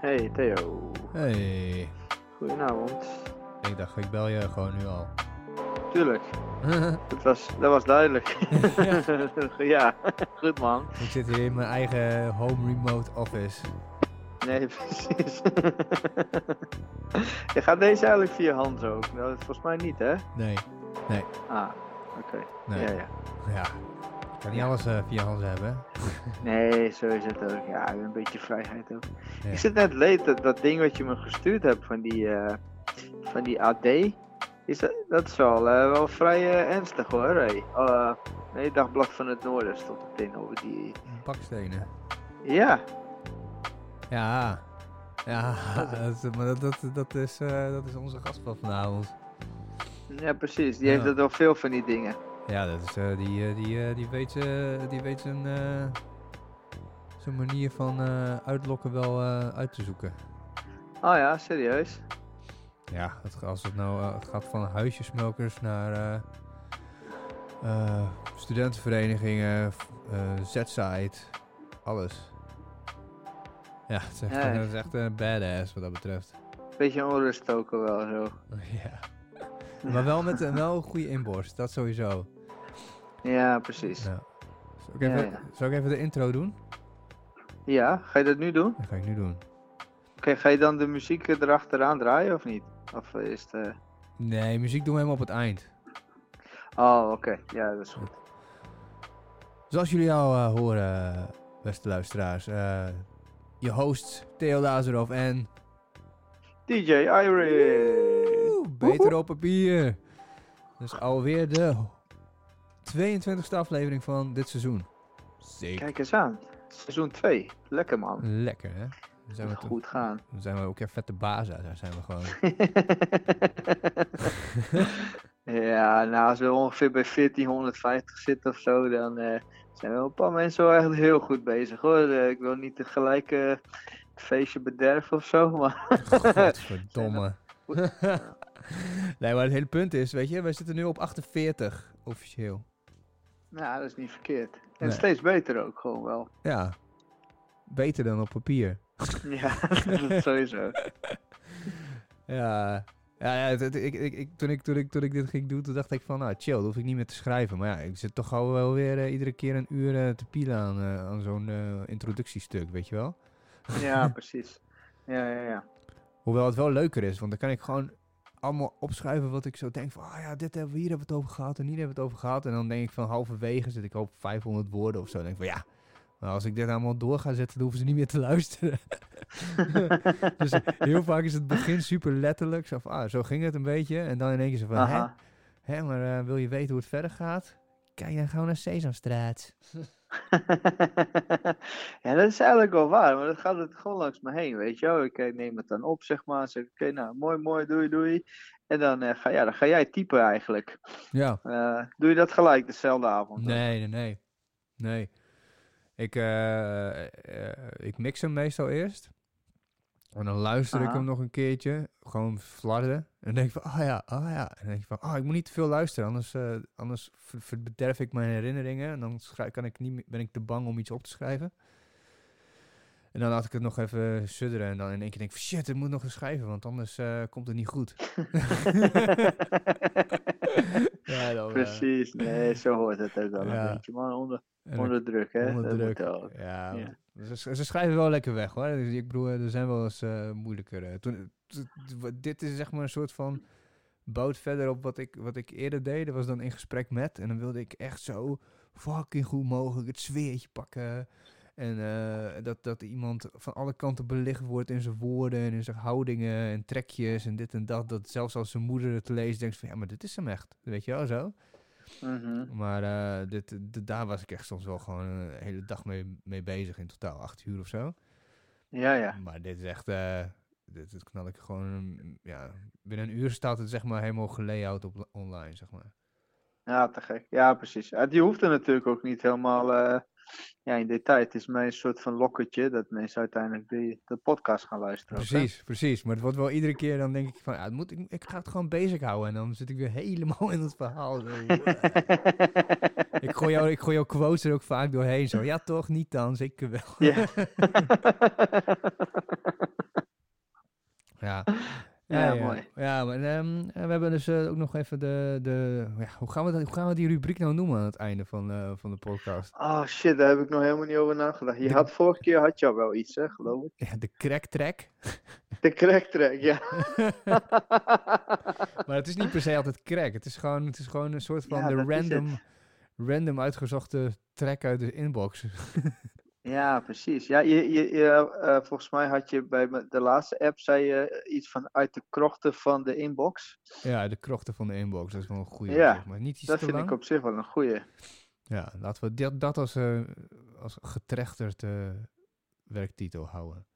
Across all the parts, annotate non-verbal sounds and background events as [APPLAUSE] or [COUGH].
Hey Theo, Hey, goedenavond. ik dacht ik bel je gewoon nu al. Tuurlijk, [LAUGHS] dat was, dat was duidelijk. [LAUGHS] ja. goed man. ik zit hier in mijn eigen home remote office. Nee, [LAUGHS] precies. je gaat deze eigenlijk via hand ook? Nou, volgens mij niet hè? Nee, Ah, oké. nee. Ja, ja. Ja, kan niet alles eh, via Hans hebben. [LAUGHS] Nee, zo is het ook. Ja, een beetje vrijheid ook. Ja. Ik zit net leed dat, dat ding wat je me gestuurd hebt van die, eh, van die AD. Is dat, dat is wel, eh, wel vrij ernstig hoor. Hey. Nee, Dagblad van het Noorden stond meteen over die. Bakstenen. Ja, Ja, ja, [LAUGHS] [LAUGHS] dat, is- maar dat, dat, dat, is, dat is onze gast van vanavond. ja precies. Die Ja. heeft er wel veel van die dingen. Ja, dat is, eh, die, eh, die, eh, die weet, die weet zijn, zijn manier van uitlokken wel uit te zoeken. Oh ja, serieus? Ja, het, als het nou het gaat van huisjesmelkers naar studentenverenigingen, Z-site, alles. Ja, het is echt, Ja. het is echt een badass wat dat betreft. Beetje onrust ook wel zo. [LAUGHS] ja. Maar wel met een wel goede inborst, dat sowieso. Ja, precies. Ja. Zal, ik even, ja. zal ik even de intro doen? Ja, ga je dat nu doen? Dat ga ik nu doen. Oké, ga je dan de muziek erachteraan draaien of niet? Of is het... Nee, muziek doen we helemaal op het eind. Oh, oké. Ja, dat is goed. Zoals jullie al eh, horen, beste luisteraars, eh, je hosts Theo Lazarov en DJ Iris! Beter op papier. Dus alweer de 22e aflevering van dit seizoen. Zeker. Kijk eens aan. Seizoen 2. Lekker man. Lekker hè? Dan zijn we, Goed gaan. dan zijn we ook echt vette bazen. Daar zijn we gewoon. [LAUGHS] ja, nou als we ongeveer bij 1450 zitten of zo, dan eh, zijn wel een paar mensen wel echt heel goed bezig hoor. Eh, ik wil niet tegelijk eh, het feestje bederven of zo, maar... Godverdomme. [LAUGHS] [LAUGHS] nee, maar het hele punt is, weet je, wij zitten nu op 48 officieel. nou, dat is niet verkeerd. En Nee. steeds beter ook gewoon wel. Ja, beter dan op papier. [LAUGHS] Ja, dat sowieso. [LAUGHS] Ja, ja, ja het- het- ik, ik, ik, toen, ik, toen, ik, toen ik dit ging doen, toen dacht ik van, nou chill, dat hoef ik niet meer te schrijven. Maar ja, ik zit toch al wel weer eh, iedere keer een uur eh, te pielen aan, eh, aan zo'n introductiestuk, weet je wel? Ja, precies. Ja, ja, ja. Hoewel het wel leuker is, want dan kan ik gewoon allemaal opschrijven wat ik zo denk van, ah ja, dit hebben we, hier hebben we het over gehad en hier hebben we het over gehad. En dan denk ik van halverwege zit ik op 500 woorden of zo. Dan denk ik van, ja, maar als ik dit allemaal door ga zetten, dan hoeven ze niet meer te [LAUGHS] luisteren. [LAUGHS] dus heel vaak is het begin super letterlijk. Zo van, ah, zo ging het een beetje. En dan in één keer zo van, hè, hè, maar eh, wil je weten hoe het verder gaat? Kijk dan gewoon naar Sesamstraat. [LAUGHS] [LAUGHS] ja, dat is eigenlijk wel waar, maar dat gaat het gewoon langs me heen, weet je wel. Ik eh, neem het dan op, zeg maar, zeg oké, nou, mooi, mooi, doei, doei. En dan, eh, ga, ja, dan ga jij typen eigenlijk. Ja. Eh, doe je dat gelijk dezelfde avond? Nee, nee, nee. Nee. Ik, ik mix hem meestal eerst. En dan luister ik Aha. hem nog een keertje. Gewoon flarden. En dan denk ik van, ah ja, ah ja. En dan denk ik van, ah, ik moet niet te veel luisteren. Anders, eh, anders ver- verbederf ik mijn herinneringen. En dan kan ik niet, ben ik te bang om iets op te schrijven. En dan laat ik het nog even sudderen. En dan in één keer denk ik, shit, ik moet nog eens schrijven. Want anders eh, komt het niet goed. [LAUGHS] [LAUGHS] ja, dan, eh, Precies, nee, zo hoort het ook wel Ja. een beetje, man, onder, onder druk, hè. Onder dat druk. moet Ja. Ze, schrijven wel lekker weg hoor. Dus ik bedoel, er zijn wel eens eh, moeilijker. eh, Toen, t- dit is zeg maar een soort van bouwt verder op wat ik, wat ik eerder deed. Dat was dan in gesprek met. En dan wilde ik echt zo fucking goed mogelijk het sfeertje pakken. En eh, dat, dat iemand van alle kanten belicht wordt in zijn woorden en in zijn houdingen en trekjes en dit en dat. Dat zelfs als zijn moeder het leest, denkt van ja, maar dit is hem echt. Weet je wel zo? Mhm. Maar eh, dit, dit- daar was ik echt soms wel gewoon een hele dag mee, mee bezig. In totaal acht uur of zo. Ja, ja. Maar dit is echt... eh, dit, dit knal ik gewoon... mm, ja, binnen een uur staat het zeg maar helemaal gelayout op online, zeg maar. Ja, te gek. Ja, precies. Die hoeft er natuurlijk ook niet helemaal eh, ja, in detail. Het is mij een soort van lokketje dat mensen uiteindelijk die, de podcast gaan luisteren. ook? Precies, precies. Maar het wordt wel iedere keer, dan denk ik van... Ja, het moet, ik, ik ga het gewoon bezig houden. En dan zit ik weer helemaal in het verhaal. [LAUGHS] Ik ik, gooi jou, ik gooi jouw quotes er ook vaak doorheen. Zo, ja toch, niet dan, zeker wel. Ja. [LAUGHS] ja. [LAUGHS] Ja, mooi. Ja, maar ehm, we hebben dus eh, ook nog even de... de ja, hoe, gaan we dat, hoe gaan we die rubriek nou noemen aan het einde van, eh, van de podcast? Oh shit, daar heb ik nog helemaal niet over nagedacht. Je De- had vorige keer had je al wel iets, hè, geloof ik. Ja, de crack track. De crack track, ja. [LAUGHS] Maar het is niet per se altijd crack. Het is gewoon, het is gewoon een soort van Ja, de random, random uitgezochte track uit de inbox. [LAUGHS] Ja, precies. Ja, je, je, je, eh, volgens mij had je bij de laatste app zei je iets van uit de krochten van de inbox. ja, de krochten van de inbox. Dat is wel een goede. Ja, maar niet iets Dat vind lang. ik op zich wel een goeie. Ja, laten we dat, dat als, eh als getrechterd eh, werktitel houden.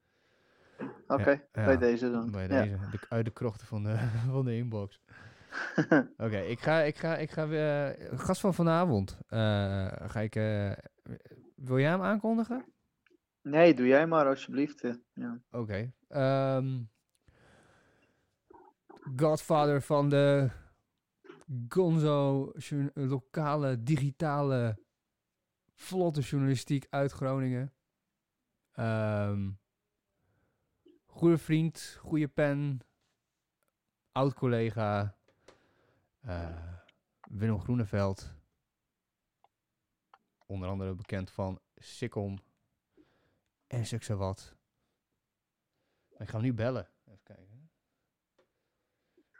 Oké, ja, bij deze dan. Bij Ja. deze, de, uit de krochten van de, [LAUGHS] van de inbox. [LAUGHS] Oké, ik ga, ik ga, ik ga weer. Gast van vanavond. eh, ga ik. Wil jij hem aankondigen? nee, doe jij maar alsjeblieft. Ja. Oké. ehm, Godfather van de Gonzo lokale digitale vlotte journalistiek uit Groningen. Ehm goede vriend, goede pen, oud collega, eh, Willem Groeneveld. Onder andere bekend van Sikkom en ze wat. Ik ga hem nu bellen. Even kijken.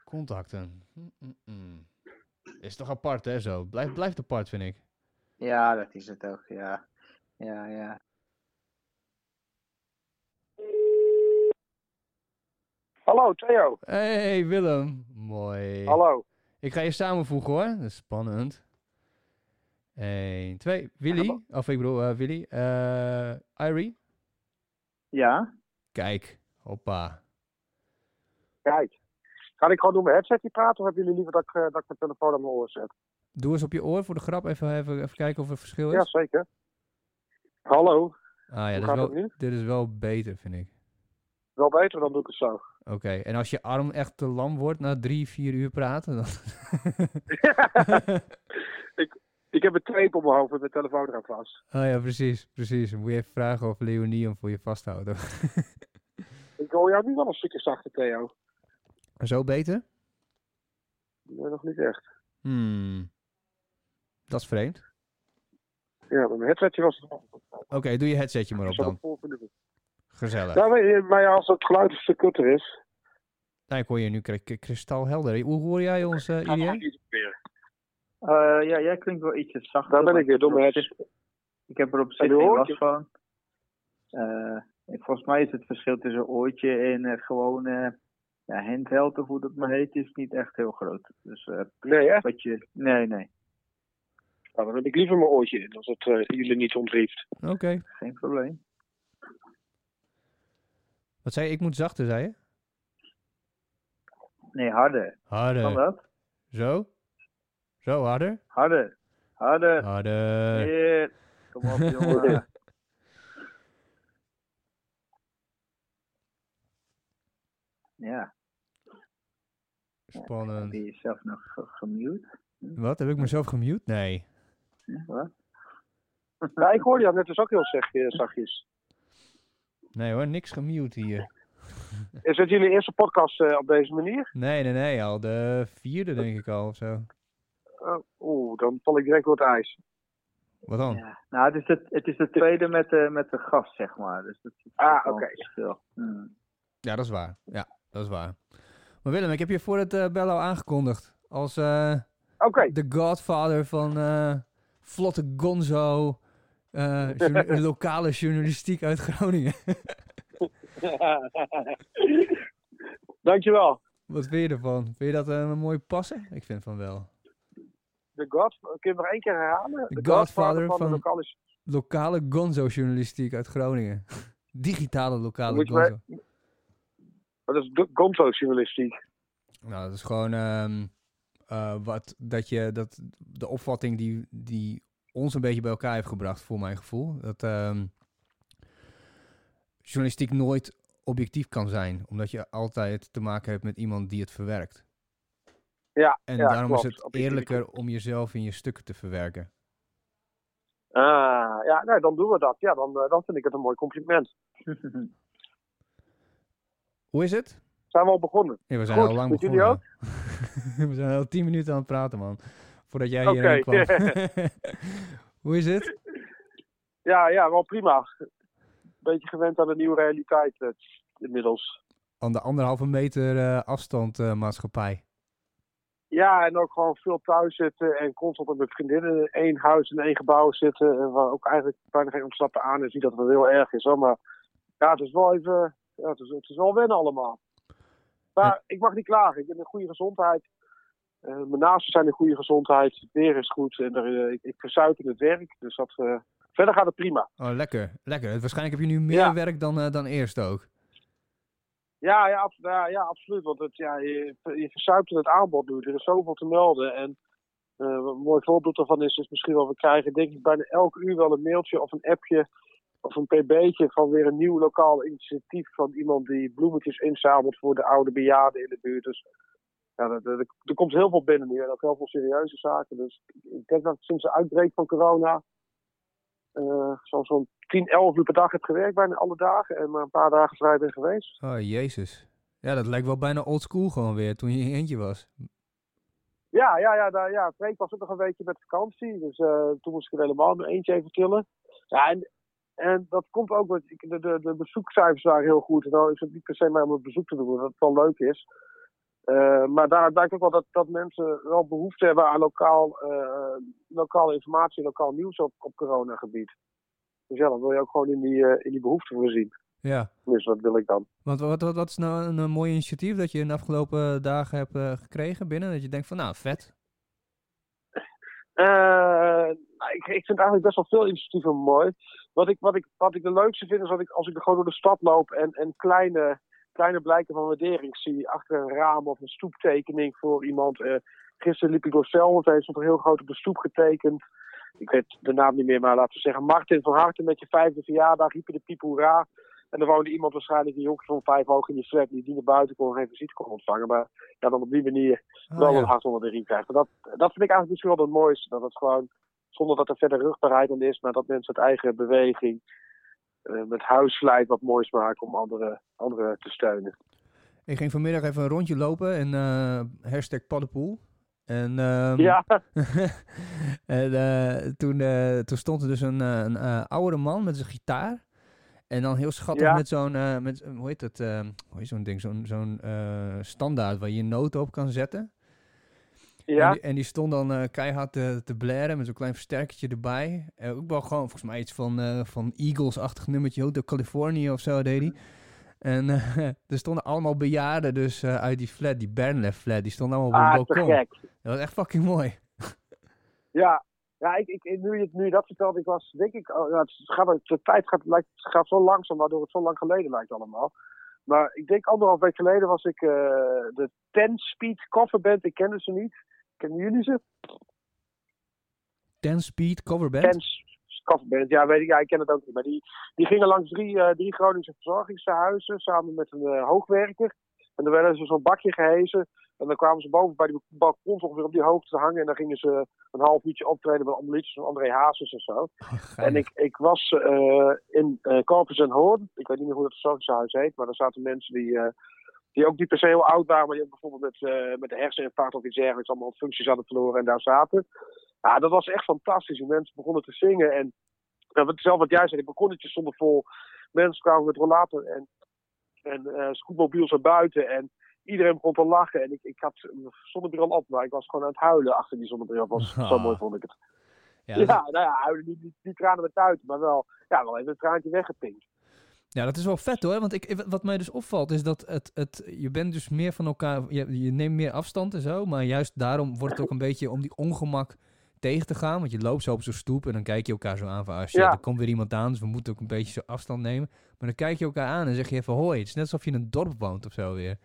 Contacten. Mm, mm, mm. Is toch apart, hè, zo? Blijf, blijft apart, vind ik. ja, dat is het ook. Ja, ja, ja. Hallo Theo. Hey, Willem. Mooi. Hallo. Ik ga je samenvoegen, hoor. Dat is spannend. 1, 2. Willy. Of ik bedoel, eh, Willy. eh Irie. Ja? Kijk. Hoppa. Kijk. Ga ik gewoon door mijn headset hier praten of hebben jullie liever dat ik, eh, dat ik mijn telefoon aan mijn oor zet? Doe eens op je oor voor de grap. Even, even, even kijken of er verschil is. Ja, zeker. Hallo. Ah ja, dit is, wel, dit is wel beter, vind ik. Wel beter, dan doe ik het zo. Oké, en als je arm echt te lam wordt na drie, vier uur praten, dan... [LAUGHS] [LAUGHS] ik, ik heb een tape op mijn hoofd met mijn telefoon eraan vast. oh ja, precies, precies. Dan moet je even vragen of Leonie hem voor je vasthoudt. [LAUGHS] Ik hoor jou nu wel een stukje zachter, Theo. Zo beter? Nee, nog niet echt. Hmm. Dat is vreemd. Ja, mijn headsetje was het. Oké, doe je headsetje maar op dan. Gezellig. Nou, weet je, maar ja, als het geluid een stuk kutter is. Nou, ik hoor je nu kri- kri- kristalhelder. Hoe hoor jij ons, eh Ga nog Irie? iets weer. Eh, ja, jij klinkt wel ietsje zachter. Daar ben ik weer, door mijn op zich- Ik heb er op zich geen last van. Eh, volgens mij is het verschil tussen oortje en eh, gewoon eh, ja, handheld, of hoe dat maar heet, is niet echt heel groot. Dus eh, Nee, hè? wat je... Nee, nee, Nou, dan heb ik liever mijn oortje in, als het jullie niet ontrieft. Oké. geen probleem. Wat zei je? Ik moet zachter, zei je? Nee, harder. Kan Harder. dat? Zo? Zo, harder? Harder. Harder. Harder. Kom op, jongen. [LAUGHS] ja, Spannend. heb je jezelf nog ge- gemute? Wat? Heb ik mezelf gemute? Nee. Ja, wat? [LAUGHS] Ja, ik hoorde jou net dus ook heel eh, zachtjes. Nee hoor, niks gemute hier. [LAUGHS] Is het jullie eerste podcast eh, op deze manier? Nee, nee, nee. Al de vierde denk ik al of zo. Oh, Oeh, dan val ik direct door het ijs. Wat dan? Ja. Nou, het is, het, het is de tweede met de, met de gast, zeg maar. Dus dat is Ah, oké. Hmm. Ja, dat is waar. Ja, dat is waar. Maar Willem, ik heb je voor het eh bellen al aangekondigd. Als eh, Oké, de godfather van eh, vlotte gonzo. eh, journa- [LAUGHS] lokale journalistiek uit Groningen. [LAUGHS] dankjewel. Wat vind je ervan? Vind je dat eh, een mooi passen? Ik vind van wel. De God, kun je nog één keer herhalen? The Godfather van, van- de lokale... Lokale gonzo journalistiek uit Groningen. [LAUGHS] Digitale lokale Moet gonzo. Dat is de Gonzo-journalistiek. Nou, dat is gewoon ehm, eh, wat dat je dat de opvatting die, die ons een beetje bij elkaar heeft gebracht, voor mijn gevoel. Dat ehm, journalistiek nooit objectief kan zijn, omdat je altijd te maken hebt met iemand die het verwerkt. Ja, En ja, daarom klopt. is het eerlijker om jezelf in je stukken te verwerken. Ah, ja, dan doen we dat. Ja, dan, eh, dan vind ik het een mooi compliment. [LAUGHS] Hoe is het? Zijn we al begonnen? Ja, we zijn Goed, al lang met jullie begonnen. [LAUGHS] we zijn al tien minuten aan het praten, man. Voordat jij hierheen kwam. [LAUGHS] Hoe is het? Ja, ja, wel prima. Beetje gewend aan de nieuwe realiteit eh, inmiddels. Aan de anderhalve meter eh, afstand maatschappij. Ja, en ook gewoon veel thuis zitten en constant met vriendinnen in één huis in één gebouw zitten. En waar ook eigenlijk bijna geen ontsnappen aan is. Niet dat het heel erg is, hoor, maar ja, het is wel even, ja, het is, het is wel wennen allemaal. Maar ik mag niet klagen. Ik ben in goede gezondheid. Eh, mijn naasten zijn in goede gezondheid. Het weer is goed en er, eh, ik, ik verzuip in het werk. Dus dat, eh, verder gaat het prima. Oh, lekker. Lekker. Waarschijnlijk heb je nu meer Ja. werk dan, eh, dan eerst ook. Ja, ja, ja, ja absoluut. Want het, ja, je, je verzuipt het aanbod nu. Er is zoveel te melden. En eh, een mooi voorbeeld daarvan is, is misschien wel, we krijgen denk ik bijna elk uur wel een mailtje of een appje of een pb'tje van weer een nieuw lokaal initiatief van iemand die bloemetjes inzamelt voor de oude bejaarden in de buurt. Dus ja, er, er, komt heel veel binnen nu en ook heel veel serieuze zaken. Dus ik denk dat sinds de uitbreek van corona zo'n zo'n 10, 11 uur per dag heb gewerkt, bijna alle dagen. En maar een paar dagen vrij ben geweest. Oh, jezus. Ja, dat lijkt wel bijna old school gewoon weer, toen je in je eentje was. Ja, ja, ja, daar, ja. Freek was ook nog een weekje met vakantie. Dus eh, toen moest ik er helemaal mijn eentje even killen. Ja, en, en dat komt ook, want de, de, de bezoekcijfers waren heel goed. En dan is het niet per se maar om het bezoek te doen, wat wel leuk is. Eh, maar daar blijkt ook wel dat, dat mensen wel behoefte hebben aan lokaal, eh, lokale informatie, lokaal nieuws op, op coronagebied. Dus ja, dan wil je ook gewoon in die, eh, in die behoefte voorzien. Ja. Dus dat wil ik dan. Want wat, wat, wat is nou een, mooi initiatief dat je in de afgelopen dagen hebt gekregen binnen? Dat je denkt van, nou, vet. [LAUGHS] Nou, ik, ik vind eigenlijk best wel veel initiatieven mooi. Wat ik, wat ik, wat ik de leukste vind is dat ik, als ik gewoon door de stad loop en, en kleine, kleine blijken van waardering zie. Achter een raam of een stoeptekening voor iemand. Eh, gisteren liep ik door Zelmond en stond er heel groot op de stoep getekend. Ik weet de naam niet meer, maar laten we zeggen Martin van Harte met je vijfde verjaardag. Riepen de piep hoera. En er woonde iemand waarschijnlijk, een jongen van vijf hoog in die flat, die die naar buiten kon en geen visite kon ontvangen. Maar ja, dan op die manier Oh, wel ja. een hart onder de riem krijgt. Maar dat, dat vind ik eigenlijk misschien wel het mooiste. Dat het gewoon, zonder dat er verder rugbaarheid aan is, maar dat mensen het eigen beweging, met huisvlijt wat moois maken om anderen anderen te steunen. Ik ging vanmiddag even een rondje lopen en eh hashtag paddenpoel. En, ehm, Ja, [LAUGHS] en eh, toen, eh, toen stond er dus een, eh, een eh, oudere man met zijn gitaar. En dan heel schattig Ja. met zo'n, eh, met, hoe heet ehm, hoe heet zo'n ding, zo'n zo'n eh, standaard waar je je noten op kan zetten. En, ja, die, en die stond dan eh, keihard te, te blaren met zo'n klein versterkertje erbij. Eh, ook wel gewoon, volgens mij iets van, eh, van Eagles-achtig nummertje, Hotel California of zo deed hij. En [LAUGHS] er stonden allemaal bejaarden dus uit die flat, die Bernlef flat, die stonden allemaal op ah, het balkon. gek. Dat was echt fucking mooi. [LAUGHS] Ja, ja ik, ik, nu, je, nu je dat vertelt, ik was, denk ik, oh, ja, het gaat, de tijd gaat, lijkt, gaat zo langzaam, waardoor het zo lang geleden lijkt allemaal. Maar ik denk anderhalf week geleden was ik de 10 Speed coverband, ik kende ze niet. Kennen jullie ze? 10 Speed coverband. 10 coverband, ja, weet ik, ja, ik ken het ook niet. Maar die, die gingen langs drie, eh, drie Groningse verzorgingshuizen samen met een eh, hoogwerker. En dan werden ze zo'n bakje gehezen. En dan kwamen ze boven bij die balkons ongeveer op die hoogte te hangen. En dan gingen ze een half uurtje optreden met liedjes van André Hazes en zo. Oh, En ik, ik was eh, in eh Corpus en Hoorn. Ik weet niet meer hoe dat verzorgingshuis heet. Maar daar zaten mensen die, die ook niet per se heel oud waren. Maar die ook bijvoorbeeld met, eh, met de herseninfarct of iets dergelijks allemaal functies hadden verloren en daar zaten. Ja, dat was echt fantastisch. Die mensen begonnen te zingen. En nou, zelf wat jij zei, de balkonnetjes stonden vol. Mensen kwamen met rollator en, en eh scootmobiels naar buiten. En iedereen begon te lachen. En ik, ik had mijn zonnebril op, maar ik was gewoon aan het huilen achter die zonnebril. Was, [LAUGHS] Zo mooi vond ik het. Ja, Ja, nou ja, huilen niet, niet, niet tranen met tuiten, maar wel, ja, wel even een traantje weggepinkt. Ja, dat is wel vet hoor. Want ik, wat mij dus opvalt is dat het, het, je bent dus meer van elkaar, je, je neemt meer afstand en zo. Maar juist daarom wordt het ook een beetje om die ongemak tegen te gaan. Want je loopt zo op zo'n stoep en dan kijk je elkaar zo aan van, ah shit, Ja. er komt weer iemand aan. Dus we moeten ook een beetje zo afstand nemen. Maar dan kijk je elkaar aan en zeg je even hoi. Het is net alsof je in een dorp woont of zo weer.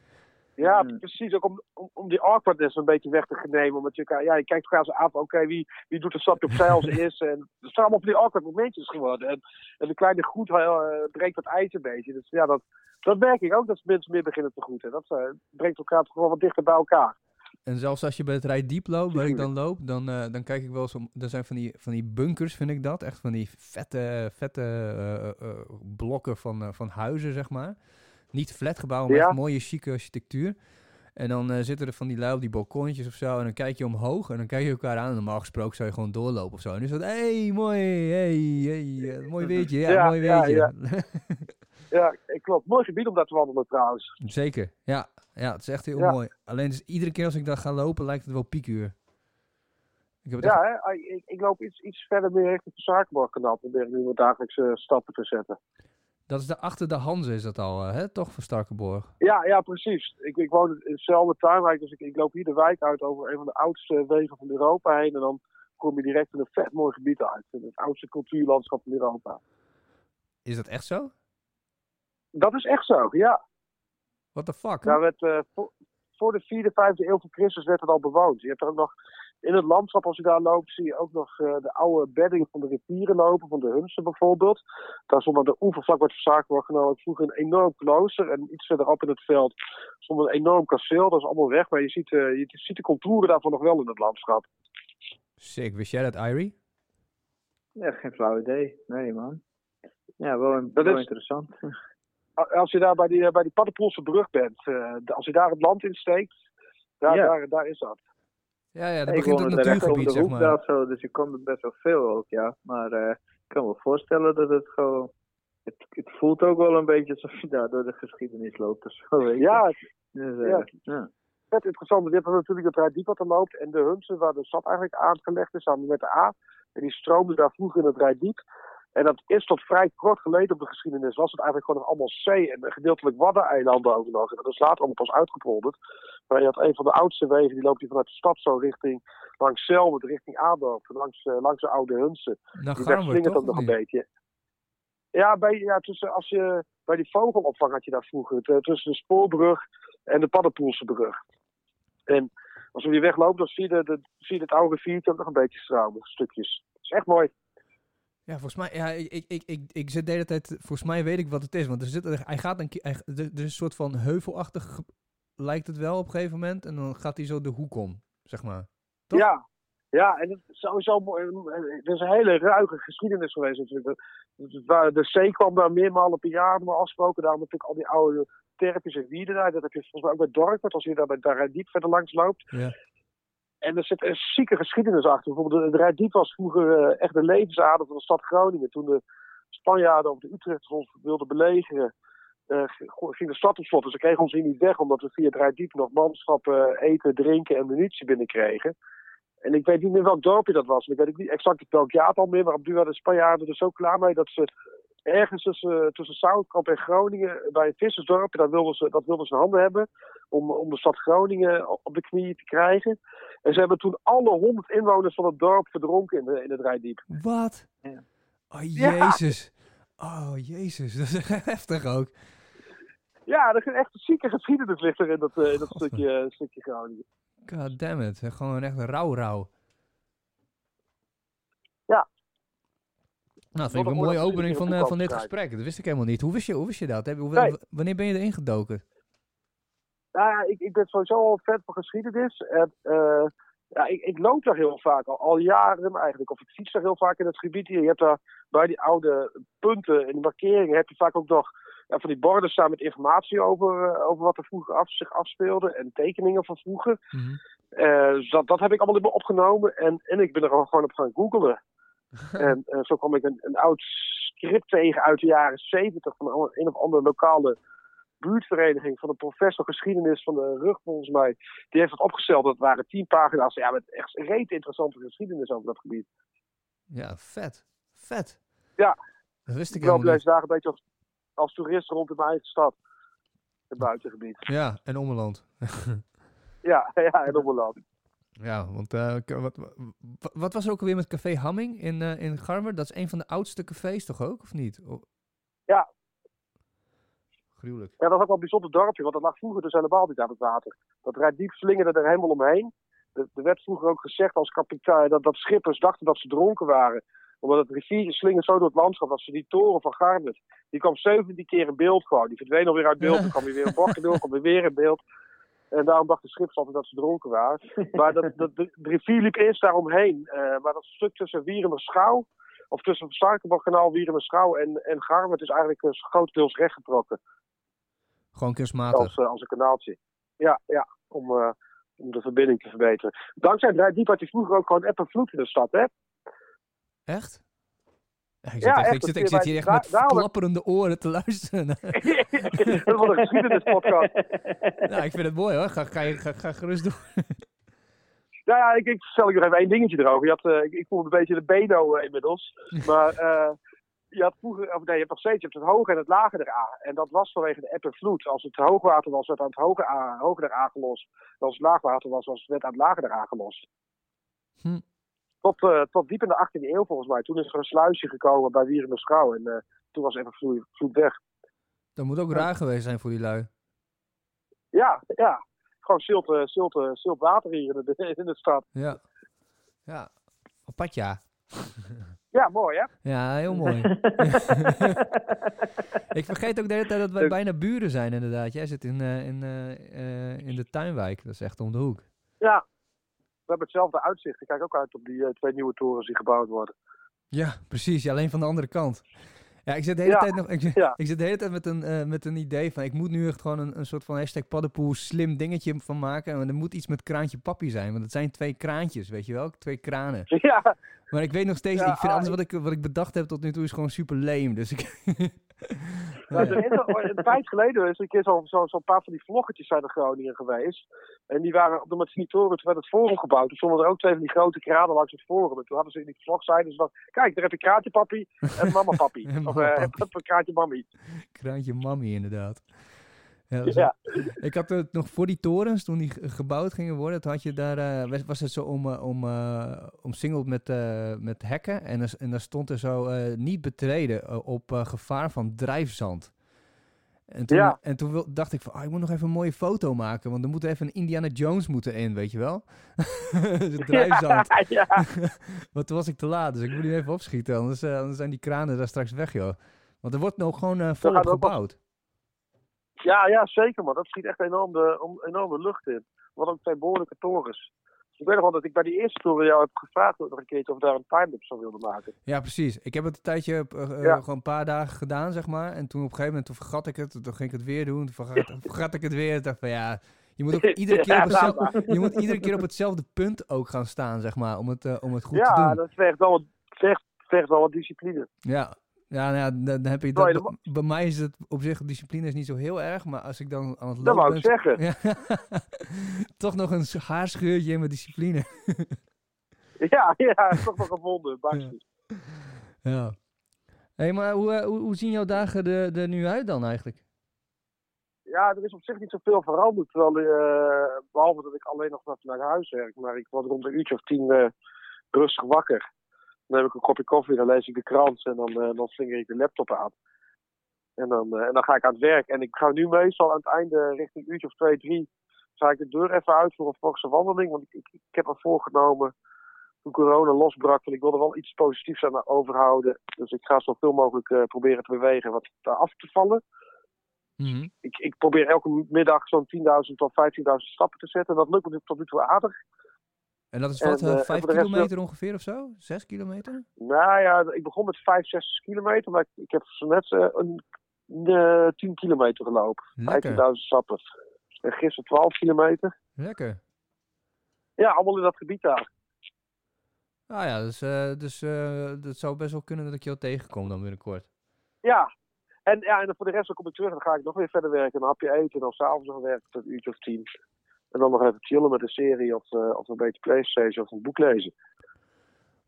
Ja, Mm. precies. Ook om, om, om die awkwardness een beetje weg te nemen. Omdat je, ja, je kijkt elkaar zo aan van, oké, wie, wie doet een stapje opzij als [LAUGHS] eerste? En het zijn allemaal van die awkward momentjes geworden. En, en de kleine groet eh, breekt dat ijs een beetje. Dus ja, dat, dat merk ik ook, dat mensen meer beginnen te groeten. Dat eh, brengt elkaar toch wel wat dichter bij elkaar. En zelfs als je bij het rijdiep loopt, waar ik dan loop, dan, eh, dan kijk ik wel eens om. Er zijn van die, van die bunkers, vind ik dat. Echt van die vette, vette blokken van, van huizen, zeg maar. Niet flatgebouwen, maar Ja. echt mooie, chique architectuur. En dan eh, zitten er van die lui op die balkonnetjes of zo. En dan kijk je omhoog en dan kijk je elkaar aan. En normaal gesproken zou je gewoon doorlopen of zo. En nu is het, hey, mooi, hey, hey, eh, mooi weertje, ja, Ja, mooi weertje. ja. [LAUGHS] Ja, eh, klopt. Mooi gebied om daar te wandelen trouwens. Zeker, ja. Ja, het is echt heel mooi. Alleen dus iedere keer als ik daar ga lopen, lijkt het wel piekuur. Ik heb het echt- Ja, hè? Ah, Ik, ik loop iets, iets verder meer richting het Zakenborgkanaal. Probeer ik nu mijn dagelijkse stappen te zetten. Dat is de achter de Hanze is dat al, eh, hè? Toch, van Starkenborg? Ja, ja, precies. Ik, ik woon in hetzelfde tuinwijk, dus ik, ik loop hier de wijk uit over een van de oudste wegen van Europa heen. En dan kom je direct in een vet mooi gebied uit. In het oudste cultuurlandschap van Europa. Is dat echt zo? Dat is echt zo, ja. What the fuck? Daar werd, eh, voor, voor de 4e, 5e eeuw van Christus werd het al bewoond. Je hebt er ook nog, in het landschap als je daar loopt, zie je ook nog eh, de oude beddingen van de rivieren lopen, van de Hunsen bijvoorbeeld. Daar stond aan de oevervlak werd verzaakt genomen vroeger een enorm klooster. En iets verderop in het veld stond een enorm kasteel. Dat is allemaal weg, maar je ziet, eh, je ziet de contouren daarvan nog wel in het landschap. Sick. Wist jij dat, Irie? Ja, geen flauw idee. Nee, man. Ja, wel, een- Dat wel is- interessant. Als je daar bij die, eh, bij die Paddenpoelse brug bent, eh, als je daar het land in steekt, daar, Ja. daar, daar is dat. Ja, ja, dat ik begint het er natuurgebied, de zeg hoek maar. daar zo, dus je komt er best wel veel ook, ja. Maar eh, ik kan me voorstellen dat het gewoon... Het, het voelt ook wel een beetje alsof je daar door de geschiedenis loopt of zo, weet je. Ja, het Dus, eh, ja. ja. vet interessant. Hebt dan natuurlijk het Rijdiep wat er loopt en de Hunsen, waar de stad eigenlijk aangelegd is, samen met de A. En die stroomde daar vroeger in het Rijdiep. En dat is tot vrij kort geleden op de geschiedenis. Was het eigenlijk gewoon nog allemaal zee en gedeeltelijk waddeneilanden ook nog. En dat is later allemaal pas uitgepolderd. Maar je had een van de oudste wegen, die loopt hier vanuit de stad zo richting, langs Zelmen, richting Adorp, langs, eh, langs de oude Hunsen. Naar Die weg slingert ook nog een beetje. Ja, bij, ja tussen, als je, bij die vogelopvang had je daar vroeger. t- Tussen de spoorbrug en de Paddenpoelsebrug. En als we die weg lopen, dan zie je, de, de- zie je het oude riviertje nog een beetje stromen. Stukjes. Dat is echt mooi. Ja, volgens mij, ja, ik, ik, ik, ik, zit de hele tijd, volgens mij weet ik wat het is. Want er zit, er- hij gaat een keer, hij- er er is een soort van heuvelachtig, lijkt het wel op een gegeven moment. En dan gaat hij zo de hoek om, zeg maar. Toch? Ja. Ja, en het is sowieso mooi. Het is een hele ruige geschiedenis geweest natuurlijk. De zee kwam daar meermalen per jaar maar afgesproken. Daarom natuurlijk al die oude terpjes en daar. Dat heb je volgens mij ook bij Dorpert, als je daar bij daar diep verder langs loopt. Ja. En er zit een zieke geschiedenis achter. Bijvoorbeeld, het Rijdiep was vroeger eh, echt de levensader van de stad Groningen. Toen de Spanjaarden op de Utrecht wilden belegeren, eh, ging de stad op slot. Dus ze kregen ons hier niet weg, omdat we via het Rijdiep nog manschappen, eten, drinken en munitie binnenkregen. En ik weet niet meer welk dorpje dat was. Ik weet niet exact welk jaartal meer, maar op duur waren de Spanjaarden er zo klaar mee dat ze ergens tussen, tussen Zoutkamp en Groningen, bij een vissersdorpje, dat wilden ze, dat wilden ze handen hebben, om, om de stad Groningen op de knieën te krijgen. En ze hebben toen alle honderd inwoners van het dorp verdronken in, de, in het Rijdiep. Wat? Ja. Oh, Ja. jezus. Oh, jezus. [LAUGHS] Dat is heftig ook. Ja, er is echt een zieke geschiedenis ligt er in dat, eh, in dat stukje, stukje Groningen. God damn it. Gewoon echt rauw, rauw. Ja. Nou, dat vind ik een mooie opening van, eh, van dit gesprek. Dat wist ik helemaal niet. Hoe wist je, hoe wist je dat? Heb, je- hoe- Nee. Wanneer ben je erin gedoken? Nou ja, ik, ik ben sowieso al fan van geschiedenis. En, eh, ja, ik, ik loop daar heel vaak, al, al jaren eigenlijk. Of ik fiets daar heel vaak in het gebied hier. Je hebt daar bij die oude punten en markeringen heb je vaak ook nog ja, van die borden staan met informatie over, eh, over wat er vroeger af, zich afspeelde. En tekeningen van vroeger. Mhm. Dat, dat heb ik allemaal in me opgenomen. En, en ik ben er gewoon op gaan googelen. [LAUGHS] en eh, zo kwam ik een, een oud script tegen uit de jaren zeventig van een een of andere lokale buurtvereniging van een professor geschiedenis van de rug volgens mij. Die heeft het opgesteld. Dat waren tien pagina's. Ja, met echt reet interessante geschiedenis over dat gebied. Ja, vet. Vet. Ja. Dat wist ik Ik niet. deze dagen een beetje als, als toerist rond in mijn eigen stad. Het buitengebied. Ja, en Ommeland. [LAUGHS] Ja, [LAUGHS] ja, in Ommeland. Ja, want eh, wat, wat, wat was er ook alweer met Café Hamming in, eh in Garmer? Dat is een van de oudste cafés toch ook, of niet? Ja. Gruwelijk. Ja, dat was ook wel een bijzonder dorpje, want dat lag vroeger dus helemaal niet aan het water. Dat Rijdiep slingerde er helemaal omheen. Er, er werd vroeger ook gezegd als kapitein dat, dat schippers dachten dat ze dronken waren. Omdat het riviertje slingert zo door het landschap, dat ze die toren van Garnet, die kwam 17 keer in beeld gewoon. Die verdween alweer uit beeld, dan kwam hij weer een bochtje door, kwam weer in beeld. En daarom dacht de schip altijd dat ze dronken waren. [LAUGHS] Maar dat, dat, de, rivier liep eerst daaromheen. eh maar dat stuk tussen Wierenderschouw, of tussen het Starkenbachkanaal, Wierenderschouw en, en Garm, is eigenlijk uh, grotendeels rechtgetrokken. Gewoon kunstmatig. Als, uh, als een kanaaltje. Ja, ja om, om de verbinding te verbeteren. Dankzij het diep had je vroeger ook gewoon app en vloed in de stad, hè? Echt? Ja, ik, zit echt, ik, zit, ik zit hier echt met klapperende oren te luisteren. [LAUGHS] dat wordt een geschiedenispodcast. nou, [LAUGHS] ik vind het mooi hoor. Ga, ga, ga, ga gerust door. [LAUGHS] Nou ja, ik, ik stel ik nog even één dingetje erover. Je had, uh, ik, ik voel een beetje de bedo uh, inmiddels. Maar uh, je had vroeger, of nee, je hebt nog steeds je hebt het hoge en het lage der A. En dat was vanwege de eb en vloed. Als het hoogwater was, werd aan het hoge, A, hoge der A gelost. En als het laagwater was, was het werd aan het lage der A gelost. Hm. Tot, uh, tot diep in de 18e eeuw volgens mij. Toen is er een sluisje gekomen bij Wierenderschouw. En uh, toen was even vloed, vloed weg. Dat moet ook raar geweest zijn voor die lui. Ja, ja. Gewoon zilt, uh, zilt, zilt water hier in de, [LAUGHS] in de stad. Ja. Ja. Apart ja. [LAUGHS] Ja, mooi hè? Ja, heel mooi. [LAUGHS] ik vergeet ook de hele tijd dat wij bijna buren zijn inderdaad. Jij zit in, uh, in, uh, in de tuinwijk. Dat is echt om de hoek. Ja, we hebben hetzelfde uitzicht. Ik kijk ook uit op die uh, twee nieuwe torens die gebouwd worden. Ja, precies. Ja, alleen van de andere kant. Ja, ik zit de hele Ja, tijd nog. Ik, ja. ik zit de hele tijd met een, eh, met een idee van. Ik moet nu echt gewoon een, een soort van hashtag paddenpoel slim dingetje van maken. En er moet iets met kraantje papi zijn. Want het zijn twee kraantjes, weet je wel? Twee kranen. [LAUGHS] Ja, Maar ik weet nog steeds. Ja, ik vind ah, alles wat ik, wat ik bedacht heb tot nu toe is gewoon super lame. Dus ik. [LAUGHS] Nou, er is al- een tijd geleden is er een keer zo'n zo, zo paar van die vloggetjes zijn in Groningen geweest. En die waren op de Martinitoren, toen werd het forum gebouwd. Toen stonden er ook twee van die grote kranen langs het forum. En toen hadden ze in die vlog zeiden ze van, kijk, daar heb je kraantje papi en mama papi. [LAUGHS] Of mama eh, een [LAUGHS] kraantje mammy. Kraantje mammy, inderdaad. Ja. Ik had het nog voor die torens, toen die ge- gebouwd gingen worden, toen had je daar, eh, was- het zo om, eh, om, eh, omsingeld met, met hekken. En, er, en daar stond er zo niet betreden op gevaar van drijfzand. En toen, Ja. en toen dacht ik van, ah, ik moet nog even een mooie foto maken, want er moet even een Indiana Jones moeten in, weet je wel? [LAUGHS] Drijfzand. [LAUGHS] Ja, ja. [LAUGHS] Want toen was ik te laat, dus ik moet nu even opschieten, anders, anders zijn die kranen daar straks weg, joh. Want er wordt nog gewoon volop gebouwd. Ja, ja, zeker man. Dat schiet echt enorm de, om, enorm de lucht in. Wat ook twee behoorlijke torens. Ik weet nog wel dat ik bij die eerste toren jou heb gevraagd nog een keertje of daar een timelapse van wilde maken. Ja, precies. Ik heb het een tijdje, Ja. gewoon een paar dagen gedaan, zeg maar. En toen op een gegeven moment, toen vergat ik het. Toen ging ik het weer doen. Toen vergat, [LAUGHS] vergat ik het weer. Ik dacht van ja, je moet ook [LAUGHS] iedere keer, Ja, op hetzelfde, je moet iedere keer op hetzelfde punt ook gaan staan, zeg maar. Om het, eh, om het goed te ja, doen. dat vergt wel, wat, vergt, vergt wel wat discipline. Ja. Ja, nou ja, dan, heb je dat. je dat Bij mij is het op zich, discipline is niet zo heel erg. Maar als ik dan aan het Dat lopen wou ben... ik zeggen. [LAUGHS] [LAUGHS] Ja, toch nog een haarscheurtje in mijn discipline. Ja, ja, toch nog gevonden. Bakjes. Ja. Hé, maar hoe, eh, hoe, hoe zien jouw dagen er, er nu uit dan eigenlijk? Ja, er is op zich niet zoveel veranderd. Terwijl, eh, behalve dat ik alleen nog naar- naar huis werk. Maar ik word rond een uurtje of tien eh, rustig wakker. Dan heb ik een kopje koffie, dan lees ik de krant en dan, eh dan slinger ik de laptop aan. En dan, eh, en dan ga ik aan het werk. En ik ga nu meestal aan het einde, richting uurtje of twee, drie, ga ik de deur even uit voor een forse wandeling. Want ik, ik, ik heb me voorgenomen, toen corona losbrak, van ik wilde wel iets positiefs aan overhouden. Dus ik ga zoveel mogelijk eh, proberen te bewegen wat af te vallen Mhm. ik, ik probeer elke middag zo'n 10.000 tot 15.000 stappen te zetten. Dat lukt me tot nu toe aardig. En dat is wat, eh, eh, en vijf de kilometer ongeveer of zo? Zes kilometer? Nou ja, ik begon met 5, 6 kilometer, maar ik, ik heb zo net eh, een, eh 10 kilometer gelopen. Lekker. 15.000 stappen. En gisteren 12 kilometer. Lekker. Ja, allemaal in dat gebied daar. Ah ja, dus, eh, dus eh, dat zou best wel kunnen dat ik jou tegenkom dan binnenkort. Ja. En, ja, en voor de rest dan kom ik terug en dan ga ik nog weer verder werken. Een hapje eten en dan s'avonds nog werken tot een uurtje of tien. En dan nog even chillen met een serie of, eh, of een beetje Playstation of een boek lezen.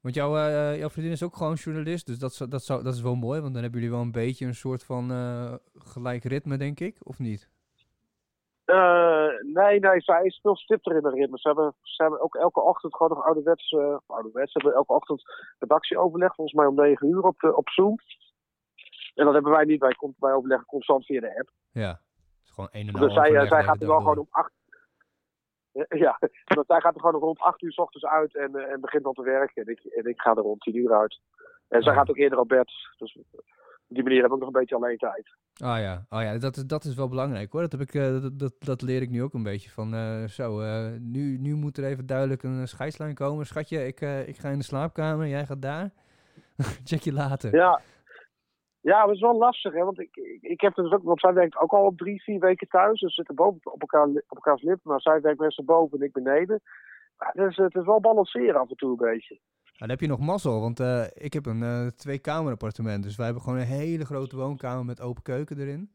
Want jouw, jouw vriendin is ook gewoon journalist, dus dat, dat, zou, dat is wel mooi, want dan hebben jullie wel een beetje een soort van eh, gelijk ritme, denk ik, of niet? Nee, nee, zij is veel stipter in de ritme. Ze hebben, ze hebben ook elke ochtend gewoon nog ouderwets, ouderwets, ze hebben elke ochtend redactieoverleg, volgens mij om 9 uur op, de, op Zoom. En dat hebben wij niet, wij, komt- wij overleggen constant via de app. Ja. Het is gewoon een en dus zij, gaat er wel door. gewoon om 8 ja, [LAUGHS] want zij gaat er gewoon rond 8 uur s ochtends uit en, eh, en begint dan te werken. En ik, en ik ga er rond 10 uur uit. En zij gaat ook eerder op bed. Dus Op die manier heb ik nog een beetje alleen tijd. Ah ja, oh, ja dat, is, dat is wel belangrijk hoor. Dat, heb ik, uh, dat, dat, dat, leer ik nu ook een beetje van. Uh, zo, uh, nu, nu moet er even duidelijk een scheidslijn komen. Schatje, ik, ik ga in de slaapkamer, jij gaat daar. [LAUGHS] Check je later. Ja, ja, het is wel lastig, hè? want ik, ik, ik heb dus ook, want zij werkt ook al drie, vier weken thuis. Dus we zitten boven op, elkaar, op elkaars lippen, maar zij werkt meestal boven en ik beneden. Maar het, is, het is wel balanceren af en toe een beetje. dan heb je nog mazzel, want uh, ik heb een uh, twee-kamer appartement. Dus wij hebben gewoon een hele grote woonkamer met open keuken erin.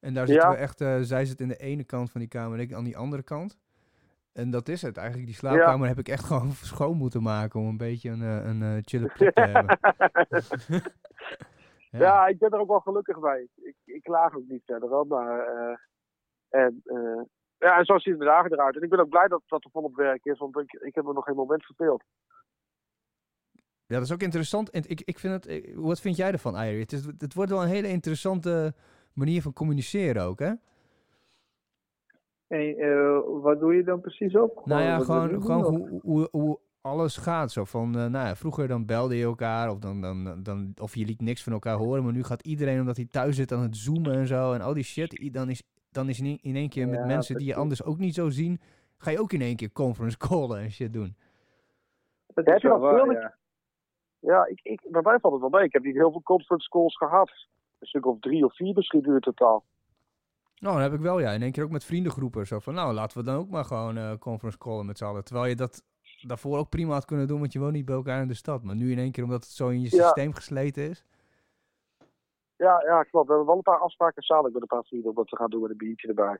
En daar zitten we echt, uh, zij zit in de ene kant van die kamer en ik aan die andere kant. En dat is het eigenlijk. Die slaapkamer ja. heb ik echt gewoon [LAUGHS] schoon moeten maken om een beetje een, een, een chille plek te [LAUGHS] hebben. [LAUGHS] Ja. ja. ik ben er ook wel gelukkig bij. Ik, ik klaag ook niet verder wel, maar... Uh, en, uh, ja, en zo zien de dagen eruit. En ik ben ook blij dat dat er volop werk is, want ik, ik heb me nog geen moment verveeld. Ja, dat is ook interessant. En ik, ik vind het, eh, wat vind jij ervan, Airi? Het, is, het wordt wel een hele interessante manier van communiceren ook, hè? Uh, wat doe je dan precies op? Nou ja, gewoon, gewoon hoe, hoe, hoe, alles gaat. Zo van, uh, nou ja, vroeger dan belde je elkaar of, dan, dan, dan, of je liet niks van elkaar horen. Maar nu gaat iedereen, omdat hij thuis zit, aan het zoomen en zo. En al die shit, dan is, dan is in, in één keer met mensen die je anders ook niet zo zien... ga je ook in één keer conference callen en shit doen. Dat heb je waar, ja. ja, ik, ik, bij mij valt het wel mee. Ik heb niet heel veel conference calls gehad. Een stuk of drie of vier misschien nu totaal. Nou, dat heb ik wel, ja. In één keer ook met vriendengroepen. Zo van, nou, laten we dan ook maar gewoon uh, conference callen met z'n allen. Terwijl je dat daarvoor ook prima had kunnen doen, want je woont niet bij elkaar in de stad. Maar nu in één keer, omdat het zo in je systeem gesleten is. Ja, ja, klopt. We hebben wel een paar afspraken samen met een paar vrienden om wat te gaan doen met een biertje erbij.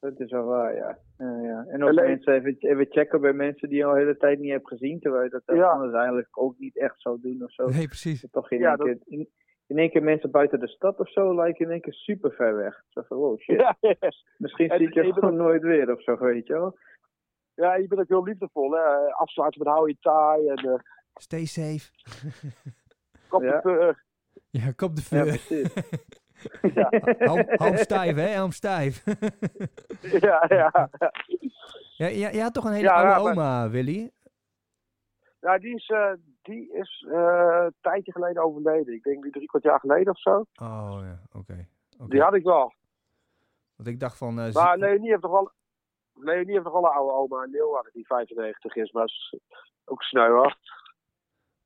Dat is wel waar, ja. Uh, ja. En ook mensen even, even checken bij mensen die je al de hele tijd niet hebt gezien, terwijl je dat ja. anders eigenlijk ook niet echt zou doen of zo. Nee, precies. Toch in, ja, één keer, in, in, één keer mensen buiten de stad of zo lijken in één keer super ver weg. Zo van, wow, shit. Ja, yes. Misschien zie ik je gewoon nooit weer of zo, weet je wel. Ja, je bent ook heel liefdevol. Hè? Afsluiten met hou je taai. En, uh... Stay safe. [LAUGHS] kop ja. de veur. Ja, kop de veur. Ja, [LAUGHS] ja. hou, stijf, hè? Hou stijf. [LAUGHS] ja, ja. Ja, ja, je had toch een hele ja, oude oma, Willy? Ja, die is, uh, die is uh, een tijdje geleden overleden. Ik denk drie kwart jaar geleden of zo. Oh ja, oké. Okay. Okay. Die had ik wel. Want ik dacht van... Uh, maar Leonie heeft toch wel Leonie heeft nog wel een oude oma in Leeuwarden die 95 is, maar is ook sneu.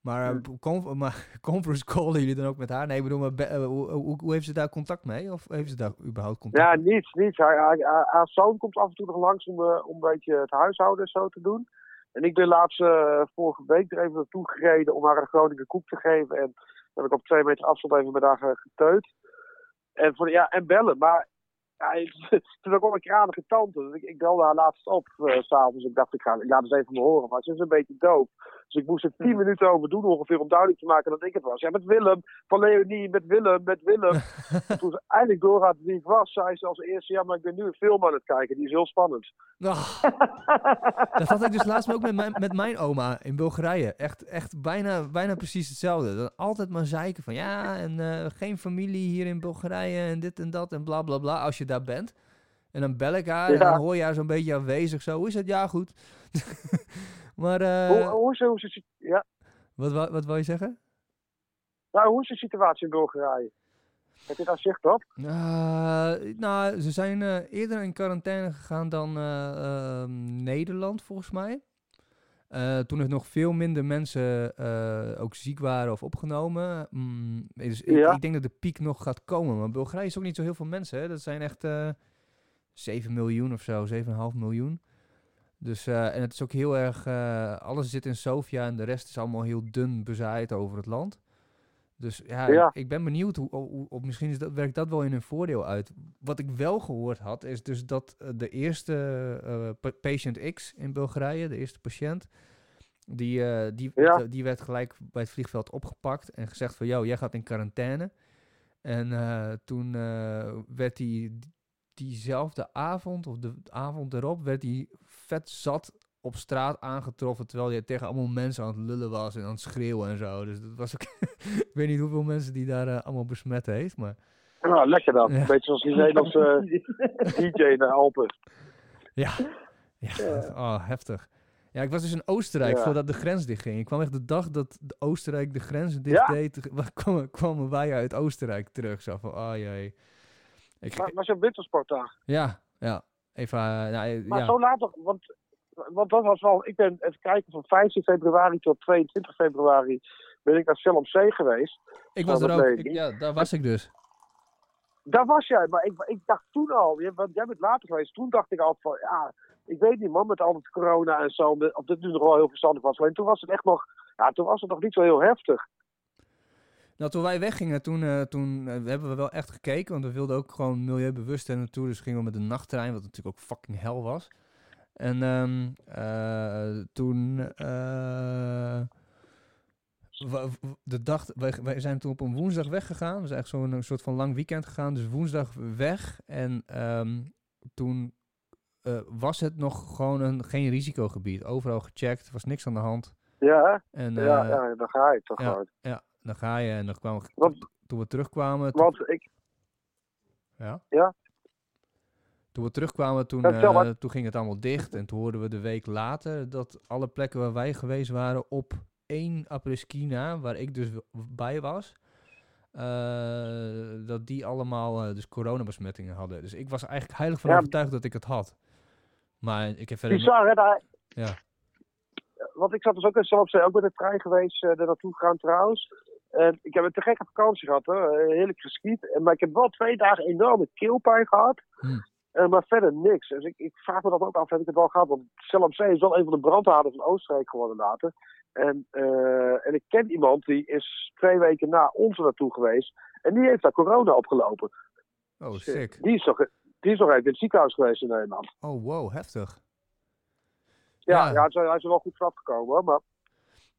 Maar, uh, [LAUGHS] maar conference callen jullie dan ook met haar? Nee, ik bedoel, maar uh, hoe, hoe, hoe, heeft ze daar contact mee? Of heeft ze daar überhaupt contact Ja, niets, niets. Haar, haar, haar, zoon komt af en toe nog langs om, uh, om een beetje het huishouden en zo te doen. En ik ben laatst vorige week er even naartoe gereden om haar een Groningen koek te geven. En dan heb ik op twee meter afstand even met haar geteut. En, voor, ja, en bellen. Maar ja, [LAUGHS] het is ook wel een kranige tante. Ik, ik belde haar laatst op uh, s'avonds. Ik dacht, ik, ga, ik laat eens even me horen. Maar ze is een beetje doof. Dus ik moest er tien hm. minuten over doen ongeveer om duidelijk te maken dat ik het was. Ja, met Willem, van Leonie, met Willem, met Willem. [LAUGHS] toen ze eindelijk doorgaat wie ik was, zei ze als eerste... Ja, maar ik ben nu een film aan het kijken. Die is heel spannend. Oh. [LAUGHS] dat had ik dus laatst ook met mijn, met mijn oma in Bulgarije. Echt, echt bijna, bijna precies hetzelfde. Dan altijd maar zeiken van... Ja, en uh, geen familie hier in Bulgarije en dit en dat en bla bla bla. Als je daar bent. En dan bel ik haar en dan hoor je haar zo'n beetje aanwezig. Zo, hoe is het? Ja, goed. Maar... Uh, hoe, hoe, is, hoe is het? Ja. Wat, wat, je zeggen? Nou, hoe is de situatie in Bulgarije? Heb je daar zicht op? Uh, nou, ze zijn uh, eerder in quarantaine gegaan dan uh, Nederland, volgens mij. toen er nog veel minder mensen ook ziek waren of opgenomen. Mm, dus ja. ik, ik, denk dat de piek nog gaat komen. Maar Bulgarije is ook niet zo heel veel mensen. Hè? Dat zijn echt 7 miljoen of zo, 7,5 miljoen. Dus, en het is ook heel erg, alles zit in Sofia en de rest is allemaal heel dun bezaaid over het land. Dus ja, Ik, ben benieuwd hoe, hoe, misschien is dat, werkt dat wel in hun voordeel uit. Wat ik wel gehoord had, is dus dat uh, de eerste uh, patient X in Bulgarije, de eerste patiënt, die, die, die werd gelijk bij het vliegveld opgepakt en gezegd van, jou, jij gaat in quarantaine. En toen werd hij diezelfde avond, of de avond erop, werd hij vet zat op straat aangetroffen terwijl je tegen allemaal mensen aan het lullen was en aan het schreeuwen en zo. Dus dat was ook. [LAUGHS] ik weet niet hoeveel mensen die daar uh, allemaal besmet heeft, maar. Nou, lekker dan. Een beetje zoals die Nederlandse [LAUGHS] DJ in de Alpen. Ja. Ja, oh, heftig. Ja, ik was dus in Oostenrijk Ja. voordat de grens dichtging. Ik kwam echt de dag dat de Oostenrijk de grens dicht Ja? deed, [LAUGHS] kwamen, kwamen wij uit Oostenrijk terug. Zo van, oh jee. Ik, Maar, was je op wintersport daar? ja, ja. Even, eh, nou, eh, Maar ja. zo laat toch, want, want dat was wel, ik ben even kijken, van 15 februari tot 22 februari ben ik naar Zell op Zee geweest. Ik was Oh, er ook. Ik- ja, daar was ik dus. Daar was jij, maar ik, ik dacht toen al, want jij bent later geweest, toen dacht ik al van, ja, ik weet niet man, met al het corona en zo, of dit nu nog wel heel verstandig was. Alleen toen was het echt nog, ja, toen was het nog niet zo heel heftig. Nou, toen wij weggingen, toen, eh, toen eh, hebben we wel echt gekeken. Want we wilden ook gewoon milieubewust er naartoe. Dus gingen we met een nachttrein, wat natuurlijk ook fucking hel was. En ehm, eh, toen... eh, wa- w- de dag, wij, wij zijn toen op een woensdag weggegaan. We zijn echt zo'n soort van lang weekend gegaan. Dus woensdag weg. En ehm, toen was het nog gewoon een, geen risicogebied. Overal gecheckt, er was niks aan de hand. Ja, En, ja, ja, dan ga je toch ja. ja, dan ga je en dan kwamen we, Want- toen we terugkwamen. toen- ik, ja. Ja. Toen we terugkwamen, toen, maar. toen ging het allemaal dicht. En toen hoorden we de week later dat alle plekken waar wij geweest waren op één apres-ski na, waar ik dus bij was, eh, dat die allemaal eh, dus coronabesmettingen hadden. Dus ik was eigenlijk heilig van Ja. overtuigd dat ik het had. Maar ik heb verder... bizar hè, daar, Ja. Want ik zat dus ook in op Zee, ook met de trein geweest, eh daar naartoe gegaan trouwens. En ik heb een te gekke vakantie gehad, hoor. Eh, heerlijk geskiet. En- Maar ik heb wel twee dagen enorme keelpijn gehad. Hmm. Eh, maar verder niks. Dus ik, ik vraag me dat ook af, heb ik het wel gehad? Want Zell op Zee is wel een van de brandhaarden van Oostenrijk geworden later. En, eh, en ik ken iemand die is twee weken na ons naartoe geweest. En die heeft daar corona opgelopen. Oh, sick. Die is nog, die is nog even in het ziekenhuis geweest in Nederland. Oh, wow, heftig. Ja, Ja. ja. hij, is, hij is er wel goed vanaf gekomen. Maar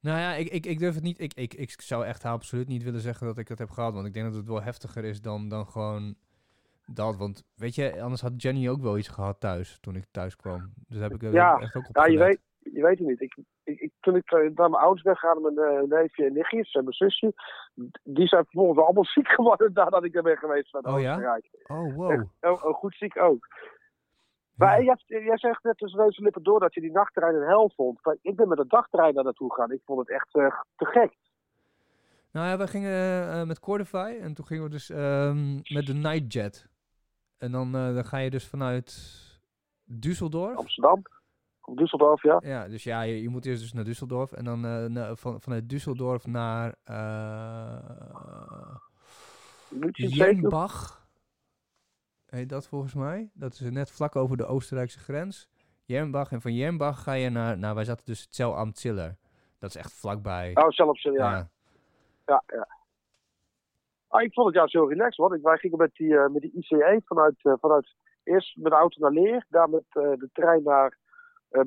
Nou ja, ik, ik, ik durf het niet. Ik, ik, ik zou echt absoluut niet willen zeggen dat ik het heb gehad. Want ik denk dat het wel heftiger is dan, dan gewoon dat. Want weet je, anders had Jenny ook wel iets gehad thuis toen ik thuis kwam. Dus heb ik Ja. echt ook op Ja, je weet, je weet het niet. Ik, ik, ik- toen ik eh, naar mijn ouders ben gegaan, mijn eh, neefje en nichtjes en mijn zusje, die zijn vervolgens allemaal [LAUGHS] ziek geworden nadat ik er ben geweest van Oh ja? Oh, wow. Echt, oh, oh, goed ziek ook. Maar jij, jij zegt net tussen deze lippen door dat je die nachttrein een hel vond. Ik ben met een dagtrein daar naartoe gegaan. Ik vond het echt eh, te gek. Nou ja, we gingen eh, met Cordify en toen gingen we dus ehm, met de Nightjet. En dan, eh, dan ga je dus vanuit Düsseldorf. Amsterdam, Düsseldorf, ja. Ja, dus ja, je, je moet eerst dus naar Düsseldorf en dan na- van, vanuit Düsseldorf naar Moet je het zeker? Jernbach. Heet dat volgens mij? Dat is net vlak over de Oostenrijkse grens. Jernbach en van Jernbach ga je naar, nou wij zaten dus het Zell am Ziller. Dat is echt vlakbij. Oh, zelfs, ja. ja. ja. ja, Ah, ik vond het juist heel relaxed, want ik, wij gingen met die, eh, met die ICE vanuit, eh, vanuit eerst met de auto naar Leer, daar met eh, de trein naar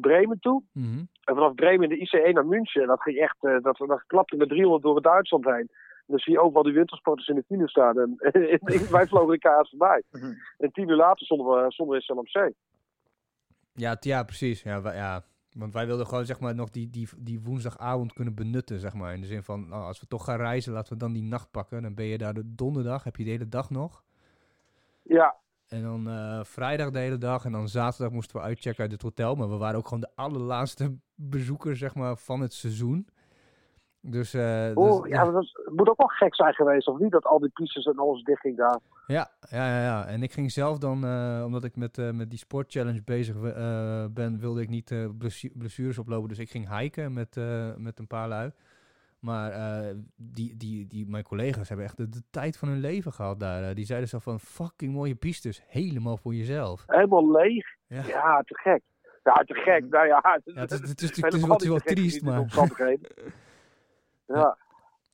Bremen toe. Mhm. En vanaf Bremen de ICE naar München. Dat ging echt, dat, dat klapte met 300 door het Duitsland heen. Dan zie je overal die wintersporters in de file staan. En, wij vlogen de kaart voorbij. Mhm. En tien uur later stonden we, op Zee. Ja, ja, precies. Ja, wij- ja. Want wij wilden gewoon zeg maar nog die, die, die woensdagavond kunnen benutten, zeg maar. In de zin van, nou, als we toch gaan reizen, laten we dan die nacht pakken. Dan ben je daar de donderdag, heb je de hele dag nog. Ja, En dan eh, vrijdag de hele dag. En dan zaterdag moesten we uitchecken uit het hotel. Maar we waren ook gewoon de allerlaatste bezoekers, zeg maar, van het seizoen. Dus, eh, dus- ja, dat het moet ook wel gek zijn geweest, of niet? Dat al die pistes en alles dichtging daar. Ja, ja, ja, ja. En ik ging zelf dan, eh, omdat ik met, eh, met die sportchallenge bezig ben, wilde ik niet blessu- blessures oplopen. Dus ik ging hiken met, met een paar lui. Maar die, die, die, mijn collega's hebben echt de, de tijd van hun leven gehad daar. Die zeiden zo van, fucking mooie pistes, helemaal voor jezelf. Helemaal leeg. Ja. Ja, te gek. Ja, te gek. Nou [LAUGHS] ja, het, is, helemaal wel, triest, maar... Ja,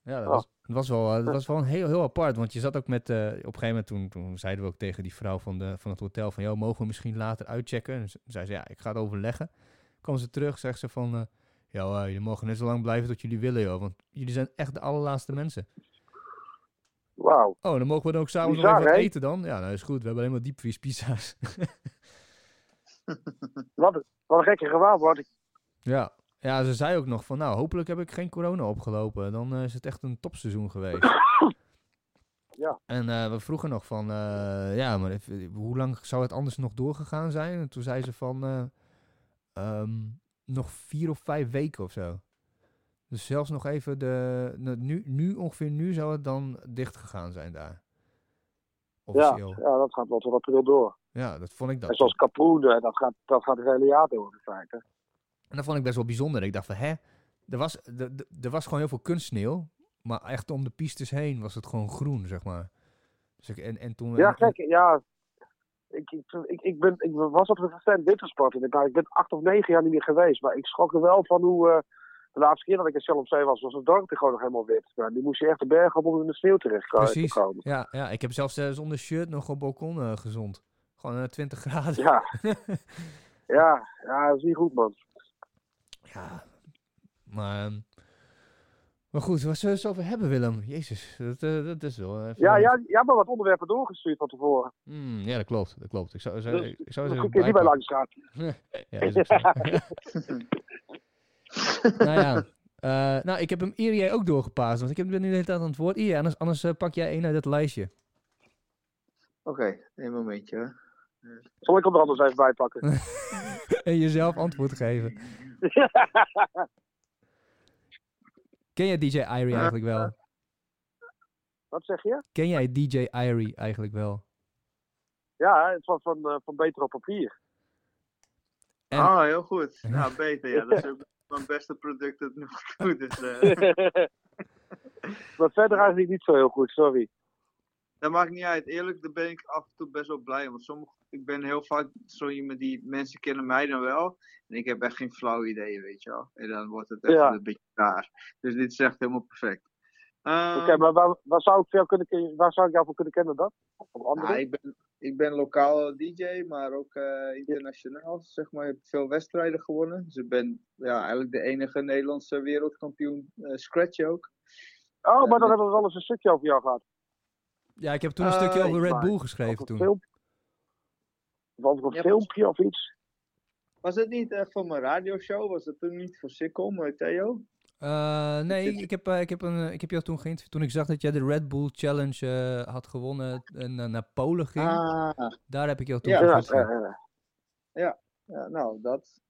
Ja, dat Oh. was, het was wel, eh, het was wel een heel, heel apart. Want je zat ook met, eh, op een gegeven moment, toen, toen zeiden we ook tegen die vrouw van, de, van het hotel van, joh, mogen we misschien later uitchecken? En ze- zei ze, ja, ik ga het overleggen. Kwam ze terug, zegt ze van, eh ja, eh, jullie mogen net zo lang blijven tot jullie willen, joh. Want jullie zijn echt de allerlaatste mensen. wauw. Oh, dan mogen we dan ook s'avonds nog even wat eten dan? Ja, nou is goed. We hebben alleen maar diepvriespizza's. [LAUGHS] Wat, een- wat een gekke gewaar word ik. ja. Ja, ze zei ook nog van, nou, hopelijk heb ik geen corona opgelopen. Dan eh, is het echt een topseizoen geweest. [COUGHS] Ja. En eh, we vroegen nog van, eh, ja, maar even, hoe lang zou het anders nog doorgegaan zijn? En toen zei ze van, eh, ehm, nog vier of vijf weken of zo. Dus zelfs nog even de... Nu, nu ongeveer nu zou het dan dicht gegaan zijn daar. Ja, Officieel. ja, dat gaat wel tot april door. Ja, dat vond ik dat. En zoals eh, dat gaat, dat gaat het hele jaar door in feite. En dat vond ik best wel bijzonder. Ik dacht van, hè? Er was, er, er- er was gewoon heel veel kunstsneeuw. Maar echt om de pistes heen was het gewoon groen, zeg maar. Dus ik, en, en toen... Ja, gek. Ja, ik, ik, ik, ben, ik was altijd een fan wintersport. En ik, ik ben acht of negen jaar niet meer geweest. Maar ik schrok er wel van hoe... eh, de laatste keer dat ik in Zee was, was het dorp gewoon nog helemaal wit. Die moest je echt de bergen op om in de sneeuw terecht te Precies. komen. Ja, ja, ik heb zelfs eh, zonder shirt nog op balkon eh, gezond. Gewoon eh, 20 graden. Ja. [LAUGHS] ja, ja, dat is niet goed, man. Ja, maar... ehm, Maar goed, waar zullen we het over hebben, Willem? Jezus, dat, eh, dat is wel... even- Ja, ja, jij hebt me wat onderwerpen doorgestuurd van tevoren. Hmm, ja, dat klopt, dat klopt. Ik zou, zou, Dus, ik zou Dat ze een keer niet bij langs. [LAUGHS] Ja, is zo. [LAUGHS] nou ja, eh, nou, ik heb hem Irie ook doorgepaasd, want ik heb- nu de hele tijd aan het woord. Irie, anders, anders eh, pak jij één uit het lijstje. Oké, een momentje. hoor. Zal ik hem er anders even bij pakken? [LAUGHS] en jezelf antwoord geven. [LAUGHS] Ken jij DJ Irie eigenlijk wel? Wat zeg je? Ken jij DJ Irie eigenlijk wel? Ja, het was van, eh, van Beter op Papier. En- Ah, heel goed. [LAUGHS] Nou, beter. Ja, dat is ook mijn beste product tot nu [LAUGHS] toe. Dus, eh, maar verder eigenlijk niet zo heel goed, sorry. Dat maakt niet uit. Eerlijk, daar ben ik af en toe best wel blij. Want sommige, ik ben heel vaak zo iemand die mensen kennen mij dan wel. En ik heb echt geen flauw idee, weet je wel. En dan wordt het echt Ja. een beetje raar. Dus dit is echt helemaal perfect. Ehm, Oké, maar waar, waar, zou ik jou kunnen, waar zou ik jou voor kunnen kennen dan? Andere? Ik, ben, ik ben lokaal DJ, maar ook eh, internationaal. Zeg maar, ik heb veel wedstrijden gewonnen. Dus ik ben ja, eigenlijk de enige Nederlandse wereldkampioen eh, scratch ook. oh, maar dan hebben we wel eens een stukje over jou gehad. Ja, ik heb toen een Eh, stukje over Red Bull geschreven toen. Of over een Ja, filmpje of iets. Was het niet eh, voor mijn radioshow? Was het toen niet voor Sikkom, Theo? Eh, nee, ik heb, eh, ik, heb een, ik heb jou toen geïnterviewd. Toen ik zag dat jij de Red Bull Challenge eh, had gewonnen en naar Polen ging. Ah, Daar heb ik jou toen Ja, Ja, geïnterviewd. eh, eh. ja, nou, dat.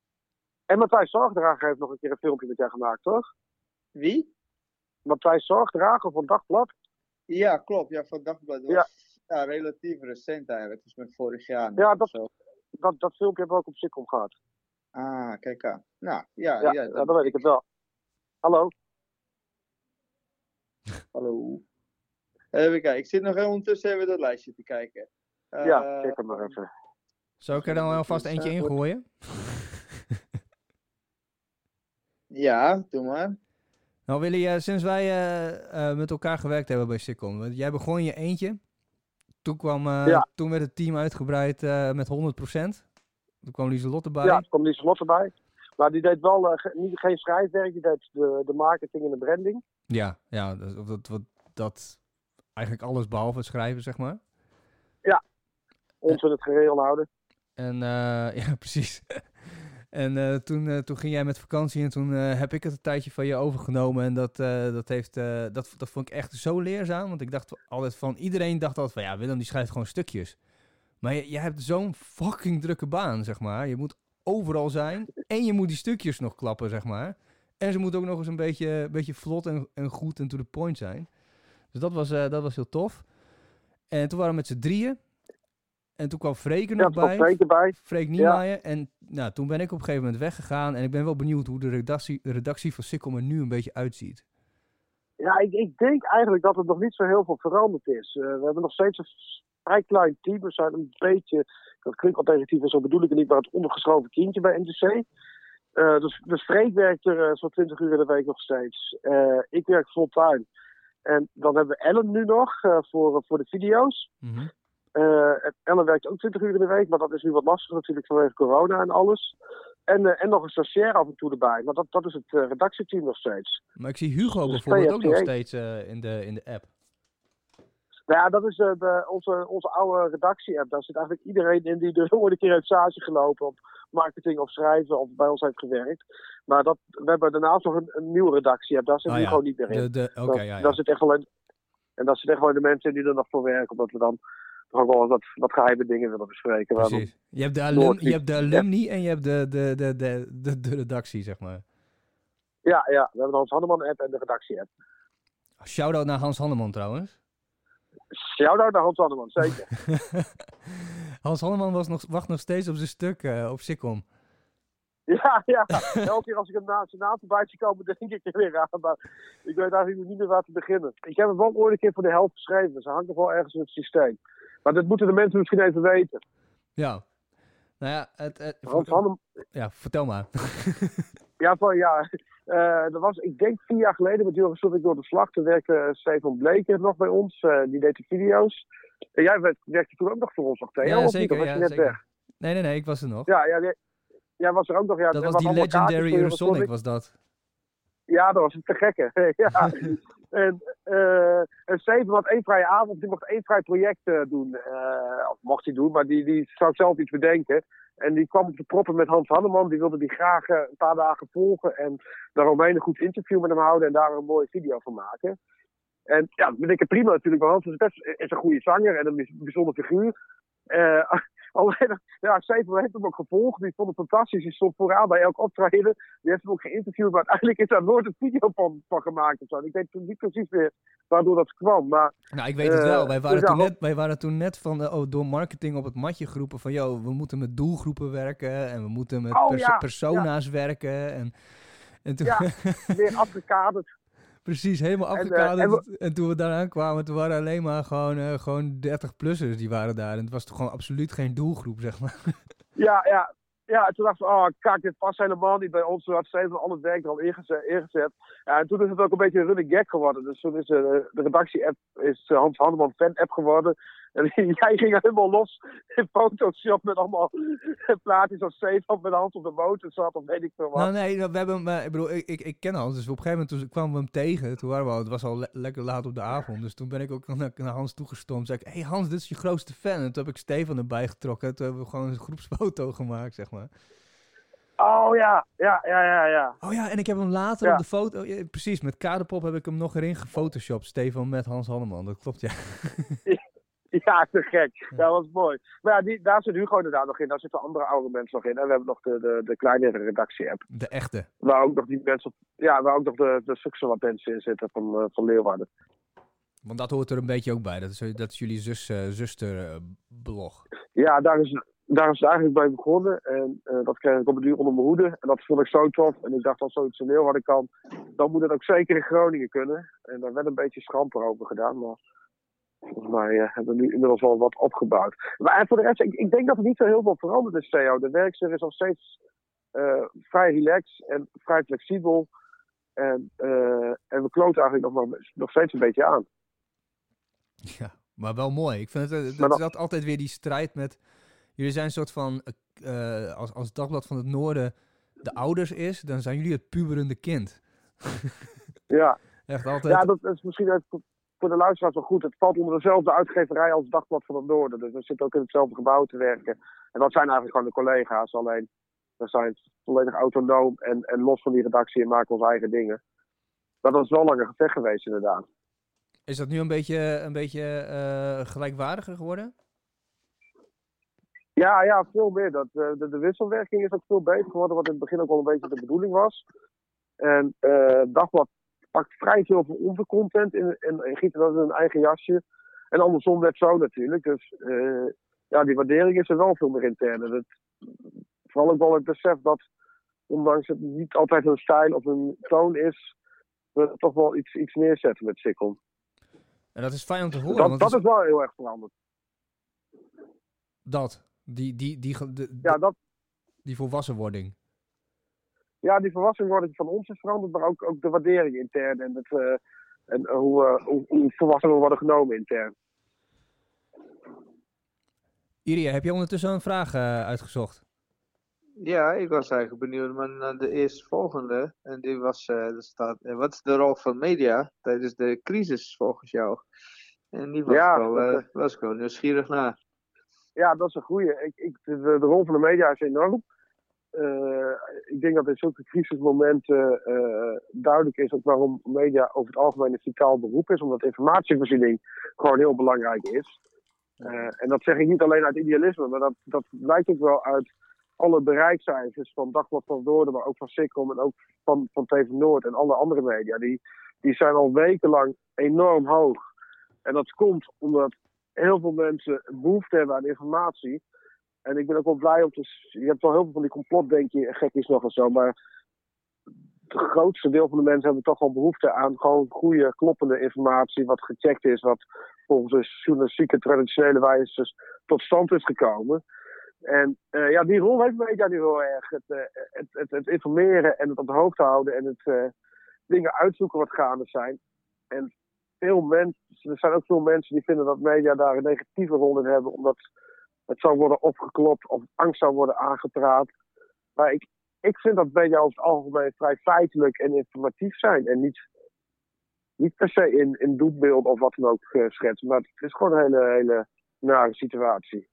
En Matthijs Zorgdrager heeft nog een keer een filmpje met jou gemaakt, toch? Wie? Matthijs Zorgdrager van Dagblad. Ja, klopt. Ja, van Dagblad. Dat Ja. was ja, relatief recent eigenlijk. Dus met vorig jaar. Ja, dat- zo. Dat, dat filmpje hebben we ook op Sikkom gehad. Ah, kijk aan. Nou, ja, Ja, ja, ja, dan weet ik het wel. Hallo? Hallo. Even kijken. Ik zit nog heel ondertussen even dat lijstje te kijken. ja, Eh, kijk hem maar even. Zou ik er dan alvast eentje ingooien? Ja, doe maar. Nou Willy, eh, sinds wij eh, eh, met elkaar gewerkt hebben bij Sikkom. want Jij begon je eentje. Toen, kwam, Ja. toen werd het team uitgebreid met 100%. Toen kwam Lieselotte bij. Ja, er kwam Lieselot erbij. Maar die deed wel ge- niet, geen schrijfwerk, die deed de, de marketing en de branding. Ja, ja dat, dat, dat, dat eigenlijk alles behalve het schrijven, zeg maar. Ons in het gereel houden. En [LAUGHS] ja, precies. En eh, toen, eh, toen ging jij met vakantie en toen eh, heb ik het een tijdje van je overgenomen. En dat, dat, heeft, dat, dat vond ik echt zo leerzaam. Want ik dacht altijd van, iedereen dacht altijd van, ja, Willem die schrijft gewoon stukjes. Maar je, je hebt zo'n fucking drukke baan, zeg maar. Je moet overal zijn en je moet die stukjes nog klappen, zeg maar. En ze moeten ook nog eens een beetje, beetje vlot en, en goed en to the point zijn. Dus dat was, dat was heel tof. En toen waren we met z'n drieën. En toen kwam Freek er Ja, nog kwam bij. Freek erbij. Freek Niemeyer. En nou, toen ben ik op een gegeven moment weggegaan. En ik ben wel benieuwd hoe de redactie, redactie van Sikkom er nu een beetje uitziet. Ja, ik, ik denk eigenlijk dat het nog niet zo heel veel veranderd is. Eh, we hebben nog steeds een vrij klein team. We zijn een beetje, dat klinkt al negatief en zo bedoel ik het niet, maar het ondergeschoven kindje bij NTC. Eh, dus, dus Freek werkt er eh, zo'n 20 uur in de week nog steeds. Ik werk fulltime. En dan hebben we Ellen nu nog voor, voor de video's. En Ellen werkt ook 20 uur in de week, maar dat is nu wat lastiger natuurlijk vanwege corona en alles. En, eh, en nog een stagiair af en toe erbij. Maar dat, dat is het eh, redactieteam nog steeds. Maar ik zie Hugo Dus bijvoorbeeld ook nog steeds eh, in, de, in de app. Nou ja, dat is eh, de, onze, onze oude redactie-app. Daar zit eigenlijk iedereen in die er [LAUGHS] ooit een keer heeft stage gelopen op marketing of schrijven of bij ons heeft gewerkt. Maar dat, we hebben daarnaast nog een, een nieuwe redactie-app. Daar zit Ah, nu ja. gewoon niet meer in. De, de, Oké, Dat- ja, ja. Daar zit echt wel en dat zit echt wel in de mensen die er nog voor werken. Omdat we dan toch ook wel wat, wat geheime dingen willen bespreken. Precies. Je hebt de, alum, je hebt de alumni en je hebt de, de, de, de, de, de redactie, zeg maar. Ja, ja, we hebben de Hans Hanneman app en de redactie app. Shout-out naar Hans Hanneman trouwens. Shout-out naar Hans Hanneman, zeker. [LAUGHS] Hans Hanneman was nog, wacht nog steeds op zijn stuk eh, op Sikkom. Ja, ja. [LAUGHS] Elke keer als ik hem na zijn naam voorbij zie komen, [LAUGHS] denk ik er weer aan. Maar ik weet eigenlijk niet meer waar te beginnen. Ik heb hem wel ooit een keer voor de helft geschreven. Dus hij hangt nog wel ergens in het systeem. Maar dat moeten de mensen misschien even weten. Ja. Nou ja, het, het- Hans Hanneman, ja, vertel maar. [LAUGHS] ja, van, ja eh, dat was, ik denk vier jaar geleden met Stop ik door de slag. Toen werkte eh, Stefan Bleker nog bij ons. eh, die deed de video's. En jij werkte, werkte toen ook nog voor ons, nog Theo? ja, zeker. Was Ja, je net zeker. weg? Nee, nee, nee, ik was er nog. Ja, ja, jij- jij was er ook nog. Ja, dat er was die legendary Eurosonic. Eurosonic, was dat. Ja, dat was te gekke. [LAUGHS] ja. [LAUGHS] En, eh en Steven had één vrije avond, die mocht één vrij project eh, doen. Eh, of mocht hij doen, maar die, die zou zelf iets bedenken. En die kwam op de proppen met Hans Hanneman. Die wilde die graag een paar dagen volgen. En daaromheen een goed interview met hem houden en daar een mooie video van maken. En ja, dat vind ik prima natuurlijk. Want Hans is, best, is een goede zanger en een bijz- bijzonder figuur. Alleen, [LAUGHS] ja, Steven heeft hem ook gevolgd. Die vond het fantastisch. Die stond vooraan bij elk optreden. Die heeft hem ook geïnterviewd, maar [LAUGHS] uiteindelijk is daar nooit een video van, van gemaakt of zo. Ik weet niet precies meer waardoor dat kwam. Maar Nou, ik weet het Eh, wel. Wij waren, dus toen net, wij waren toen net van, eh, oh, door marketing op het matje geroepen van, yo, we moeten met doelgroepen werken en we moeten met Oh, pers- ja, persona's werken. En, en toen, Ja. [LAUGHS] weer afgekaderd. Precies, helemaal En, eh, afgekaderd. en En, toen we daaraan kwamen, toen waren alleen maar gewoon, eh, gewoon 30-plussers die waren daar. En het was toch gewoon absoluut geen doelgroep, zeg maar. Ja, ja. Ja, en toen dacht ik, oh kijk, dit past helemaal niet bij ons. Toen had Steven al het werk er al ingezet. ingezet. Ja, en toen is het ook een beetje een running gag geworden. Dus toen is eh, de redactie-app is eh, Hans Hanneman fan-app geworden. En [LAUGHS] jij ging helemaal los in Photoshop met allemaal [LAUGHS] plaatjes als Stefan met Hans op de motor zat of weet ik veel wat. Nou nee, we hebben hem, eh, ik bedoel, ik, ik, ik ken Hans, dus op een gegeven moment kwamen we hem tegen. Toen waren we al, het was al le- lekker laat op de avond, dus toen ben ik ook [LAUGHS] naar, naar Hans toegestomd. Zei ik, hey Hans, dit is je grootste fan. En toen heb ik Stefan erbij getrokken. Toen hebben we gewoon een groepsfoto gemaakt, zeg maar. Oh ja, ja, ja, ja, ja. Oh ja, en ik heb hem later Ja. op de foto, ja, precies, met Kaderpop heb ik hem nog erin gefotoshopt. Stefan met Hans Hanneman, dat klopt ja. [LAUGHS] Ja, te gek. Ja, dat was mooi. Maar ja, die, daar zit Hugo inderdaad nog in. Daar zitten andere oude mensen nog in. En we hebben nog de, de, de kleinere redactie-app. De echte. Waar ook nog die mensen, ja, waar ook nog de, de mensen in zitten van, eh, van Leeuwarden. Want dat hoort er een beetje ook bij. Dat is, dat is jullie zus, eh, zusterblog. Ja, daar is, daar is het eigenlijk bij begonnen. En eh, dat kreeg ik op het duur onder mijn hoede. En dat vond ik zo tof. En ik dacht, als zoiets in Leeuwarden kan, dan moet het ook zeker in Groningen kunnen. En daar werd een beetje schamper over gedaan. Maar volgens mij eh, hebben we nu inmiddels wel wat opgebouwd. Maar en voor de rest, ik, ik denk dat er niet zo heel veel veranderd is, Theo. De werkster is nog steeds eh, vrij relaxed en vrij flexibel. En, eh, en we kloten eigenlijk nog, nog steeds een beetje aan. Ja, maar wel mooi. Ik vind het, is altijd weer die strijd met... Jullie zijn een soort van... eh, als, als het Dagblad van het Noorden de ouders is, dan zijn jullie het puberende kind. [LAUGHS] Ja. Echt altijd... Ja, dat is misschien voor- de luisteraars wel goed. Het valt onder dezelfde uitgeverij als Dagblad van het Noorden. Dus we zitten ook in hetzelfde gebouw te werken. En dat zijn eigenlijk gewoon de collega's. Alleen, we zijn volledig autonoom en, en los van die redactie en maken onze eigen dingen. Maar dat is wel langer gevecht geweest, inderdaad. Is dat nu een beetje, een beetje eh, gelijkwaardiger geworden? Ja, ja, veel meer. Dat, eh, de, de wisselwerking is ook veel beter geworden, wat in het begin ook wel een beetje de bedoeling was. En eh Dagblad pakt vrij veel van onze content in, en, en giet dat in een eigen jasje. En andersom net zo natuurlijk. Dus eh, ja, die waardering is er wel veel meer intern. En het, vooral ook wel het besef dat, ondanks het niet altijd een stijl of een toon is, we toch wel iets, iets neerzetten met Sikkel. En dat is fijn om te horen. Dat, want dat is wel heel erg veranderd. dat. Die, die, die, Ja, dat, die volwassenwording. ja, die verwassingwording van ons is veranderd, maar ook, ook de waardering intern en, het, eh, en eh, hoe, eh, hoe, hoe volwassenen worden genomen intern. Iria, heb je ondertussen een vraag eh, uitgezocht? Ja, ik was eigenlijk benieuwd maar naar de eerstvolgende. En die was, eh er staat, wat is de rol van media tijdens de crisis volgens jou? En die was, Ja, ik wel, dat, was ik wel nieuwsgierig naar. Ja, dat is een goeie. Ik, ik, de, de rol van de media is enorm. Eh, ik denk dat in zulke crisismomenten eh, duidelijk is ook waarom media over het algemeen een vitaal beroep is. Omdat informatievoorziening gewoon heel belangrijk is. Eh, en dat zeg ik niet alleen uit idealisme, maar dat, dat blijkt ook wel uit alle bereikcijfers van Dagblad van Noorden, maar ook van Sikkom en ook van, van TV Noord en alle andere media. Die, die zijn al wekenlang enorm hoog. En dat komt omdat heel veel mensen behoefte hebben aan informatie. En ik ben ook wel blij om te. Je hebt wel heel veel van die complotdenkje gekjes nog en zo, maar het grootste deel van de mensen hebben toch wel behoefte aan gewoon goede, kloppende informatie, wat gecheckt is, wat volgens de journalistieke traditionele wijze tot stand is gekomen. En uh, ja, die rol heeft media nu heel erg. Het, uh, het, het, het, informeren en het op de hoogte houden en het uh, dingen uitzoeken wat gaande zijn. En veel mensen, er zijn ook veel mensen die vinden dat media daar een negatieve rol in hebben, omdat het zou worden opgeklopt of angst zou worden aangepraat. Maar ik, ik vind dat media over het algemeen vrij feitelijk en informatief zijn. En niet, niet per se in, in doelbeeld of wat dan ook uh, schetsen. Maar het is gewoon een hele, hele nare situatie.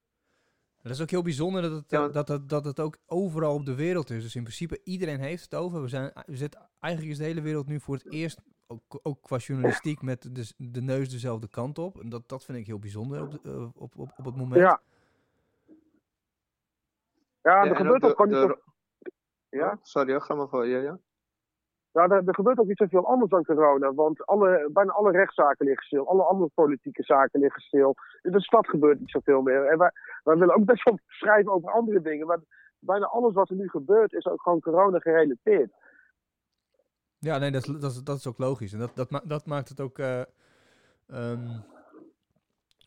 Dat is ook heel bijzonder dat het, ja. dat, dat, dat het ook overal op de wereld is. Dus in principe iedereen heeft het over. We, zijn, we zitten, eigenlijk is de hele wereld nu voor het eerst, ook, ook qua journalistiek, met de, de neus dezelfde kant op. En dat, dat vind ik heel bijzonder op, de, uh, op, op, op het moment. Ja, ja, er ja, gebeurt ook gewoon niet ja? Sorry, ga maar voor. Ja, ja. Ja, er, er, gebeurt ook iets zoveel anders dan corona. Want alle, bijna alle rechtszaken liggen stil. Alle andere politieke zaken liggen stil. In de stad gebeurt niet zoveel meer. En wij, wij willen ook best wel [LAUGHS] schrijven over andere dingen. Maar bijna alles wat er nu gebeurt is ook gewoon corona gerelateerd. Ja, nee, dat, dat, dat is ook logisch. En dat, dat, dat maakt het ook... Uh, um,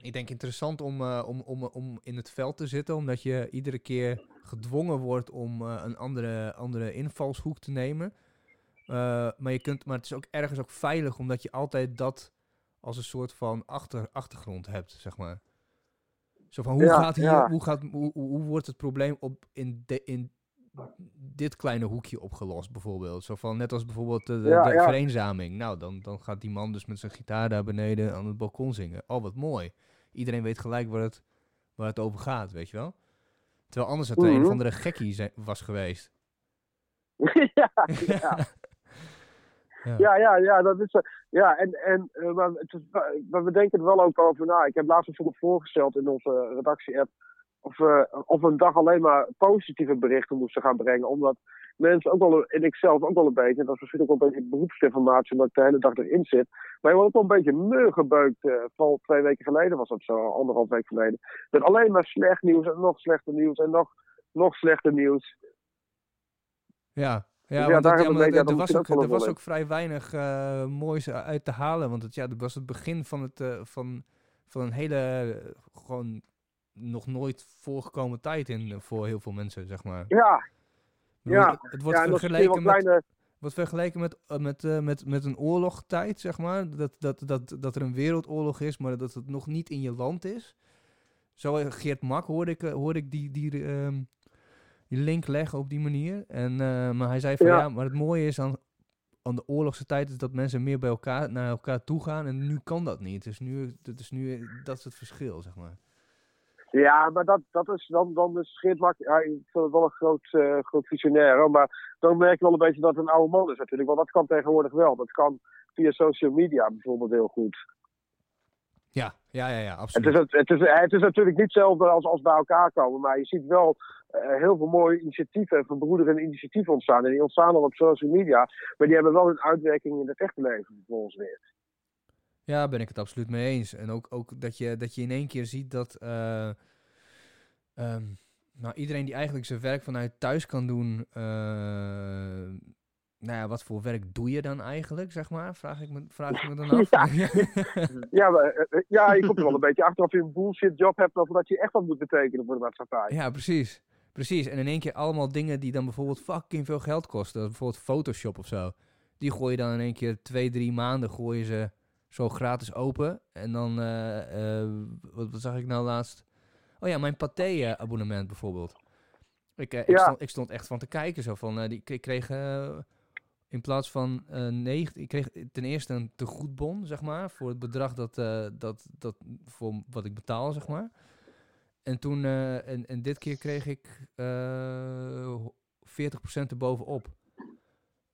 ik denk interessant om, uh, om, om, om in het veld te zitten. Omdat je iedere keer gedwongen wordt om uh, een andere, andere invalshoek te nemen. Maar, je kunt, maar het is ook ergens ook veilig, omdat je altijd dat als een soort van achter, achtergrond hebt, zeg maar. Zo van, hoe, ja, gaat hier, ja. hoe, gaat, hoe, hoe wordt het probleem op in, de, in dit kleine hoekje opgelost, bijvoorbeeld? Zo van, net als bijvoorbeeld de, de, ja, de vereenzaming. Nou, dan, dan gaat die man dus met zijn gitaar daar beneden aan het balkon zingen. Oh, wat mooi. Iedereen weet gelijk waar het, waar het over gaat, weet je wel? Terwijl anders het mm -hmm. een of andere gekkie was geweest. [LAUGHS] ja, [LAUGHS] ja. ja. Ja, ja, dat is Ja, en, en uh, maar, het is, maar we denken er wel ook over na. Ik heb laatst bijvoorbeeld voorgesteld in onze redactie-app of, uh, of een dag alleen maar positieve berichten moesten gaan brengen. Omdat mensen ook wel, en ik zelf ook wel een beetje, en dat is misschien ook wel een beetje beroepsinformatie, omdat ik de hele dag erin zit. Maar je wordt ook wel een beetje neurgebeukt. Uh, van twee weken geleden was dat zo, anderhalf week geleden. Met alleen maar slecht nieuws en nog slechter nieuws en nog, nog slechter nieuws. Ja, ja, dus ja, daar dat, ja, er, er was, ook, er was ook vrij weinig uh, moois uit te halen. Want het, ja, dat was het begin van, het, uh, van, van een hele uh, gewoon nog nooit voorgekomen tijd in voor heel veel mensen, zeg maar. Ja. Bedoel, ja. Het wordt ja, vergeleken met, kleine... wordt vergeleken met, met, uh, met, met een oorlogtijd, zeg maar. Dat, dat, dat, dat er een wereldoorlog is, maar dat het nog niet in je land is. Zo Geert Mak hoorde ik, hoorde ik die, die, uh, die link leggen op die manier. En, uh, maar hij zei van ja. ja, maar het mooie is aan, aan de oorlogse tijd is dat mensen meer bij elkaar naar elkaar toe gaan. En nu kan dat niet. Dus nu, dat is nu dat is het verschil, zeg maar. Ja, maar dat, dat is dan, dan is Geert ja, ik vind het wel een groot, uh, groot visionair. Maar dan merk je wel een beetje dat het een oude man is natuurlijk. Want dat kan tegenwoordig wel. Dat kan via social media bijvoorbeeld heel goed. Ja, ja, ja, ja absoluut. Het is, het, is, het is natuurlijk niet hetzelfde als, als bij elkaar komen. Maar je ziet wel uh, heel veel mooie initiatieven, verbroederende initiatieven ontstaan. En die ontstaan dan op social media. Maar die hebben wel een uitwerking in het echte leven vervolgens weer. Ja, ben ik het absoluut mee eens. En ook, ook dat, je, dat je in één keer ziet dat uh, um, nou, iedereen die eigenlijk zijn werk vanuit thuis kan doen. Uh, nou ja, wat voor werk doe je dan eigenlijk, zeg maar? Vraag ik me, vraag ik me dan [LAUGHS] af. ja, [LAUGHS] ja, maar, ja, je komt er wel een beetje achter of je een bullshit job hebt of dat je echt wat moet betekenen voor de maatschappij. Ja, precies. Precies. En in één keer allemaal dingen die dan bijvoorbeeld fucking veel geld kosten. Bijvoorbeeld Photoshop of zo. Die gooi je dan in één keer twee, drie maanden gooi je ze zo gratis open. En dan, uh, uh, wat, wat, zag ik nou laatst? Oh ja, mijn Pathé-abonnement bijvoorbeeld. Ik, uh, ik, stond, ik stond echt van te kijken. Zo van, die, ik kreeg in plaats van negen, ik kreeg ten eerste een tegoedbon, zeg maar, voor het bedrag dat, dat, dat voor wat ik betaal, zeg maar. En toen, en, en dit keer kreeg ik 40% erbovenop.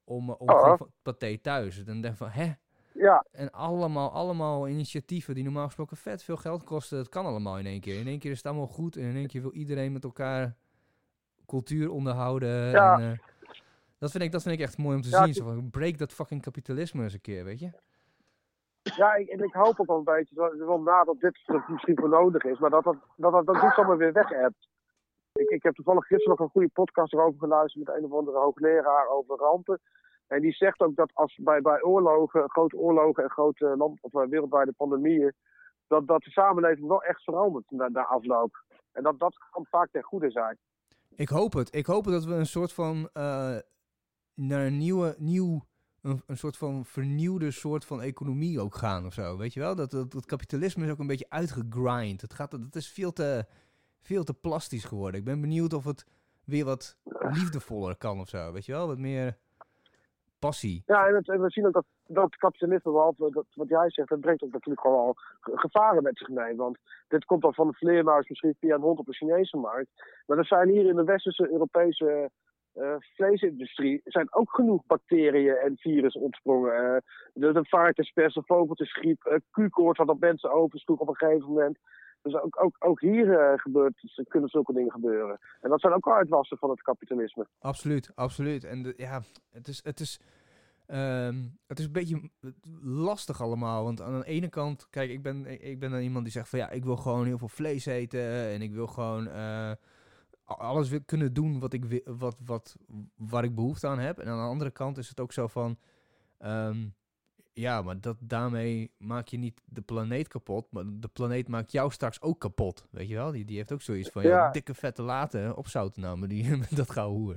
Om, om oh. paté thuis. En dan denk ik van, hè? Ja. En allemaal, allemaal initiatieven die normaal gesproken vet veel geld kosten. Dat kan allemaal in één keer. In één keer is het allemaal goed. En in één keer wil iedereen met elkaar cultuur onderhouden. Ja. En, eh, dat, vind ik, dat vind ik echt mooi om te Ja, zien. Zo van, break dat fucking kapitalisme eens een keer, weet je? Ja, ik, en ik hoop ook wel een beetje, wel, wel na dat dit misschien voor nodig is, maar dat dat, dat, dat, dat niet zomaar weer weg hebt. Ik, ik heb toevallig gisteren nog een goede podcast erover geluisterd met een of andere hoogleraar over rampen. En die zegt ook dat als bij, bij oorlogen, grote oorlogen en grote land, of eh, wereldwijde pandemieën, dat, dat de samenleving wel echt verandert na, na afloop. En dat dat kan vaak ten goede zijn. Ik hoop het. Ik hoop dat we een soort van eh, naar een nieuwe, nieuw, een, een soort van vernieuwde soort van economie ook gaan of zo. Weet je wel? Dat, dat, dat kapitalisme is ook een beetje uitgegrind. Het, gaat, het is veel te, veel te plastisch geworden. Ik ben benieuwd of het weer wat liefdevoller kan of zo. Weet je wel? Wat meer Ja, en, we zien ook dat, dat kapitalisme, behalve wat jij zegt, dat brengt ook natuurlijk gewoon al ge- gevaren met zich mee. Want dit komt dan van de vleermuis misschien via een hond op de Chinese markt. Maar er zijn hier in de westerse Europese eh, vleesindustrie zijn ook genoeg bacteriën en virussen ontsprongen. Eh, de, de varkenspest, de vogeltjesgriep, Q-koorts wat op mensen oversloeg op een gegeven moment. Dus ook, ook, ook hier eh, gebeurt, kunnen zulke dingen gebeuren. En dat zijn ook uitwassen van het kapitalisme. Absoluut, absoluut. En de, ja, het is, het, is, ehm, het is een beetje lastig allemaal. Want aan de ene kant, kijk, ik ben, ik ben dan iemand die zegt van ja, ik wil gewoon heel veel vlees eten. En ik wil gewoon eh, alles wil kunnen doen wat ik, wat, wat, waar ik behoefte aan heb. En aan de andere kant is het ook zo van. ehm, ja, maar dat, daarmee maak je niet de planeet kapot, maar de planeet maakt jou straks ook kapot. Weet je wel? Die, die heeft ook zoiets van, ja, Ja. dikke vette laten, opzouten nou, maar die, [LAUGHS] met dat gouden hoer.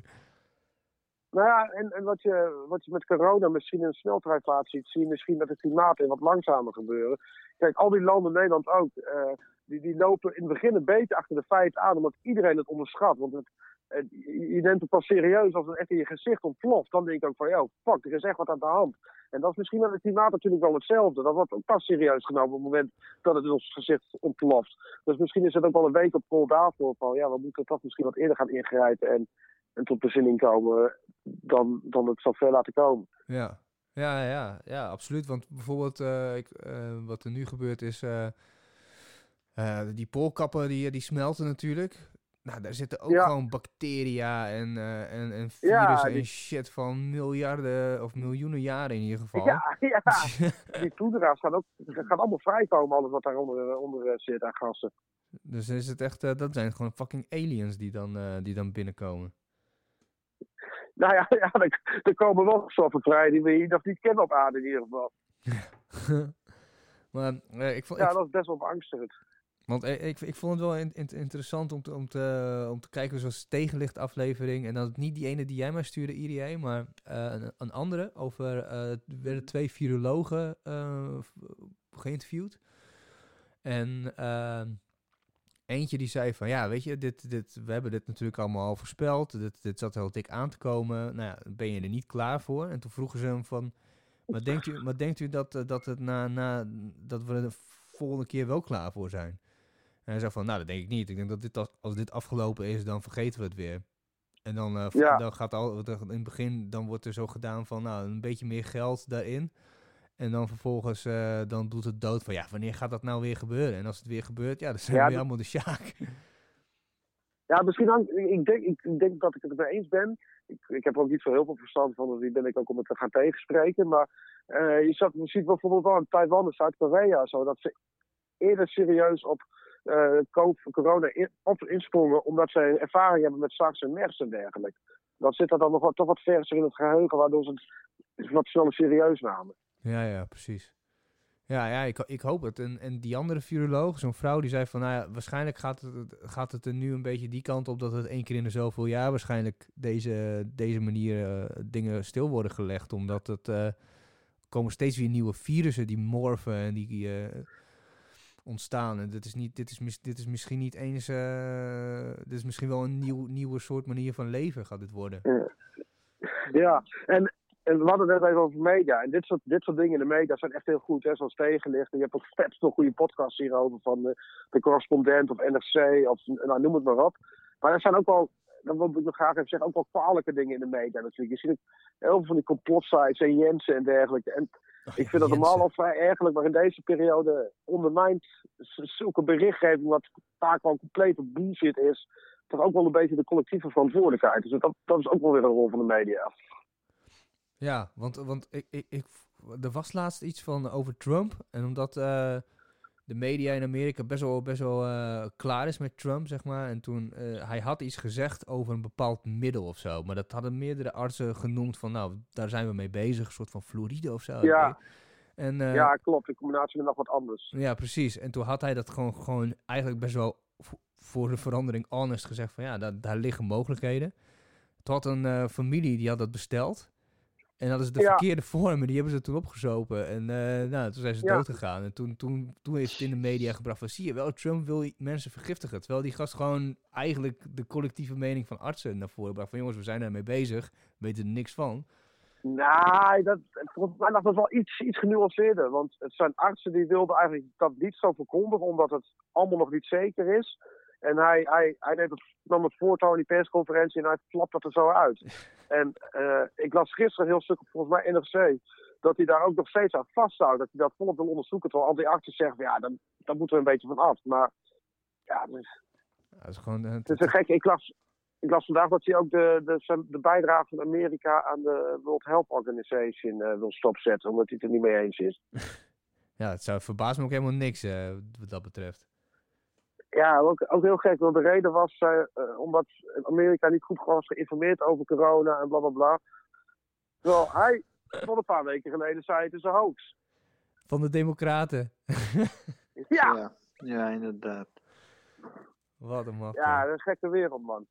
Nou ja, en, en wat, je, wat je met corona misschien in een sneltreinvaart ziet, zie je misschien met het klimaat in wat langzamer gebeuren. Kijk, al die landen, Nederland ook, eh, die, die lopen in het begin een beetje achter de feiten aan, omdat iedereen het onderschat. Want het, je je neemt het pas serieus als het echt in je gezicht ontploft. Dan denk ik ook van, joh, fuck, er is echt wat aan de hand. En dat is misschien met het klimaat natuurlijk wel hetzelfde. Dat wordt ook pas serieus genomen op het moment dat het in ons gezicht ontploft. Dus misschien is het ook wel een week op pol daarvoor van, ja, we moeten toch misschien wat eerder gaan ingrijpen en, en tot bezinning komen dan, dan het zo ver laten komen. Ja, ja, ja, ja, absoluut. Want bijvoorbeeld, eh, ik, eh, wat er nu gebeurt is, eh, die poolkappen die, die smelten natuurlijk. Nou, daar zitten ook Ja. gewoon bacteria en, eh, en, en Ja, virussen en shit van miljarden of miljoenen jaren in ieder geval. [LAUGHS] Ja, ja. [LAUGHS] Die toedera's gaan ook gaan allemaal vrijkomen, alles wat daaronder onder, eh, zit aan gassen. dus is het echt, eh, dat zijn gewoon fucking aliens die dan, die dan binnenkomen. Nou ja, [LAUGHS] ja er, er komen wel stoffen vrij die we hier nog niet kennen op aarde in ieder geval. maar ik vond, Ja, ik, dat is best wel beangstigend. Want ik, ik, ik vond het wel in- in- interessant om te, om, te, om te kijken zoals tegenlicht aflevering. En dan niet die ene die jij mij stuurde, IDA, maar eh, een, een andere. Over, eh, er werden twee virologen eh, geïnterviewd. En ehm, eentje die zei van, ja, weet je, dit, dit, we hebben dit natuurlijk allemaal al voorspeld. Dit, dit zat heel dik aan te komen. Nou ja, ben je er niet klaar voor? En toen vroegen ze hem van, maar denkt u, maar denkt u dat, eh, dat, het na, na, dat we er de volgende keer wel klaar voor zijn? En hij zei van, nou, dat denk ik niet. Ik denk dat dit als, als dit afgelopen is, dan vergeten we het weer. En dan, eh, Ja. dan gaat al, dan- in het begin, dan wordt er zo gedaan van, nou, een beetje meer geld daarin. En dan vervolgens, eh, dan doet het dood van, ja, wanneer gaat dat nou weer gebeuren? En als het weer gebeurt, ja, dan zijn Ja, we weer allemaal de sjaak. [LAUGHS] Ja, misschien hangt, ik, denk, ik, denk dat ik het mee eens ben. Ik, ik heb er ook niet zo heel veel verstand van, dus wie ben ik ook om het te gaan tegenspreken. Maar eh, je ziet bijvoorbeeld wel in Taiwan en Zuid-Korea zo, dat ze eerder serieus op eh, co- corona in, op insprongen, omdat ze ervaring hebben met SARS en MERS en dergelijke. Dat zit er dan nog wat, toch wat verser in het geheugen, waardoor ze het wat sneller serieus namen. Ja, ja, precies. Ja, ja ik, ik hoop het. En, en die andere viroloog, zo'n vrouw, die zei van... Nou ja, waarschijnlijk gaat het, gaat het er nu een beetje die kant op... dat het één keer in de zoveel jaar waarschijnlijk deze, deze manier eh, dingen stil worden gelegd. Omdat het... eh, komen steeds weer nieuwe virussen die morfen en die ontstaan. En dit is, niet, dit, is mis- dit is misschien niet eens... eh, dit is misschien wel een nieuw, nieuwe soort manier van leven gaat dit worden. Ja, en, en we hadden het net even over media. En dit soort, dit soort dingen in de media zijn echt heel goed, hè, zoals tegenlicht. En je hebt ook vet veel goede podcasts hierover van de, de correspondent of NRC of nou, noem het maar op. Maar er zijn ook wel, dan wil ik nog graag even zeggen, ook wel kwalijke dingen in de media natuurlijk. Je ziet ook heel veel van die complotsites en Jensen en dergelijke. En [LAUGHS] Ik vind dat normaal al vrij ergelijk, maar in deze periode ondermijnt zulke berichtgeving, wat vaak wel complete bullshit is, toch ook wel een beetje de collectieve verantwoordelijkheid. Dus dat, dat is ook wel weer een rol van de media. Ja, want, want ik, ik, ik, er was laatst iets van over Trump. En omdat eh, de media in Amerika best wel, best wel eh, klaar is met Trump, zeg maar. En toen, eh, hij had iets gezegd over een bepaald middel of zo. Maar dat hadden meerdere artsen genoemd van, nou, daar zijn we mee bezig. Een soort van fluoride of zo. Ja. En, eh, ja, klopt. In combinatie met nog wat anders. ja, precies. En toen had hij dat gewoon, gewoon eigenlijk best wel vo- voor de verandering honest gezegd van ja, daar, daar liggen mogelijkheden. Toen had een familie die had dat besteld. En hadden ze de Ja. verkeerde vormen, die hebben ze toen opgezopen. En eh, nou, toen zijn ze Ja. dood gegaan. En toen, toen, toen heeft het in de media gebracht van zie je wel, Trump wil mensen vergiftigen. Terwijl die gast gewoon eigenlijk de collectieve mening van artsen naar voren bracht. Van jongens, we zijn daarmee bezig, weten er niks van. Nee, dat, volgens mij lag dat wel iets, iets genuanceerder. Want het zijn artsen die wilden eigenlijk dat niet zo verkondigen, omdat het allemaal nog niet zeker is. En hij, hij, hij neemt het, nam het voortouw in die persconferentie en hij flapt dat er zo uit. [LAUGHS] En eh, ik las gisteren een heel stuk op volgens mij NRC, dat hij daar ook nog steeds aan vasthoudt. Dat hij dat volop wil onderzoeken, terwijl al die artsen zeggen, ja, dan, daar moeten we een beetje van af. Maar ja, dus, dat is gewoon, eh, het is een gek. Ik las, ik las vandaag dat hij ook de, de, de bijdrage van Amerika aan de World Health Organization eh, wil stopzetten, omdat hij het er niet mee eens is. [LAUGHS] ja, het zou verbaast me ook helemaal niks wat dat betreft. Ja, ook, ook heel gek. Want de reden was eh, eh, omdat Amerika niet goed was geïnformeerd over corona en bla bla bla. Terwijl hij tot een paar weken geleden zei het is een hoax. Van de democraten. [LAUGHS] Ja, Ja, ja inderdaad. Wat een maffe. ja, dat is een gekke wereld, man.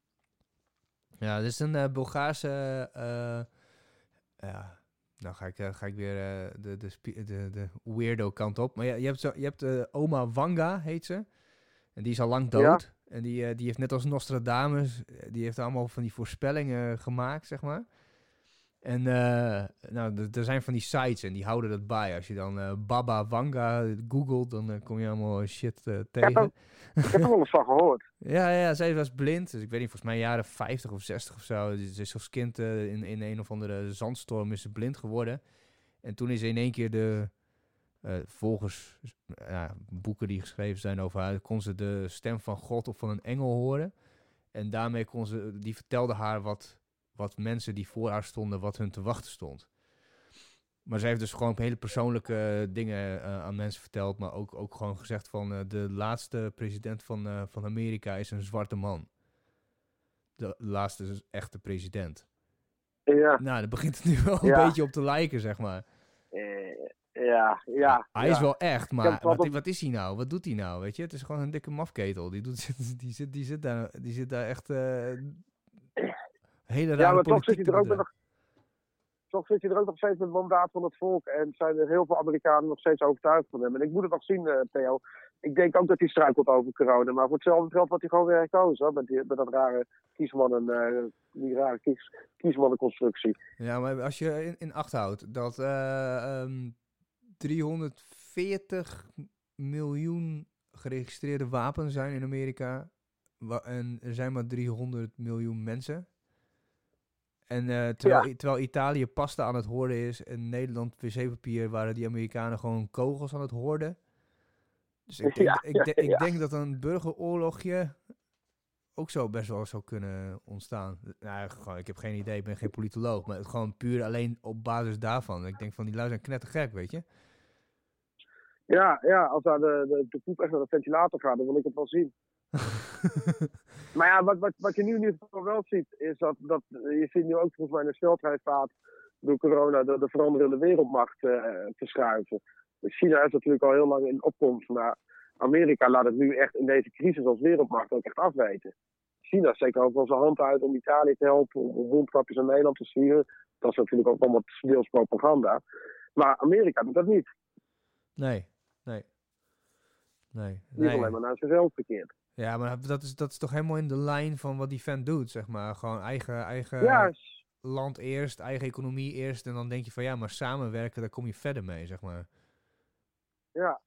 Ja, dit is een eh, Bulgaarse. eh, ja, nou ga ik, ga ik weer de, de, de, de weirdo kant op. Maar ja, je hebt, zo, je hebt eh, oma Wanga, heet ze. En die is al lang Ja. dood. En die, eh, die heeft net als Nostradamus, eh, die heeft allemaal van die voorspellingen gemaakt, zeg maar. En eh, nou, er zijn van die sites en die houden dat bij. Als je dan eh, Baba Wanga googelt, dan kom je allemaal shit tegen. Ik heb er wel eens van gehoord. [LAUGHS] Ja, ja, zij was blind. Dus ik weet niet, volgens mij jaren 50 of 60 of zo. Ze is als kind in, in een of andere zandstorm is ze blind geworden. En toen is ze in één keer de, eh, volgens eh, boeken die geschreven zijn over haar, kon ze de stem van God of van een engel horen. En daarmee kon ze, die vertelde haar wat, wat mensen die voor haar stonden, wat hun te wachten stond. Maar ze heeft dus gewoon hele persoonlijke dingen eh, aan mensen verteld. Maar ook, ook gewoon gezegd van eh, de laatste president van, eh, van Amerika is een zwarte man. De laatste echte president. Ja, Nou, daar begint het nu wel een beetje op te lijken, zeg maar. Ja, ja. Hij ja. is wel echt, maar wat wat, op- wat is hij nou? Wat doet hij nou? Weet je, het is gewoon een dikke mafketel. Die, doet, [LAUGHS] die, zit, die, zit, daar, die zit daar echt eh, hele rare Ja, maar toch zit hij er ook nog. Toch zit hij er ook nog steeds met het mandaat van het volk. En zijn er heel veel Amerikanen nog steeds overtuigd van hem. En ik moet het nog zien, eh, Theo. Ik denk ook dat hij struikelt over corona. Maar voor hetzelfde geld wordt hij gewoon weer herkozen. Hoor, met, die, met dat rare kiesmannen, eh, die rare kies, kiesmannenconstructie. Ja, maar als je in, in acht houdt dat eh, ehm, 340 miljoen geregistreerde wapens zijn in Amerika. en er zijn maar 300 miljoen mensen. En eh, terwijl, terwijl Italië pasta aan het hoorden is en Nederland wc-papier waren die Amerikanen gewoon kogels aan het hoorden. Dus ik [LAUGHS] denk, Ja, ik, de- ik ja. denk dat een burgeroorlogje ook zo best wel zou kunnen ontstaan. Nou, gewoon, ik heb geen idee, ik ben geen politoloog, maar het gewoon puur alleen op basis daarvan. Ik denk van die lui zijn knettergek, weet je. Ja, ja, als daar de, de, de poep echt naar de ventilator gaat, dan wil ik het wel zien. [LAUGHS] Maar ja, wat, wat, wat je nu in ieder geval wel ziet, is dat, dat je ziet nu ook volgens mij een veldrijvaart door corona de, de veranderende wereldmacht eh, verschuiven. China is natuurlijk al heel lang in opkomst, maar Amerika laat het nu echt in deze crisis als wereldmacht ook echt afweten. China steekt ook wel zijn hand uit om Italië te helpen, om, mondkapjes aan Nederland te sturen. Dat is natuurlijk ook allemaal deels propaganda. Maar Amerika doet dat niet. Nee, nee. Nee. Nee. alleen maar naar zichzelf verkeerd. Ja, maar dat is, dat is toch helemaal in de lijn van wat die vent doet, zeg maar. Gewoon eigen, eigen ja, land eerst, eigen economie eerst. En dan denk je van ja, maar samenwerken, daar kom je verder mee, zeg maar. Ja,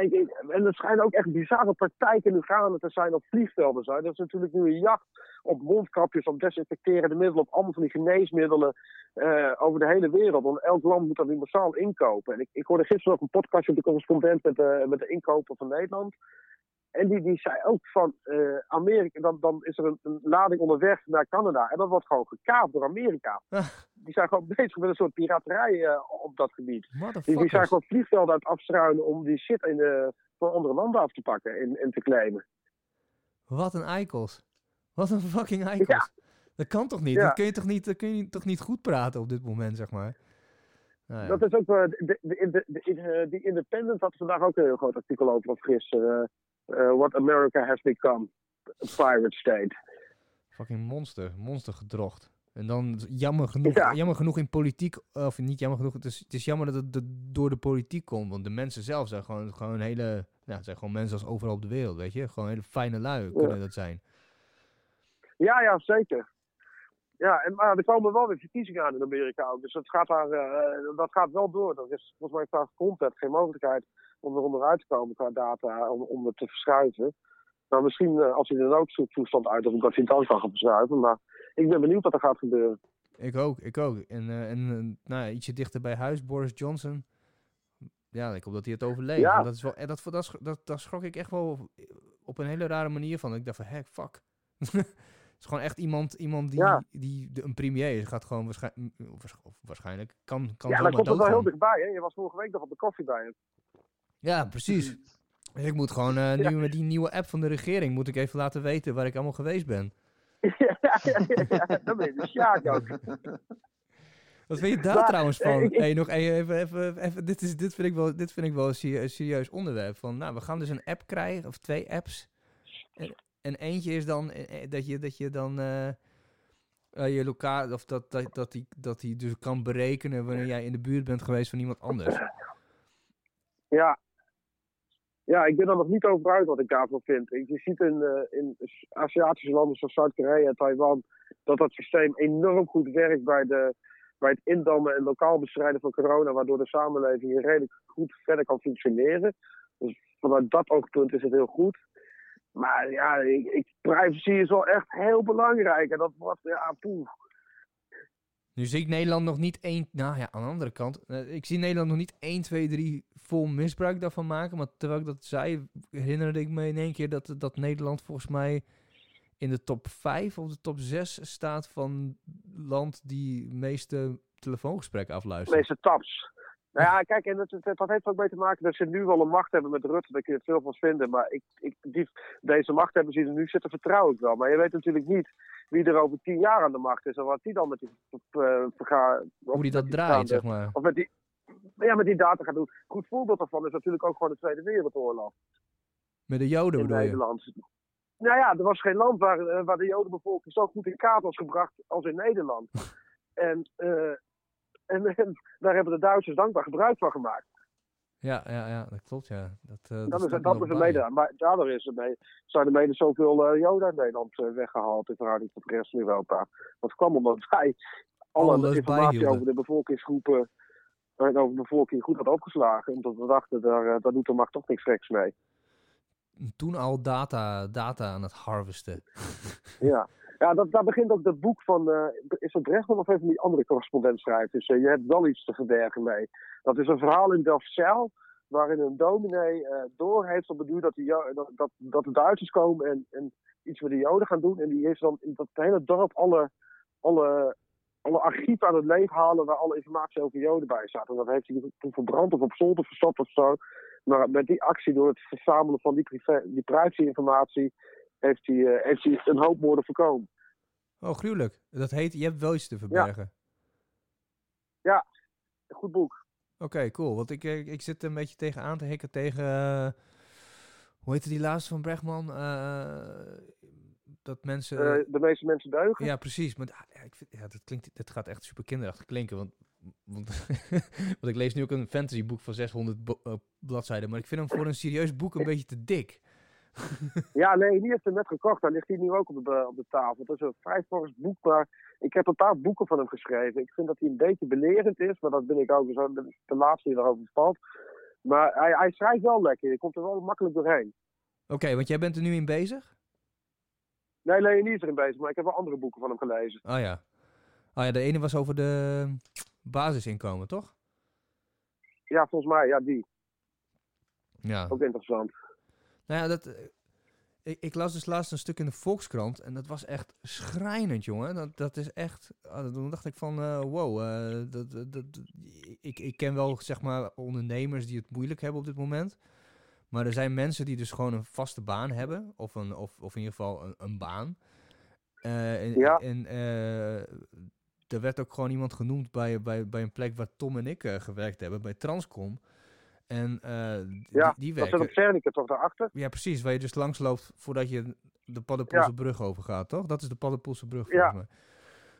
Ik- en er schijnen ook echt bizarre praktijken nu gaande te zijn op vliegvelden. Zo. Dat is natuurlijk nu een jacht op mondkapjes, op desinfecterende middelen, op allemaal van die geneesmiddelen eh, over de hele wereld. Want elk land moet dat nu massaal inkopen. En ik, ik hoorde gisteren nog een podcastje op de correspondent met met de inkoper van Nederland. En die, die zei ook van eh, Amerika, dan, dan is er een, een lading onderweg naar Canada. En dat wordt gewoon gekaapt door Amerika. Ah. Die zijn gewoon [LAUGHS] bezig met een soort piraterij eh, op dat gebied. Die, die zijn gewoon vliegvelden aan het afstruinen om die shit in de, van andere landen af te pakken en, en te claimen. Wat een eikels. Wat een fucking eikels. Ja. Dat kan toch niet? Ja. Dat kun je toch niet, dat kun je toch niet goed praten op dit moment, zeg maar. Nou ja. Dat is ook, eh, de, de, de, de, de- die Independent had vandaag ook een heel groot artikel over, of gisteren. Eh, what America has become. A pirate state. Fucking monster. Monster gedrocht. En dan jammer genoeg, Ja. jammer genoeg in politiek, of niet jammer genoeg, het is, het is jammer dat het de- door de politiek komt. Want de mensen zelf zijn gewoon, gewoon hele, ja, het zijn gewoon mensen als overal op de wereld, weet je. Gewoon hele fijne lui kunnen dat zijn. Ja, ja, zeker. Ja, en, maar er komen wel weer verkiezingen aan in Amerika ook. Dus dat gaat, daar, eh, dat gaat wel door. Er is volgens mij qua content geen mogelijkheid om er onderuit te komen qua data, om, om het te verschuiven. Nou, misschien eh, als hij er ook zo'n toestand uit, of dat hij het dan kan gaan verschuiven. Maar ik ben benieuwd wat er gaat gebeuren. Ik ook, ik ook. En, eh, en eh, nou, ietsje dichter bij huis, Boris Johnson. Ja, ik hoop dat hij het overleeft. Ja. Dat, is wel, dat, dat, dat, dat schrok ik echt wel op een hele rare manier van. Ik dacht van, heck, fuck. [LAUGHS] Het is gewoon echt iemand, iemand die, Ja. die de, een premier is. Gaat gewoon waarschijnlijk, waarschijnlijk kan, kan ja, dan komt het wel heel dichtbij. Hè? Je was vorige week nog op de koffie bij hem. Ja, precies. Dus ik moet gewoon eh, nu met die nieuwe app van de regering... moet ik even laten weten waar ik allemaal geweest ben. [LAUGHS] ja, ja, ja, dan ben je de Sjaak ook. Wat vind je daar Maar, trouwens eh, van? ik- ik- Hey, nog even, even, even, dit, is, dit vind ik wel, dit vind ik wel een serie- een serieus onderwerp. Van, nou, we gaan dus een app krijgen, of twee apps. En, en eentje is dan eh, eh, dat je, dat je dan eh, eh, je lokaal, of dat, dat, dat, die, dat die dus kan berekenen wanneer jij in de buurt bent geweest van iemand anders. Ja. Ja, ik ben er nog niet over uit wat ik daarvan vind. Je ziet in, eh, in Aziatische landen zoals Zuid-Korea en Taiwan dat dat systeem enorm goed werkt bij, de, bij het indammen en lokaal bestrijden van corona, waardoor de samenleving redelijk goed verder kan functioneren. Dus vanuit dat oogpunt is het heel goed. Maar ja, ik, privacy is wel echt heel belangrijk. En dat wordt, ja, poeh. Nu zie ik Nederland nog niet één... Nou ja, aan de andere kant. eh, ik zie Nederland nog niet 1, 2, 3 vol misbruik daarvan maken. Maar terwijl ik dat zei, herinnerde ik me in één keer dat, dat Nederland volgens mij in de top 5 of de top 6 staat van land die meeste telefoongesprekken de afluistert. meeste taps. Nou ja, kijk, en dat, dat, dat heeft ook mee te maken dat ze nu wel een macht hebben met Rutte. Daar kun je veel van vinden. Maar ik, ik, die, deze machthebbers die er nu zitten, vertrouw ik wel. Maar je weet natuurlijk niet wie er over tien jaar aan de macht is. En wat die dan met die uh, verga, Hoe die dat draait, zeg maar. Of met die, ja, met die data gaat doen. Goed voorbeeld daarvan is natuurlijk ook gewoon de Tweede Wereldoorlog. Met de Joden in bedoel je? Nederland. Nou ja, er was geen land waar, eh, waar de Jodenbevolking zo goed in kaart was gebracht als in Nederland. [LAUGHS] en, uh, en, en, daar hebben de Duitsers dankbaar gebruik van gemaakt. Ja, ja, ja dat klopt, ja. Dat, uh, dat, is, dat mede. Maar daardoor is er mee, zijn er mede zoveel uh, Joden uit Nederland uh, weggehaald in verhouding tot de rest van Europa. Dat kwam omdat wij alle Alles informatie bijhielden. over de bevolkingsgroepen en over de bevolking goed had opgeslagen. Omdat we dachten, daar, daar doet de macht toch niks geks mee. Toen al data, data aan het harvesten. ja. [LAUGHS] Ja, dat, daar begint ook dat boek van, uh, is het Brechtman of even die andere correspondent schrijft. Dus uh, je hebt wel iets te verbergen mee. Dat is een verhaal in Delfzijl, waarin een dominee uh, door heeft op het dat, dat, dat, de Duitsers komen en, en iets met de Joden gaan doen. En die heeft dan in dat hele dorp alle, alle, alle archieven aan het leven halen waar alle informatie over Joden bij staat. En dat heeft hij toen verbrand of op zolder verstopt of zo. Maar met die actie, door het verzamelen van die, privé, die privacy-informatie, heeft hij, heeft hij een hoop moorden voorkomen. Oh, gruwelijk. Dat heet, je hebt wel iets te verbergen. Ja, ja een goed boek. Oké, okay, cool. Want ik, ik, ik zit een beetje tegenaan te hikken tegen... Uh, hoe heette die laatste van Brechtman? Uh, dat mensen... Uh, de meeste mensen deugen? Ja, precies. Maar ja, ik vind, ja, dat, klinkt, dat gaat echt super kinderachtig klinken. Want, want, [LAUGHS] want ik lees nu ook een fantasyboek van 600 uh, bladzijden. Maar ik vind hem voor een serieus boek een beetje te dik. [LAUGHS] ja, nee, die heeft hem net gekocht. Hij ligt hier nu ook op de, op de tafel. Het is een vrij fors boek, maar ik heb een paar boeken van hem geschreven. Ik vind dat hij een beetje belerend is, maar dat ben ik ook. Zo de, de laatste die erover valt. Maar hij, hij schrijft wel lekker. Je komt er wel makkelijk doorheen. Oké, want jij bent er nu in bezig? Nee, Leonie is erin bezig, maar ik heb wel andere boeken van hem gelezen. Oh ja. Oh ja, de ene was over de basisinkomen, toch? Ja, volgens mij, ja, die. Ja. Ook interessant. Nou ja, dat, eh, ik, ik las dus laatst een stuk in de Volkskrant en dat was echt schrijnend, jongen. Dat, dat is echt... ah, toen dacht ik van, eh, wow, eh, dat, dat, dat- ik, ik ken wel, zeg maar, ondernemers die het moeilijk hebben op dit moment. Maar er zijn mensen die dus gewoon een vaste baan hebben, of, een, of, of in ieder geval een, een baan. En Ja. en er werd ook gewoon iemand genoemd bij, bij, bij een plek waar Tom en ik gewerkt hebben, bij Transcom. En eh, die, Ja, die dat werken... zit op toch daarachter? Ja, precies. Waar je dus langs loopt voordat je de Paddenpoelse brug overgaat, toch? Dat is de Paddenpoelse brug, volgens Ja. mij.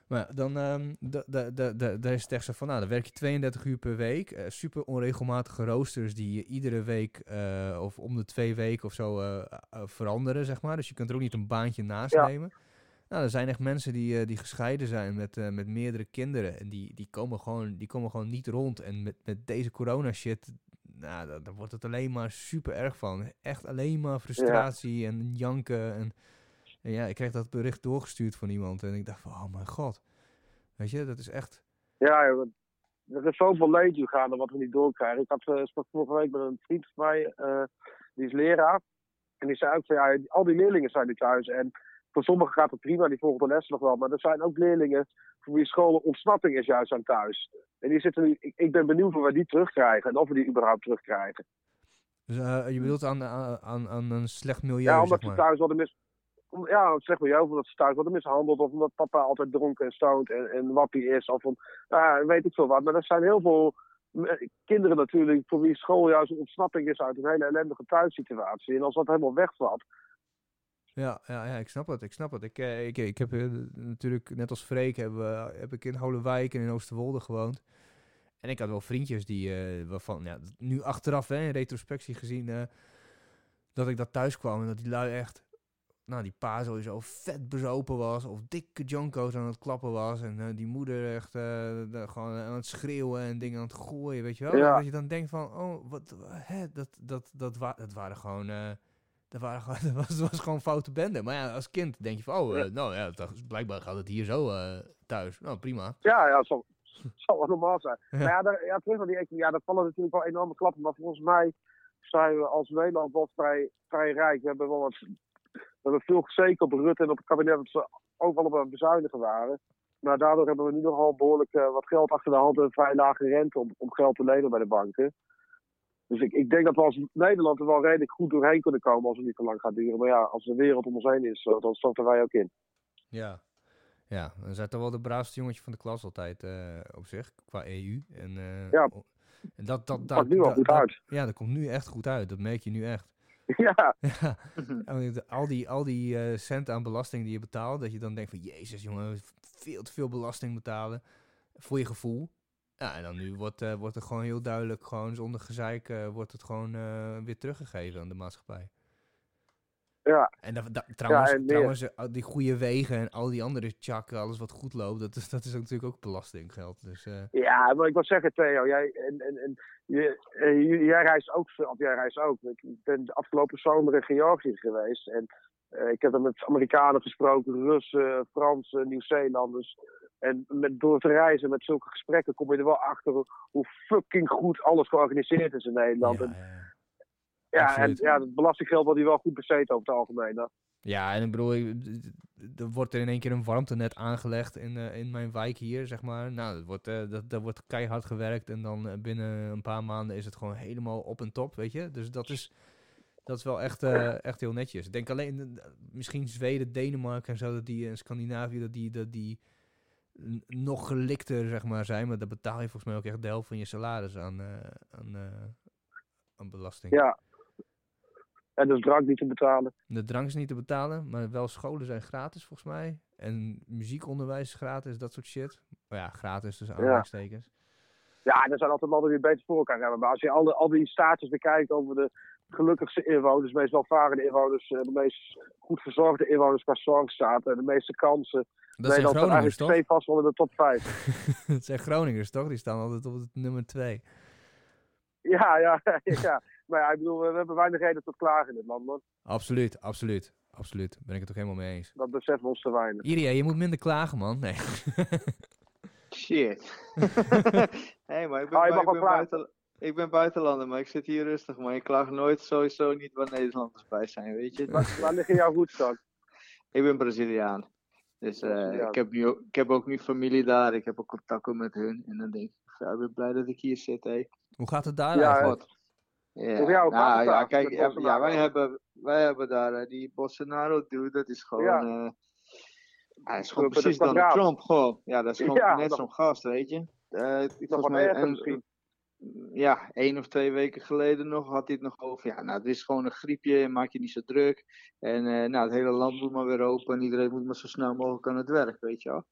Maar dan da- da- da- da- daar is het echt zo van, nou, dan werk je 32 uur per week. eh, super onregelmatige roosters die je iedere week eh, of om de twee weken of zo veranderen, zeg maar. Dus je kunt er ook niet een baantje naast Ja. nemen. Nou, er zijn echt mensen die, die gescheiden zijn met, met meerdere kinderen. En die, die, komen gewoon, die komen gewoon niet rond. En met, met deze corona shit, nou, daar, daar wordt het alleen maar super erg van. Echt alleen maar frustratie en janken. En, en ja, ik kreeg dat bericht doorgestuurd van iemand. En ik dacht van, oh mijn god. Weet je, dat is echt... Ja, er is zoveel leed gaande wat we niet doorkrijgen. Ik had eh, vorige week met een vriend van mij, eh, die is leraar. En die zei ook van ja, al die leerlingen zijn nu thuis. En voor sommigen gaat het prima, die volgen de les nog wel. Maar er zijn ook leerlingen voor wie scholen ontsnapping is juist aan thuis. En die zitten nu, ik, ik ben benieuwd of we die terugkrijgen en of we die überhaupt terugkrijgen. Dus, eh, je bedoelt aan, aan, aan, een slecht milieu, Ja, omdat zeg ze maar. thuis worden mis... Ja, zeg maar jou, omdat ze thuis worden mishandeld. Of omdat papa altijd dronken en stoned en, en wappie is. Of om, ja, weet ik veel wat. Maar er zijn heel veel eh, kinderen natuurlijk voor wie school juist een ontsnapping is uit een hele ellendige thuissituatie. En als dat helemaal wegvalt. Ja, ja, ja, ik snap het. Ik snap het. Ik, eh, ik, ik heb eh, natuurlijk, net als Freek, heb, heb ik in Holewijk en in Oosterwolde gewoond. En ik had wel vriendjes die, eh, waarvan, ja, nu achteraf, hè, in retrospectie gezien, dat ik dat thuis kwam en dat die lui echt, nou, die pa sowieso vet bezopen was, of dikke jonko's aan het klappen was, en die moeder echt gewoon aan het schreeuwen en dingen aan het gooien, weet je wel? Ja. Dat je dan denkt van, oh, wat, hè, dat, dat, dat, wa dat waren gewoon... dat, waren gewoon, dat, [LAUGHS] was, dat was gewoon foute bende. Maar ja, als kind denk je van, oh, eh, nou ja, dat, blijkbaar gaat het hier zo eh, thuis. Nou, prima. Ja, ja, dat [LAUGHS] zal, wel normaal zijn. Ja. Maar ja, daar, ja, terug naar die economie. Ja, daar vallen natuurlijk wel enorme klappen. Maar volgens mij zijn we als Nederland wel vrij, vrij rijk. We hebben wel wat, we hebben veel gezeken op Rutte en op het kabinet dat ze overal op aan het bezuinigen waren. Maar daardoor hebben we nu nogal behoorlijk eh, wat geld achter de hand en een vrij lage rente om, om geld te lenen bij de banken. Dus ik, ik denk dat we als Nederland er wel redelijk goed doorheen kunnen komen als het niet te lang gaat duren. Maar ja, als de wereld om ons heen is, dan storten wij ook in. Ja. Ja, dan zijn toch wel de braafste jongetje van de klas altijd eh, op zich, qua EU. En, eh, Ja. en dat, dat, Pakt nu dat- goed dat- uit. Ja, dat komt nu echt goed uit. Dat merk je nu echt. [LAUGHS] ja, [LAUGHS] Ja, al die, al die eh, centen aan belasting die je betaalt, dat je dan denkt van, jezus jongen, veel te veel belasting betalen voor je gevoel. Ja, en dan nu wordt, eh, wordt er gewoon heel duidelijk, gewoon zonder gezeik, eh, wordt het gewoon eh, weer teruggegeven aan de maatschappij. ja. En da, da- trouwens, en trouwens die goede wegen en al die andere tjakken, alles wat goed loopt, dat is, dat is natuurlijk ook belastinggeld. Dus Ja, maar ik wil zeggen, Theo, jij, en, en, en, je, jij reist ook of jij reist ook. Ik ben de afgelopen zomer in Georgië geweest. En ik heb er met Amerikanen gesproken, Russen, Fransen, Nieuw-Zeelanders. En met, door te reizen met zulke gesprekken kom je er wel achter hoe- fucking goed alles georganiseerd is in Nederland. ja, en, ja. ja, en absoluut. ja, het belastinggeld wordt hier wel goed besteed over het algemeen. hè. Ja, en ik bedoel, er wordt er in één keer een warmtenet aangelegd in, eh, in mijn wijk hier, zeg maar. Nou, dat wordt, eh, dat, dat wordt keihard gewerkt en dan eh, binnen een paar maanden is het gewoon helemaal op en top, weet je. Dus dat is, dat is wel echt, eh, echt heel netjes. Ik denk alleen, eh, misschien Zweden, Denemarken en zo, dat die in Scandinavië, dat die, dat die nog gelikter, zeg maar, zijn. Maar daar betaal je volgens mij ook echt de helft van je salaris aan, eh, aan, eh, aan belasting. Ja. En dus drank niet te betalen. De drank is niet te betalen, maar wel scholen zijn gratis volgens mij. En muziekonderwijs is gratis, dat soort shit. Maar ja, gratis dus aanhalingstekens. Ja, er zijn altijd landen die het beter voor elkaar hebben. Maar als je al, die- al die status bekijkt over de gelukkigste inwoners, de meest welvarende inwoners, eh, de meest goed verzorgde inwoners qua zorgstaat, en de meeste kansen. Dat zijn staat Groningers, eigenlijk toch? twee vast in de top 5. [LAUGHS] dat zijn Groningers, toch? Die staan altijd op het nummer twee. Ja, ja, [LAUGHS] ja. Maar ja, ik bedoel, we hebben weinig reden tot klagen in dit land, man. Absoluut, absoluut. Absoluut. Ben ik het ook helemaal mee eens. Dat beseffen we ons te weinig. Iria, je moet minder klagen, man. Nee. Shit. [LAUGHS] hey, maar ik ben, Ah, je mag ik, ben buiten, ik ben buitenlander, maar ik zit hier rustig. Maar ik klaag nooit sowieso niet waar Nederlanders bij zijn, weet je. Waar, waar liggen jouw dan? Ik ben Braziliaan. Dus eh, Braziliaan. ik, heb nu, ook- ik heb ook nu familie daar. Ik heb ook contacten met hun. En dan denk ik, ja, ik ben blij dat ik hier zit. Hey. Hoe gaat het daar Ja, eigenlijk? Wat? Ja, Hoe jou, nou, het ja, daar kijk, ja, wij, hebben, wij hebben daar eh, die Bolsonaro dude, dat is gewoon. Ja. eh, hij is gewoon precies Donald kwadraat. Trump, gewoon. Ja, dat is gewoon Ja, net zo'n gast, weet je. Eh, volgens mij, en-. Ja, één of twee weken geleden nog had hij het nog over. Ja, nou, het is gewoon een griepje, maak je niet zo druk. En eh, nou, het hele land moet maar weer open en iedereen moet maar zo snel mogelijk aan het werk, weet je wel.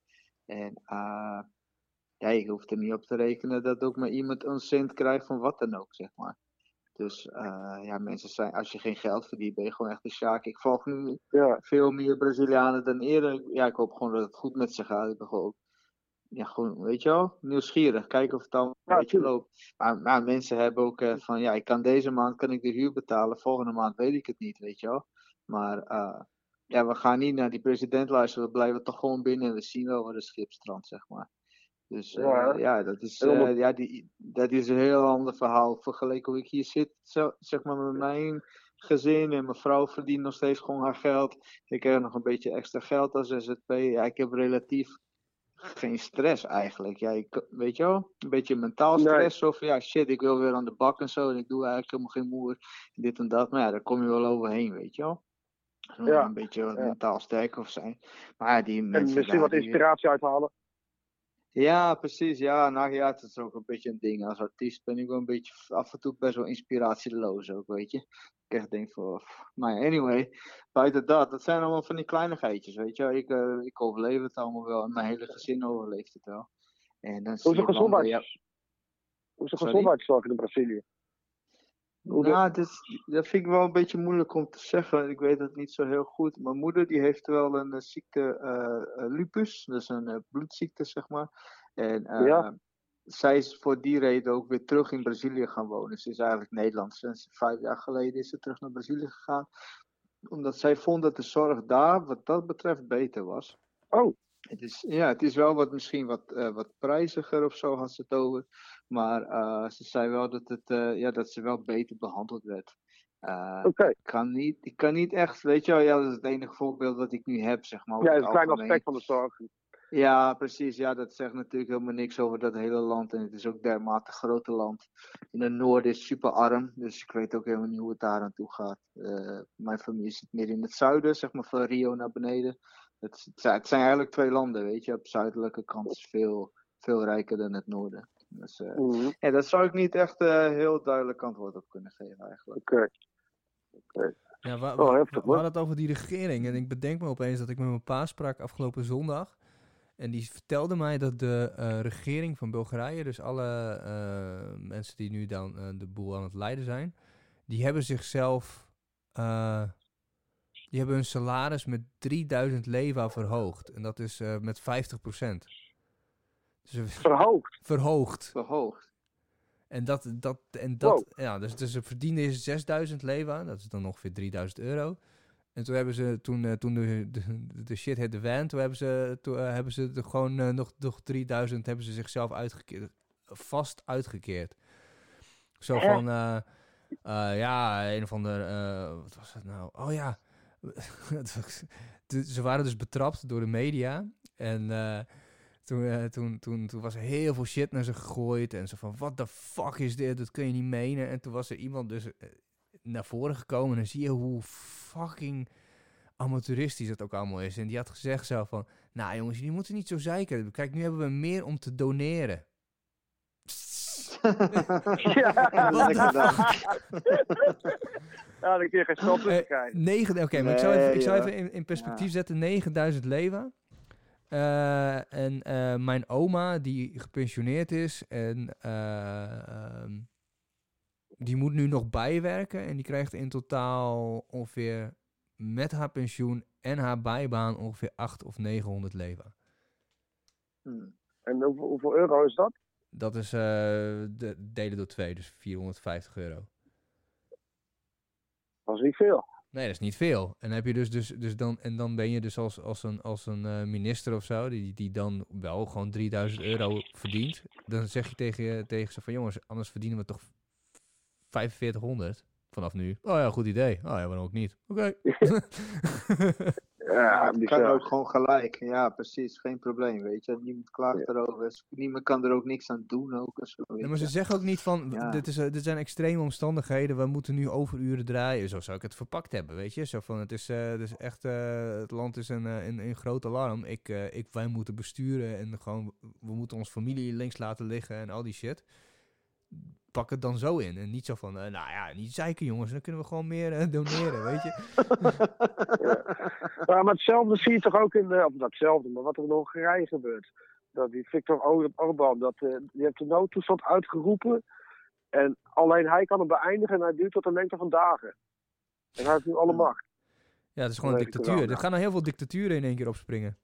En eh, ja, je hoeft er niet op te rekenen dat ook maar iemand een cent krijgt van wat dan ook, zeg maar. Dus eh, ja, mensen zijn, als je geen geld verdient, ben je gewoon echt een sjaak. Ik volg nu Ja. veel meer Brazilianen dan eerder. Ja, ik hoop gewoon dat het goed met ze gaat. Ik ben gewoon, ja, gewoon, weet je wel, nieuwsgierig. Kijken of het al een beetje tuurlijk. loopt. Maar, maar mensen hebben ook eh, van, ja, ik kan deze maand kan ik de huur betalen. Volgende maand weet ik het niet, weet je wel. Maar eh, ja, we gaan niet naar die president luisteren. We blijven toch gewoon binnen en we zien wel waar de schip strandt, zeg maar. Dus eh, Ja. ja, dat is, ja die, dat is een heel ander verhaal. Vergeleken hoe ik hier zit, zo, zeg maar met mijn gezin en mijn vrouw verdient nog steeds gewoon haar geld. Ik krijg nog een beetje extra geld als ZZP. Ja, ik heb relatief geen stress eigenlijk. Ja, ik, weet je wel, een beetje mentaal Nee. stress. Of ja, shit, ik wil weer aan de bak en zo. En ik doe eigenlijk helemaal geen moer. Dit en dat. Maar ja, daar kom je wel overheen, weet je wel. Ja, Een beetje ja. mentaal sterk of zijn. Maar ja, die En mensen misschien daar, wat inspiratie uithalen. Ja, precies. Ja, nou ja, het is ook een beetje een ding. Als artiest ben ik wel een beetje af en toe best wel inspiratieloos ook, weet je. Ik echt denk van, maar anyway, buiten dat, dat zijn allemaal van die kleinigheidjes, weet je. Ik, eh, ik overleef het allemaal wel en mijn hele gezin overleeft het wel. En dan Hoe is de gezondheids... Hoe is de gezondheidszorg in Brazilië? Hoe de- Nou, dat vind ik wel een beetje moeilijk om te zeggen. Ik weet het niet zo heel goed. Mijn moeder die heeft wel een eh, ziekte, eh, lupus. Dat is een bloedziekte, zeg maar. En Ja. zij is voor die reden ook weer terug in Brazilië gaan wonen. Ze is eigenlijk Nederlands. Sinds vijf jaar geleden is ze terug naar Brazilië gegaan. Omdat zij vond dat de zorg daar, wat dat betreft, beter was. Oh. Het is, ja, het is wel wat, misschien wat, eh, wat prijziger of zo, had ze het over. Maar eh, ze zei wel dat, het, eh, ja, dat ze wel beter behandeld werd. Oké. ik, kan niet, ik kan niet echt, weet je wel, ja, dat is het enige voorbeeld wat ik nu heb, zeg maar. Ja, het een klein aspect van de zorg. Ja, precies. Ja, dat zegt natuurlijk helemaal niks over dat hele land. En het is ook dermate grote land. In het noorden is het super arm, dus ik weet ook helemaal niet hoe het daar aan toe gaat. Mijn familie zit meer in het zuiden, zeg maar van Rio naar beneden. Het, het zijn- eigenlijk twee landen, weet je. Op de zuidelijke kant is veel, veel rijker dan het noorden. Dus eh, Mhm. ja, daar zou ik niet echt eh, heel duidelijk antwoord op kunnen geven eigenlijk. Oké. Ja, wa- Oh, heftig, we hadden het over die regering. En ik bedenk me opeens dat ik met mijn pa sprak afgelopen zondag. En die vertelde mij dat de eh, regering van Bulgarije, dus alle eh, mensen die nu dan de boel aan het leiden zijn, die hebben zichzelf, eh, die hebben hun salaris met 3000 leva verhoogd. En dat is eh, met 50%. Dus ze- Verhoogd. verhoogd. Verhoogd. En dat, dat, en dat, ja, dus, dus ze verdienden eerst 6000 leva, dat is dan ongeveer 3000 euro. En toen hebben ze, toen, eh, toen de, de, de shit hit de van, toen hebben ze, toen, eh, hebben ze er gewoon eh, nog, nog 3000, hebben ze zichzelf uitgekeerd, vast uitgekeerd. Zo van, eh, eh, ja, een of ander, eh, wat was het nou? Oh ja, de- [LAUGHS] ze waren dus betrapt door de media. En eh, toen, eh, toen, toen, toen was er heel veel shit naar ze gegooid. En ze van, what the fuck is dit? Dat kun je niet menen. En toen was er iemand dus eh, naar voren gekomen. En zie je hoe fucking amateuristisch dat ook allemaal is. En die had gezegd zo van, nou jongens, jullie moeten niet zo zeiken. Kijk, nu hebben we meer om te doneren. Ja. [LAUGHS] Lekker ja, dan kun je geen Eh, krijgen. Oké, maar ik zou even, ik zou even in, in perspectief Ja. zetten. 9000 leva. Eh, en eh, mijn oma, die gepensioneerd is en eh, ehm, die moet nu nog bijwerken. En die krijgt in totaal ongeveer met haar pensioen en haar bijbaan ongeveer 8 of 900 leva. Hmm. En hoeveel, hoeveel euro is dat? Dat is eh, de, delen door twee, dus 450 euro. Dat is niet veel. Nee, dat is niet veel. En heb je dus, dus, dus dan, en dan ben je dus als, als een, als een eh, minister of zo, die, die dan wel gewoon 3000 euro verdient. Dan zeg je tegen, tegen ze van jongens, anders verdienen we toch 4500 vanaf nu. Oh ja, goed idee. Oh ja, waarom ook niet? Oké. [LAUGHS] [LAUGHS] Ja, het kan ook gewoon gelijk. Ja, precies. Geen probleem, weet je. Niemand klaagt erover. Niemand kan er ook niks aan doen ook. Zo, maar ze zeggen ook niet van, Ja. dit, is, eh, dit zijn extreme omstandigheden, we moeten nu overuren draaien. Zo zou ik het verpakt hebben, weet je. Zo van, het is, eh, het is echt, eh, het land is in, eh, in, in groot alarm. Ik, eh, ik, wij moeten besturen en gewoon, we moeten onze familie links laten liggen en al die shit. Pak het dan zo in en niet zo van, eh, nou ja, niet zeiken jongens, dan kunnen we gewoon meer eh, doneren, weet je. [LAUGHS] Ja, maar hetzelfde zie je toch ook in, de, of dat hetzelfde, maar wat er in Hongarije gebeurt. Dat die Viktor Or- Orbán, dat, eh, die heeft de noodtoestand uitgeroepen. En alleen hij kan hem beëindigen en hij duurt tot een lengte van dagen. En hij heeft nu alle macht. Ja, het is gewoon een dictatuur. Er gaan er heel veel dictaturen in één keer opspringen.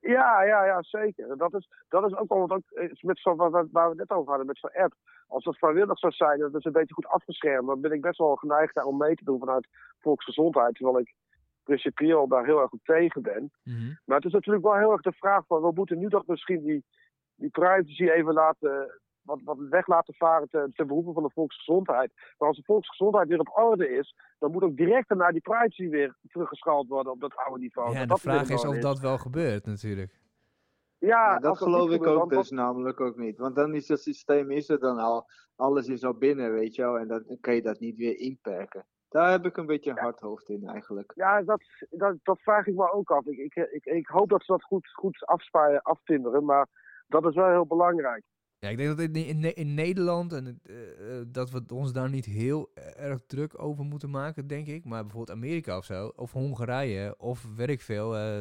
Ja, ja, ja, zeker. Dat is, dat is ook al wat ook, met zo, waar, waar- we het net over hadden, met zo'n app. Als dat vrijwillig zou zijn, dat is een beetje goed afgeschermd, dan ben ik best wel geneigd daar om mee te doen vanuit volksgezondheid. Terwijl ik principieel daar heel erg op tegen ben. Mhm. Maar het is natuurlijk wel heel erg de vraag van, we moeten nu toch misschien die, die privacy even laten, wat, wat weg laten varen ten, ten behoeve van de volksgezondheid. Maar als de volksgezondheid weer op orde is, dan moet ook direct daarna die privacy weer teruggeschaald worden op dat oude niveau. Ja, Dat de vraag is of dat wel gebeurt natuurlijk. Ja, dat geloof ik ook dus namelijk ook niet. Want dan is het systeem is er dan al. Alles is al binnen, weet je wel. En dan kan je dat niet weer inperken. Daar heb ik een beetje een hard hoofd in eigenlijk. Ja, dat, dat, dat vraag ik me ook af. Ik, ik, ik, ik hoop dat ze dat goed, goed afsparen, aftimmeren, maar dat is wel heel belangrijk. Ja, ik denk dat in, in, Ne- in Nederland en eh, eh, dat we ons daar niet heel erg druk over moeten maken, denk ik. Maar bijvoorbeeld Amerika of zo, of Hongarije, of weet ik veel. eh,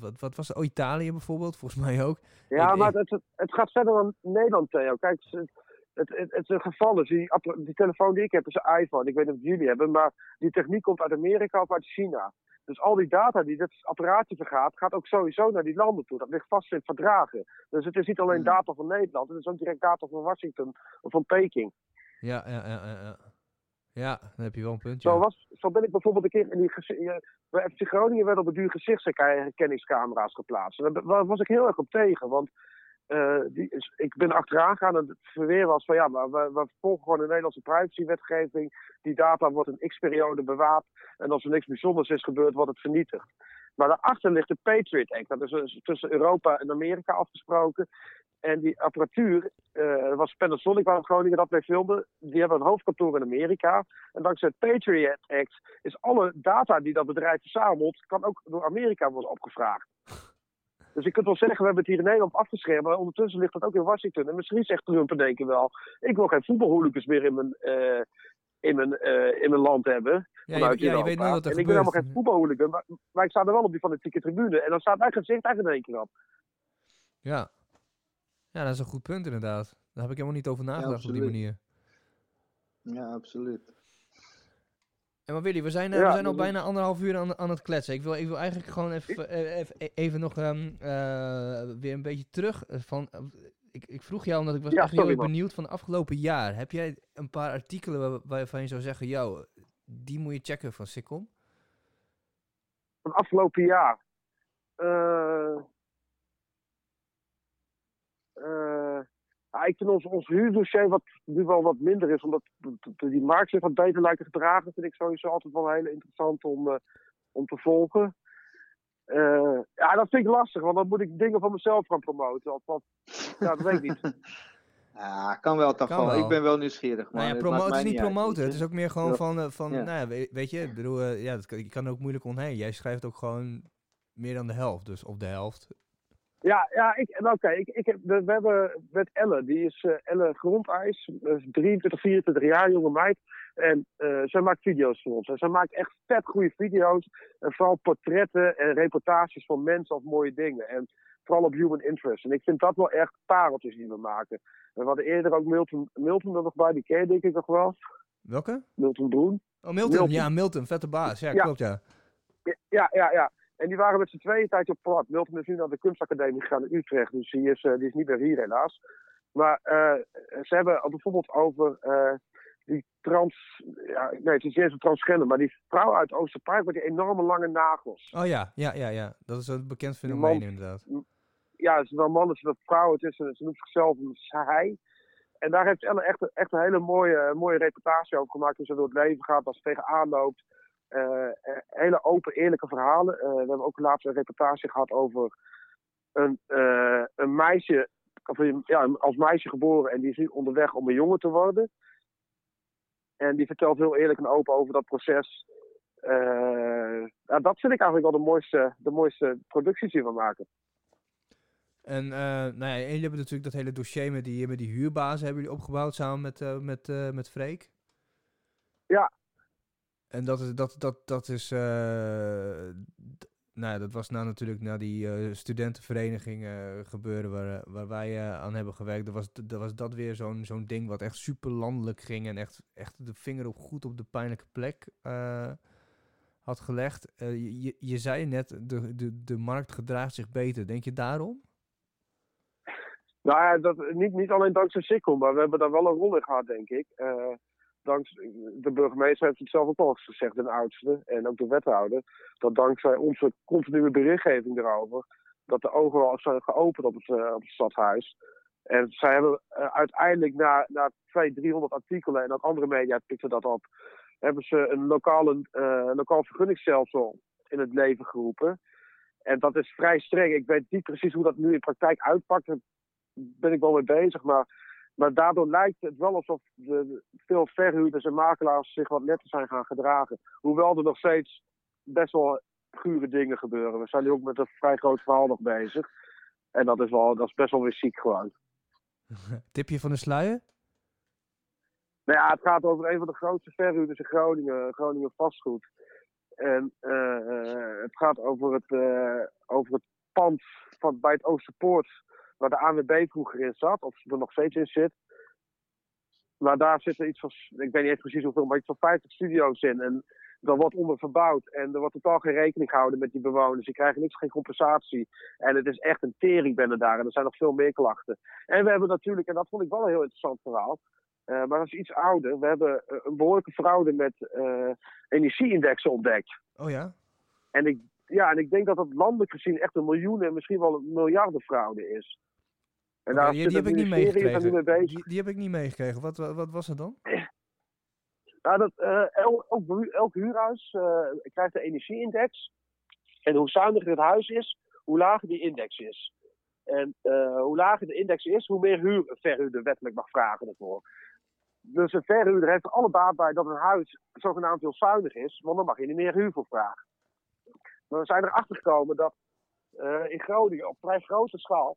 wat, wat, was het? Oh, Italië bijvoorbeeld, volgens mij ook. Ja, Ik- maar ik- het, het, gaat verder dan Nederland, Theo. Kijk, het, het, het, het is een geval is. Die, die telefoon die ik heb is een iPhone. Ik weet niet of jullie hebben, maar die techniek komt uit Amerika of uit China. Dus al die data die dit apparaatje vergaat, gaat ook sowieso naar die landen toe. Dat ligt vast in verdragen. Dus het is niet alleen Hmm. data van Nederland, het is ook direct data van Washington of van Peking. Ja, ja, ja, ja. Ja, dan heb je wel een punt. Zo, was, zo ben ik bijvoorbeeld een keer in die... gezi- eh, Bij FC Groningen werden op de duur gezichtsherkenningscamera's geplaatst. En daar was ik heel erg op tegen, want eh, die ik ben achteraan gegaan en het verweer was van ja, maar we, volgen gewoon de Nederlandse privacywetgeving. Die data wordt een x-periode bewaard en als er niks bijzonders is gebeurd, wordt het vernietigd. Maar daarachter ligt de Patriot Act. Dat is dus tussen Europa en Amerika afgesproken. En die apparatuur, er was Panasonic waar in Groningen dat mee filmde. Die hebben een hoofdkantoor in Amerika. En dankzij het Patriot Act is alle data die dat bedrijf verzamelt, kan ook door Amerika worden opgevraagd. Dus je kunt wel zeggen, we hebben het hier in Nederland afgeschermd, maar ondertussen ligt dat ook in Washington. En misschien zegt Trump in één keer wel, ik wil geen voetbalhooligans meer in mijn, eh, in mijn, eh, in mijn land hebben. Ja, vanuit je, ja, je weet nooit wat er en ik ben helemaal geen voetbalhooligan, maar, maar ik sta er wel op die fanatieke tribune. En dan staat mijn gezicht echt in één keer op. Ja. ja, dat is een goed punt inderdaad. Daar heb ik helemaal niet over nagedacht op die manier. Ja, absoluut. Ja, maar Willy, we zijn, eh, Ja, we zijn al bijna anderhalf uur aan, aan het kletsen. Ik wil, ik wil eigenlijk gewoon even, eh, even, even nog ehm, eh, weer een beetje terug eh, van... eh, ik, ik vroeg jou, omdat ik was Ja, echt heel erg benieuwd van de afgelopen jaar. Heb jij een paar artikelen waar- waarvan je zou zeggen... Yo, die moet je checken van Sikkom? Van afgelopen jaar. Eh, eh, ja, ik vind ons, ons huurdossier wat nu wel wat minder is, omdat die markt zich wat beter lijkt te gedragen, vind ik sowieso altijd wel heel interessant om, eh, om te volgen. Eh, ja, dat vind ik lastig, want dan moet ik dingen van mezelf gaan promoten. Of wat, ja, dat weet ik niet. [LAUGHS] Ja, kan wel toch Kan wel. Ik ben wel nieuwsgierig, man. Nou ja, Het promo maakt het is niet promoten. Het is ook meer gewoon Ja. van... eh, van Ja. Nou ja, we- weet je, ik bedoel, ja, dat kan, je kan er ook moeilijk omheen. Jij schrijft ook gewoon meer dan de helft. Dus op de helft. Ja, ja ik, en oké. ik, ik heb, we, we hebben met Elle, die is eh, Elle Grondijs, eh, 23, 24 jaar, jonge meid. En eh, zij maakt video's voor ons. En zij maakt echt vet goede video's. En vooral portretten en reportages van mensen of mooie dingen. En vooral op human interest. En ik vind dat wel echt pareltjes die we maken. En we hadden eerder ook Milton, Milton er nog bij, die ken denk ik nog wel. Welke? Milton Broen. Oh, Milton. Milton. Ja, Milton. Vette baas. Ja, Ja. klopt ja. Ja, ja, ja. En die waren met z'n tweeën tijdje op pad. Milton is nu naar de kunstacademie gegaan in Utrecht. Dus die is, eh, die is niet meer hier helaas. Maar eh, ze hebben bijvoorbeeld over eh, die trans... Ja, nee, het is niet eens een transgender, maar die vrouw uit Oosterpark met die enorme lange nagels. Oh ja, ja, ja, ja. Dat is een bekend fenomeen man- inderdaad. Ja, het is wel man, het is wel vrouw, het is, ze noemt zichzelf een hij. En daar heeft Ellen echt, echt een hele mooie, mooie reportage over gemaakt. Hoe ze door het leven gaat, als ze tegenaan loopt. Eh, eh, hele open, eerlijke verhalen. Eh, we hebben ook laatst een reportage gehad over een, een meisje, of ja, als meisje geboren en die is nu onderweg om een jongen te worden. En die vertelt heel eerlijk en open over dat proces. Ja, dat vind ik eigenlijk wel de mooiste, de mooiste producties die we maken. En eh, nou ja, en jullie hebben natuurlijk dat hele dossier met die, met die huurbazen hebben jullie opgebouwd samen met, eh, met, met Freek. Ja. En dat is, dat, dat, dat is, eh, nou ja, dat was nou natuurlijk na die eh, studentenvereniging eh, gebeuren waar, waar wij aan hebben gewerkt. Dat was, dat was dat weer zo'n zo'n ding wat echt super landelijk ging en echt, echt de vinger op goed op de pijnlijke plek had gelegd. Je, je- je zei net, de, de, de markt gedraagt zich beter. Denk je daarom? Nou ja, dat, niet, niet alleen dankzij Sikkel, maar we hebben daar wel een rol in gehad, denk ik. Dankzij, de burgemeester heeft het zelf ook al gezegd, de oudste en ook de wethouder, dat dankzij onze continue berichtgeving erover, dat de ogen wel zijn geopend op het, eh, op het stadhuis. En zij hebben eh, uiteindelijk na, na 200, 300 artikelen en ook andere media pikten dat op, hebben ze een lokale, eh, lokaal vergunningsstelsel in het leven geroepen. En dat is vrij streng. Ik weet niet precies hoe dat nu in praktijk uitpakt. Daar ben ik wel mee bezig. Maar, maar daardoor lijkt het wel alsof de, veel verhuurders en makelaars zich wat netter zijn gaan gedragen. Hoewel er nog steeds best wel gure dingen gebeuren. We zijn nu ook met een vrij groot verhaal nog bezig. En dat is, wel, dat is best wel weer ziek gewoon. [LAUGHS] Tipje van de sluier? Nou ja, het gaat over een van de grootste verhuurders in Groningen, Groningen vastgoed. En eh, eh, het gaat over het, eh, over het pand van, bij het Oosterpoort, waar de ANWB vroeger in zat, of er nog steeds in zit. Maar daar zitten iets van, ik weet niet eens precies hoeveel, maar iets van 50 studio's in. En daar wordt onder verbouwd en er wordt totaal geen rekening gehouden met die bewoners. Die krijgen niks, geen compensatie. En het is echt een teringbende daar en er zijn nog veel meer klachten. En we hebben natuurlijk, en dat vond ik wel een heel interessant verhaal, eh, maar dat is iets ouder. We hebben eh, een behoorlijke fraude met eh energieindexen ontdekt. Oh ja? En ik, ja, en ik denk dat dat landelijk gezien echt een miljoenen, misschien wel een miljardenfraude is. En daar die, heb ik niet meegekregen. mee. Die, die heb ik niet meegekregen. Wat, wat, wat was het dan? Nou, dat, eh, el- elk, elk huurhuis eh, krijgt een energieindex. En hoe zuiniger het huis is, hoe lager die index is. En eh, hoe lager de index is, hoe meer huur een verhuurder wettelijk mag vragen ervoor. Dus een verhuurder heeft er alle baat bij dat een huis zogenaamd heel zuinig is, want dan mag je er meer huur voor vragen. Maar we zijn erachter gekomen dat eh, in Groningen op vrij grote schaal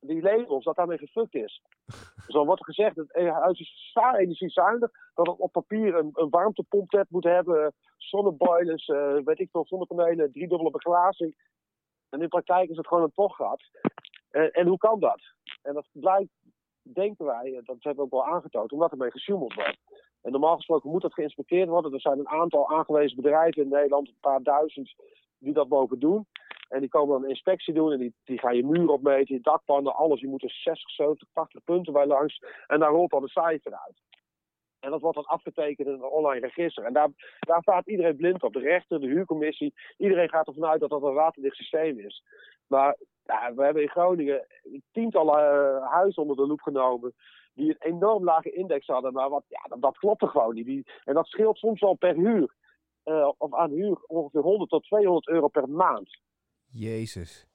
die labels, dat daarmee gefukt is. [LAUGHS] Dus dan wordt er gezegd dat het huis is zwaar energiezuinig, dat het op papier een, een warmtepompnet moet hebben, zonneboilers, eh, weet ik veel, zonnepanelen, driedubbele beglazing. En in praktijk is het gewoon een tochtgat. En, en hoe kan dat? En dat blijkt, denken wij, eh, dat hebben we ook wel aangetoond, omdat ermee gesjoemeld wordt. En normaal gesproken moet dat geïnspecteerd worden. Er zijn een aantal aangewezen bedrijven in Nederland, een paar duizend, die dat mogen doen. En die komen dan een inspectie doen en die, die gaan je muur opmeten, je dakpannen, alles. Je moet er 60, 70, 80 punten bij langs. En daar rolt dan een cijfer uit. En dat wordt dan afgetekend in een online register. En daar, daar staat iedereen blind op. De rechter, de huurcommissie. Iedereen gaat ervan uit dat dat een waterdicht systeem is. Maar ja, we hebben in Groningen tientallen eh, huizen onder de loep genomen. Die een enorm lage index hadden. Maar wat, ja, dat, dat klopte gewoon niet. Die, en dat scheelt soms wel per huur. Eh, of aan huur ongeveer 100 tot 200 euro per maand. Jezus.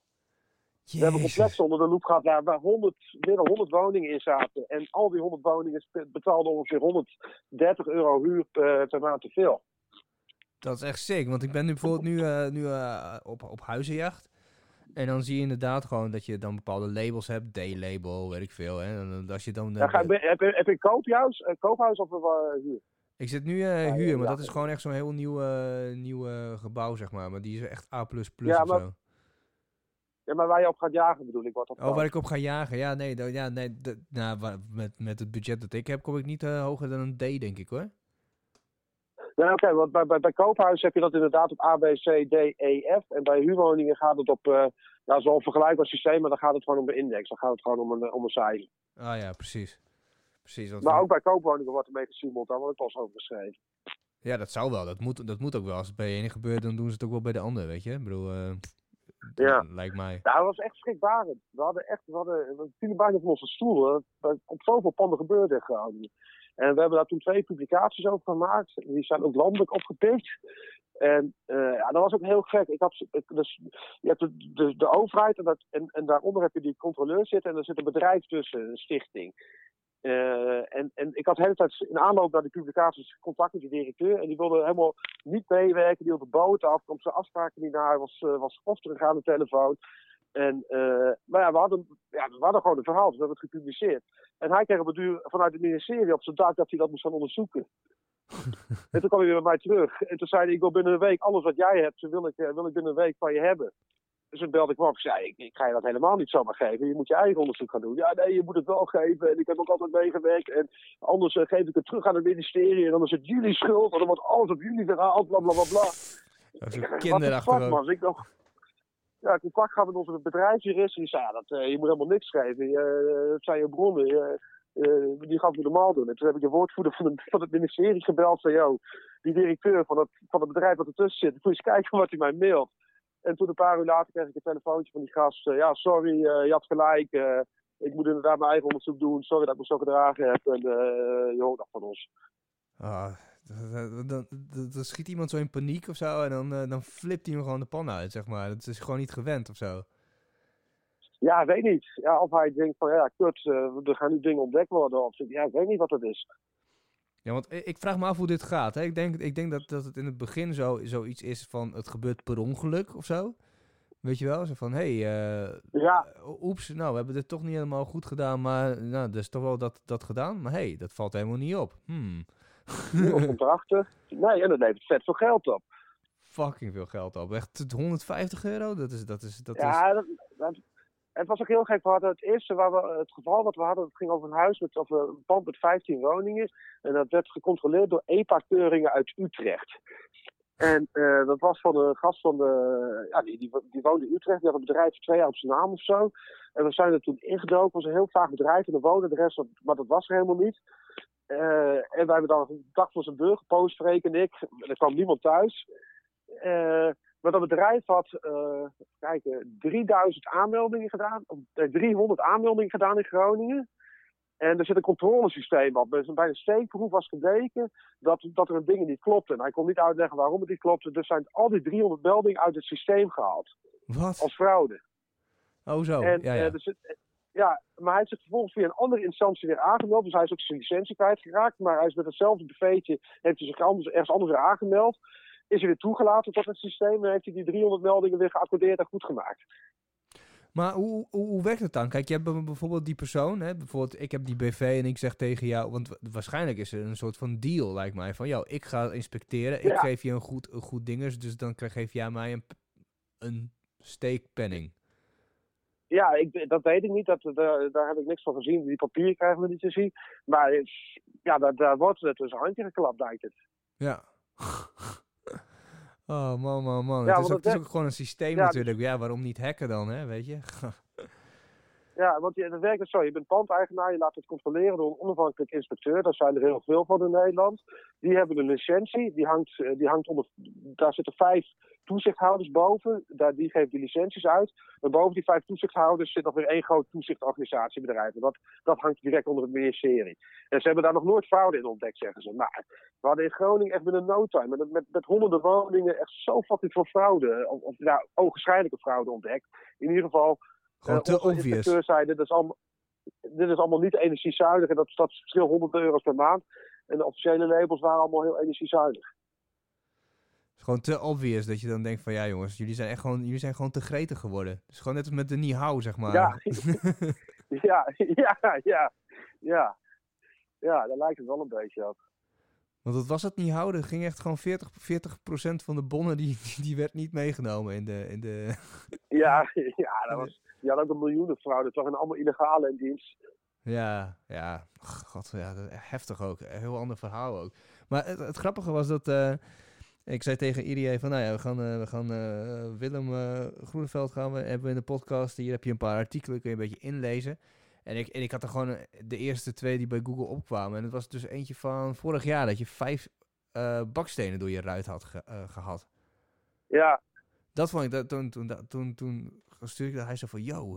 We hebben Jezus. complexen onder de loep gehad waar, waar 100, meer dan 100 woningen in zaten. En al die 100 woningen betaalden ongeveer 130 euro huur per, per maand te veel. Dat is echt sick, want ik ben nu bijvoorbeeld nu, eh, nu eh, op, op huizenjacht. En dan zie je inderdaad gewoon dat je dan bepaalde labels hebt. D-label, weet ik veel. Hè. En als je dan, eh, Ja, ga, heb, je- heb, je- heb je een koophuis, koophuis of een eh, huur? Ik zit nu ja, huur, maar ja. dat is gewoon echt zo'n heel nieuw, eh, nieuw gebouw, zeg maar. Maar die is echt A++ Ja, of maar- zo. Ja, maar waar je op gaat jagen bedoel ik. Wat Oh, waar ik op ga jagen. Ja, nee, ja, nee nou, met, met het budget dat ik heb, kom ik niet eh, hoger dan een D, denk ik hoor. Nou, oké, want bij, bij, bij koophuis heb je dat inderdaad op A, B, C, D, E, F. En bij huurwoningen gaat het op, uh, nou, zo'n vergelijkbaar systeem, maar dan gaat het gewoon om een index. Dan gaat het gewoon om een, om een cijfer. Ah ja, precies. Precies want maar ook bij koopwoningen wordt er mee gesjoemeld, daar wordt het pas over geschreven. Ja, dat zou wel. Dat moet, dat moet ook wel. Als het bij de ene gebeurt, dan doen ze het ook wel bij de andere, weet je. Ik bedoel, uh, ja. lijkt mij. Ja, dat was echt schrikbarend. We hadden echt, we hadden, we vielen bijna van onze stoelen. Op zoveel panden gebeurde gewoon. En we hebben daar toen twee publicaties over gemaakt. Die zijn ook landelijk opgepikt. En uh, ja, dat was ook heel gek. Ik had, dus, je hebt de, de, de overheid en, dat, en, en daaronder heb je die controleur zitten. En er zit een bedrijf tussen, een stichting. Uh, en, en ik had de hele tijd in aanloop naar de publicaties contact met die directeur. En die wilde helemaal niet meewerken. Die wilde boten af. Komt zijn afspraken niet naar. Was, uh, was of terug aan de telefoon. En, uh, maar ja we, hadden, ja, we hadden gewoon een verhaal. Dus we hebben het gepubliceerd. En hij kreeg op het duur vanuit het ministerie op zijn dak dat hij dat moest gaan onderzoeken. [LAUGHS] en toen kwam hij weer bij mij terug. En toen zei hij, ik wil binnen een week alles wat jij hebt, wil ik, wil ik binnen een week van je hebben. Dus toen belde ik me op. Ik zei, ik, ik, ga je dat helemaal niet zomaar geven. Je moet je eigen onderzoek gaan doen. Ja, nee, je moet het wel geven. En ik heb ook altijd meegewerkt. En anders uh, geef ik het terug aan het ministerie. En dan is het jullie schuld. En dan wordt alles op jullie verhaald. Bla, bla, bla, bla. Dat is een kinderachtig. Ik nog... Ja, contact gaan met onze bedrijfsjurist. Die zei, ja, dat, uh, je moet helemaal niks geven. Uh, dat zijn je bronnen. Uh, die gaat het normaal doen. En toen heb ik de woordvoerder van, de, van het ministerie gebeld. Zei, joh, die directeur van het, van het bedrijf wat ertussen zit. Moet je eens kijken wat hij mij mailt. En toen een paar uur later kreeg ik een telefoontje van die gast. Uh, ja, sorry, uh, je had gelijk. Uh, ik moet inderdaad mijn eigen onderzoek doen. Sorry dat ik me zo gedragen heb. En je hoort dat van ons. Ah, dan, dan, schiet iemand zo in paniek of zo. En dan, dan flipt hij hem gewoon de pan uit, zeg maar. Dat is gewoon niet gewend of zo. Ja, weet niet. Ja, of hij denkt van ja, kut, er gaan nu dingen ontdekt worden. Of ja, ik weet niet wat het is. Ja, want ik vraag me af hoe dit gaat. Hè? Ik denk, ik denk dat, dat het in het begin zo, zoiets is van het gebeurt per ongeluk of zo. Weet je wel? Zo van, hé, hey, uh, ja. oeps, nou, we hebben dit toch niet helemaal goed gedaan, maar nou, er is toch wel dat, dat gedaan. Maar hé, hey, dat valt helemaal niet op. Hmm. komt erachter. Nee, en dat levert vet veel geld op. Fucking veel geld op. Echt 150 euro? Dat is, dat is, dat ja, is... Dat, dat, het was ook heel gek. We hadden het eerste, waar we, het geval wat we hadden, het ging over een huis met of een pand met 15 woningen. En dat werd gecontroleerd door EPA-keuringen uit Utrecht. En uh, dat was van een gast van de. Ja, die, die, woonde in Utrecht. Die had een bedrijf twee jaar op zijn naam of zo. En we zijn er toen ingedoken. Het was een heel vaag bedrijf. En de rest, maar dat was er helemaal niet. Uh, en wij hebben dan een dag voor zijn deur gepost, Freek en ik. Er kwam niemand thuis. Uh, maar dat bedrijf had, uh, kijken, 3000 aanmeldingen gedaan, of 300 aanmeldingen gedaan in Groningen. En er zit een controlesysteem op. Dus bij een steekproef was gedeken dat, dat er dingen niet klopten. En hij kon niet uitleggen waarom het niet klopte. Dus zijn al die 300 meldingen uit het systeem gehaald. Wat? Als fraude. Oh zo, en, ja, ja. Uh, dus ja, maar hij heeft zich vervolgens via een andere instantie weer aangemeld. Dus hij is ook zijn licentie kwijtgeraakt. Maar hij is met hetzelfde BV'tje, heeft hij zich anders, ergens anders weer aangemeld is hij weer toegelaten tot het systeem en heeft hij die 300 meldingen weer geaccordeerd en goed gemaakt. Maar hoe, hoe, hoe, werkt het dan? Kijk, je hebt bijvoorbeeld die persoon, hè? bijvoorbeeld ik heb die BV en ik zeg tegen jou, want waarschijnlijk is er een soort van deal, lijkt mij, van jou, ik ga inspecteren, ik geef je een goed, een goed dingers, dus dan geef jij mij een, een steekpenning. Ja, ik, dat weet ik niet. Dat, daar, daar heb ik niks van gezien. Die papieren krijgen we niet te zien. Maar ja, daar, daar wordt het dus een handje geklapt, denk ik. Ja. Oh man, man, man. Ja, het, is ook, het is ook gewoon een systeem natuurlijk. Ja, waarom niet hacken dan, hè? Weet je? [LAUGHS] ja, want je, het werkt dus zo. Je bent pandeigenaar, je laat het controleren door een onafhankelijk inspecteur. Daar zijn er heel veel van in Nederland. Die hebben een licentie. Die hangt, eh, die hangt onder, daar zitten vijf toezichthouders boven. Daar, die geven die licenties uit. En boven die vijf toezichthouders zit nog weer één groot toezichtorganisatiebedrijf. En dat, dat hangt direct onder het ministerie. En ze hebben daar nog nooit fraude in ontdekt, zeggen ze. Maar we hadden in Groningen echt binnen no time, met, met, met honderden woningen, echt zo fucking veel fraude. Of, of ja, ogenschijnlijke fraude ontdekt. In ieder geval, Gewoon te obvious. zei, dit is allemaal, dit is allemaal niet energiezuinig. En dat, dat verschil 100 euro's per maand. En de officiële labels waren allemaal heel energiezuinig gewoon te obvious dat je dan denkt van ja jongens, jullie zijn echt gewoon, jullie zijn gewoon te gretig geworden. Dus gewoon net als met de Nihau, zeg maar. Ja, [LAUGHS] ja, ja, ja, ja. Ja, daar lijkt het wel een beetje op. Want wat was het Nihau? Er ging echt gewoon 40, 40% van de bonnen die, die werd niet meegenomen in de... In de ja, [LAUGHS] ja dat was, die had ook een miljoenenfraude. Het waren allemaal illegale in dienst. Ja, ja. God, ja, heftig ook. Heel ander verhaal ook. Maar het, het grappige was dat... Uh, ik zei tegen Irie van, nou ja, we gaan, uh, we gaan uh, Willem Groeneveld gaan we, hebben we in de podcast. Hier heb je een paar artikelen, kun je een beetje inlezen. En ik, en ik had er gewoon de eerste twee die bij Google opkwamen. En het was dus eentje van vorig jaar dat je vijf bakstenen door je ruit had ge, gehad. Ja. Dat vond ik, dat, toen, toen, toen, toen gestuurd dat hij zei van, yo,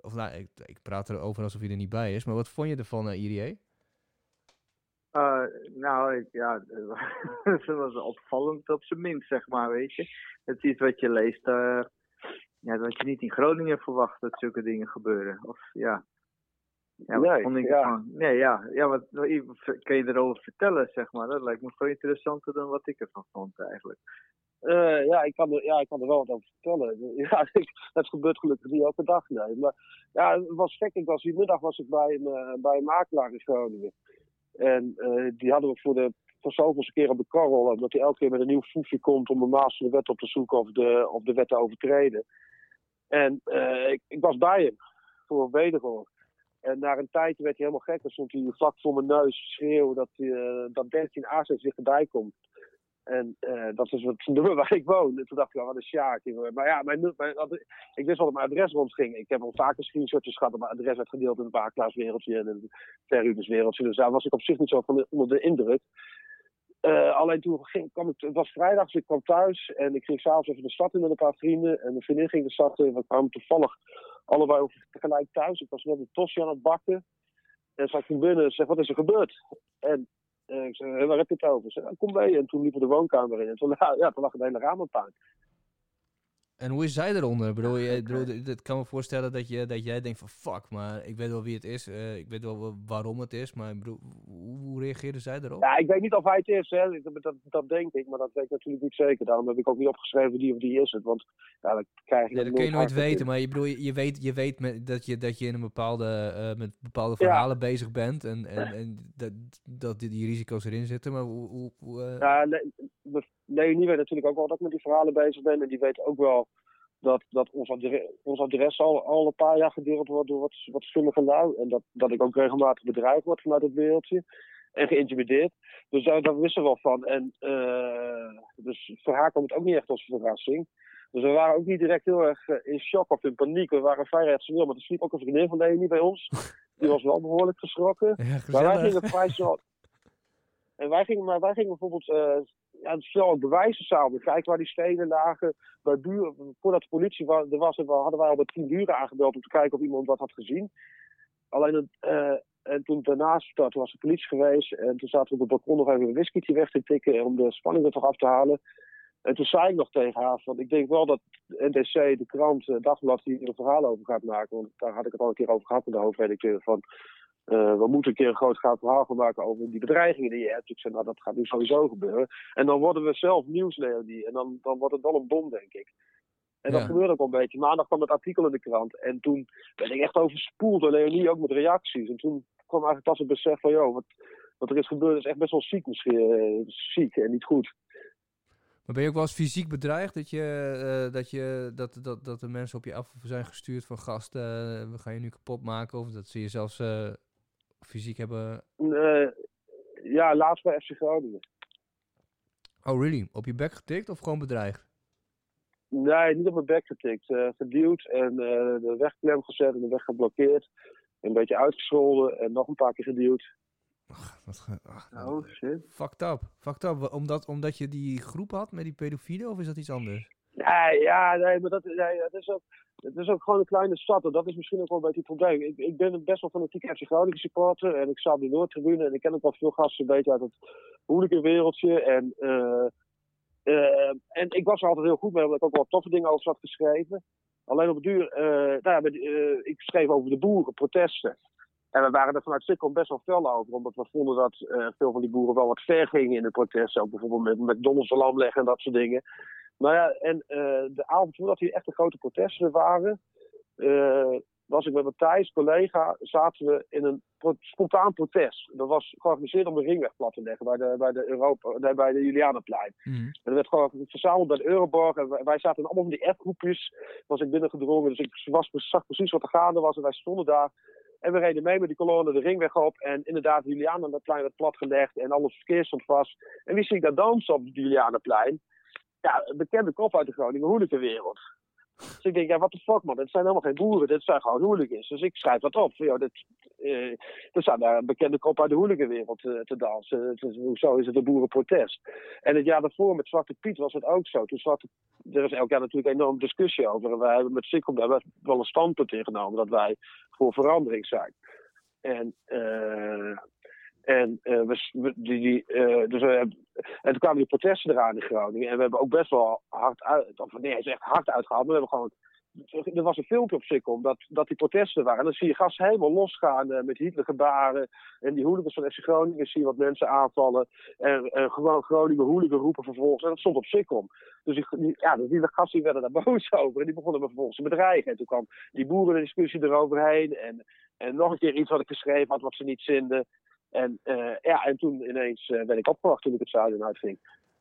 of nou, ik, ik praat erover alsof hij er niet bij is. Maar wat vond je ervan, uh, Irie? Uh, nou, ik, ja, [LAUGHS] het was opvallend op zijn minst, zeg maar, weet je. Het is iets wat je leest, uh, ja, dat je niet in Groningen verwacht dat zulke dingen gebeuren. Of ja. Ja, nee, vond ik ja. Van, nee, ja, ja, wat kan je erover vertellen, zeg maar? Dat lijkt me veel interessanter dan wat ik ervan vond, eigenlijk. Uh, ja, ik kan er, ja, ik kan er wel wat over vertellen. [LAUGHS] Ja, ik, het gebeurt gelukkig niet elke dag, nee. Maar ja, het was gek. Ik was, die middag was ik bij een, uh, bij een makelaar in Groningen. En uh, die hadden we voor de voor zoveelste keer op de korrel. Omdat hij elke keer met een nieuw foefje komt om de maas van de wet op te zoeken of de, of de wet te overtreden. En ik, ik, was bij hem voor een wederhoor. En na een tijdje werd hij helemaal gek. Dan stond hij vlak voor mijn neus schreeuwen dat, dat 13 A zich erbij komt. En uh, dat is het nummer [LAUGHS] waar ik woon. En toen dacht ik, oh, wat een sjaak. Maar ja, mijn, ik wist wel dat mijn adres rondging. Ik heb al vaker screenshotjes gehad dat mijn adres werd gedeeld in een baklaarswereldje en een verhuurderswereldje. Dus daar was ik op zich niet zo onder de indruk. Uh, alleen toen ging, kwam ik, het was vrijdag, dus ik kwam thuis en ik ging s'avonds even de stad in met een paar vrienden. En mijn vriendin ging de stad in. We kwamen toevallig allebei tegelijk thuis. Ik was net een tosje aan het bakken. En zat ik binnen en zei, wat is er gebeurd? En en ik zei, waar heb je het over? Ze zei, kom mee. En toen liepen we de woonkamer in. En toen, [LAUGHS] ja, toen lag het hele raam op puin. En hoe is zij eronder? Bedoel, je, bedoel, dat kan me voorstellen dat, je, dat jij denkt van fuck, maar ik weet wel wie het is. Uh, ik weet wel waarom het is, maar bedoel, hoe, hoe reageerde zij erop? Ja, ik weet niet of hij het is, hè. Dat, dat, dat, denk ik, maar dat weet ik natuurlijk niet zeker. Daarom heb ik ook niet opgeschreven die of die is het, want ja, dan krijg je... Ja, dat kun je nooit weten, maar je, bedoel, je, weet, je weet met, dat, je, dat je in een bepaalde, uh, met bepaalde verhalen ja. bezig bent en, en, en dat, dat die, die risico's erin zitten, maar hoe... hoe, hoe uh... Ja, nee, Leonie weet natuurlijk ook wel dat ik met die verhalen bezig ben en die weet ook wel dat, dat ons, adres, ons adres al, al een paar jaar gedeeld wordt door wat, wat slimme lui. En dat, dat ik ook regelmatig bedreigd word vanuit het wereldje. En geïntimideerd. Dus daar, daar wisten we wel van. En uh, dus voor haar kwam het ook niet echt als verrassing. Dus we waren ook niet direct heel erg in shock of in paniek. We waren vrij rationeel. Maar er sliep ook een vriendin van Leonie bij ons. Die was wel behoorlijk geschrokken. Ja, maar wij gingen vrij snel... [LAUGHS] En wij gingen, maar wij gingen bijvoorbeeld uh, ja, snel bewijzen samen. Kijken waar die stenen lagen. Bij buren, voordat de politie er was, hadden wij al bij tien buren aangebeld om te kijken of iemand wat had gezien. Alleen het, uh, en toen daarnaast was de politie geweest. En toen zaten we op het balkon nog even een whiskytje weg te tikken om de spanning er toch af te halen. En toen zei ik nog tegen haar, want ik denk wel dat NDC, de krant, het dagblad, hier een verhaal over gaat maken. Want daar had ik het al een keer over gehad met de hoofdredacteur. Van, uh, we moeten een keer een groot gaaf verhaal gaan maken over die bedreigingen die je hebt. Ik zei, nou, dat gaat nu sowieso gebeuren. En dan worden we zelf nieuws, Leonie. En dan, dan wordt het wel een bom, denk ik. En dat gebeurde ook al een beetje. Maandag kwam het artikel in de krant. En toen ben ik echt overspoeld door Leonie, ook met reacties. En toen kwam eigenlijk pas het besef van, joh, wat, wat er is gebeurd is echt best wel ziek misschien. Uh, ziek en niet goed. Maar ben je ook wel eens fysiek bedreigd dat, je, uh, dat, je, dat, dat, dat de mensen op je af zijn gestuurd van gast, uh, we gaan je nu kapot maken? Of dat ze je zelfs uh, fysiek hebben... Uh, ja, laatst bij FC Groningen. Oh, really? Op je bek getikt of gewoon bedreigd? Nee, niet op mijn bek getikt. Uh, geduwd en uh, de weg klem gezet en de weg geblokkeerd. Een beetje uitgescholden en nog een paar keer geduwd. Ach, wat ach, oh, shit. Fucked up. Fucked up. Omdat, omdat je die groep had met die pedofielen of is dat iets anders? Nee, ja, nee, maar dat, dat is ook, is ook gewoon een kleine stad. En dat is misschien ook wel een beetje het probleem. Ik, ik ben best wel fanatiek FC Groningen supporter. En ik sta op de Noordtribune. En ik ken ook wel veel gasten uit het moeilijke wereldje. En, uh, uh, en ik was er altijd heel goed mee, omdat ik ook wel toffe dingen over had geschreven. Alleen op het duur, uh, nou ja, ik schreef over de boeren, protesten. En we waren er vanuit Sikkom best wel fel over, omdat we vonden dat veel van die boeren wel wat ver gingen in de protesten. Ook bijvoorbeeld met McDonald's alarm leggen en dat soort dingen. Nou ja, en uh, de avond voordat hier echt de grote protesten waren, uh, was ik met Matthijs, collega, zaten we in een spontaan protest. Dat was georganiseerd om de ringweg plat te leggen bij de, bij de, Europa, nee, bij de Julianenplein. Mm. En dat werd gewoon verzameld bij de Euroborg. En wij, wij zaten allemaal in die appgroepjes. Was ik binnengedrongen, dus ik was, zag precies wat er gaande was. En wij stonden daar En we reden mee met die kolonne de ringweg op. En inderdaad, Julianaplein werd platgelegd en alles verkeer stond vast. En wie zie ik daar dansen op het Julianaplein? Ja, een bekende kop uit de Groningen hooliganwereld. Dus ik denk, ja, wat de fuck man, dit zijn helemaal geen boeren, dit zijn gewoon hooligans. Dus ik schrijf dat op. Yo, dit, eh, er staat daar een bekende kop uit de hooliganwereld te, te dansen. Hoezo is het een boerenprotest? En het jaar daarvoor met Zwarte Piet was het ook zo. Toen Zwarte, er is elk jaar natuurlijk een enorme discussie over. En wij hebben met Sikkom daar wel een standpunt in genomen dat wij voor verandering zijn. En, eh, en eh, we, die, die, eh, dus we hebben- en toen kwamen die protesten eraan in Groningen. En we hebben ook best wel hard uit, nee, het is echt hard uitgehaald. Maar we hebben gewoon, er was een filmpje op Sikkom dat, dat die protesten waren. En dan zie je gasten helemaal losgaan eh, met Hitlergebaren. En die hooligans van FC Groningen zie je wat mensen aanvallen. En, gewoon Groningen hooligan roepen vervolgens. En dat stond op Sikkom. Dus die, die, ja, dus die gasten die werden daar [LAUGHS] boos over. En die begonnen me vervolgens te bedreigen. En toen kwam die boerendiscussie eroverheen. En, en nog een keer iets wat ik geschreven had wat ze niet zinden. En, eh, ja, en toen ineens eh, werd ik opgewacht toen ik het zuiden uitging.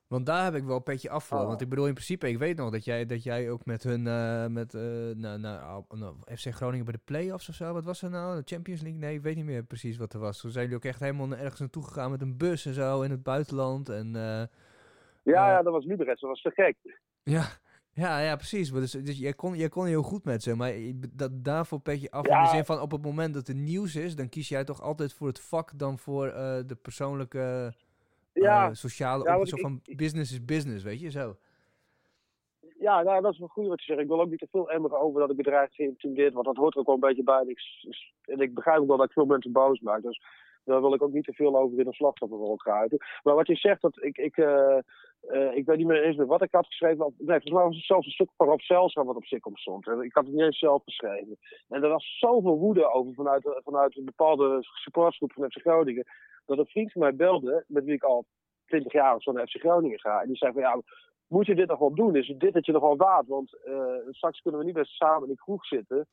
Want daar heb ik wel een petje af voor. Oh. Want ik bedoel, in principe, ik weet nog dat jij, dat jij ook met hun, eh, met, eh nou, nou, nou, FC Groningen bij de play-offs of zo, wat was er nou? De Champions League? Nee, ik weet niet meer precies wat er was. Toen zijn jullie ook echt helemaal ergens naartoe gegaan met een bus en zo in het buitenland. En eh, Ja, Ja. ja, dat was Liberec, dat was te gek. ja, ja, ja, precies. Maar Dus, dus jij, kon, jij kon heel goed met ze, maar je- dat, daarvoor petje af in Ja. de zin van op het moment dat er nieuws is, dan kies jij toch altijd voor het vak dan voor eh, de persoonlijke, Ja, eh, sociale, ja, want zo ik- van business is business, weet je, zo. ja nou, dat is wel goed wat je zegt. Ik wil ook niet te veel emmeren over dat ik bedreigd geïntimideerd want Dat hoort er ook wel een beetje bij. En ik, en ik begrijp ook wel dat ik veel mensen boos maak. Dus daar wil ik ook niet te veel over in een slachtofferrol kruiden. Maar wat je zegt, dat ik, ik, eh, eh, ik weet niet meer eens meer wat ik had geschreven. Nee, volgens mij was het zelfs een stuk Zelstra wat op Sikkom stond. Ik had het niet eens zelf geschreven. En er was zoveel woede over vanuit, eh, vanuit een bepaalde supportsgroep van FC Groningen. Dat een vriend van mij belde, met wie ik al 20 jaar of zo naar FC Groningen ga. En die zei van ja, moet je dit nog wel doen? Is dit dat je nog wel waard? Want eh, straks kunnen we niet meer samen in de kroeg zitten.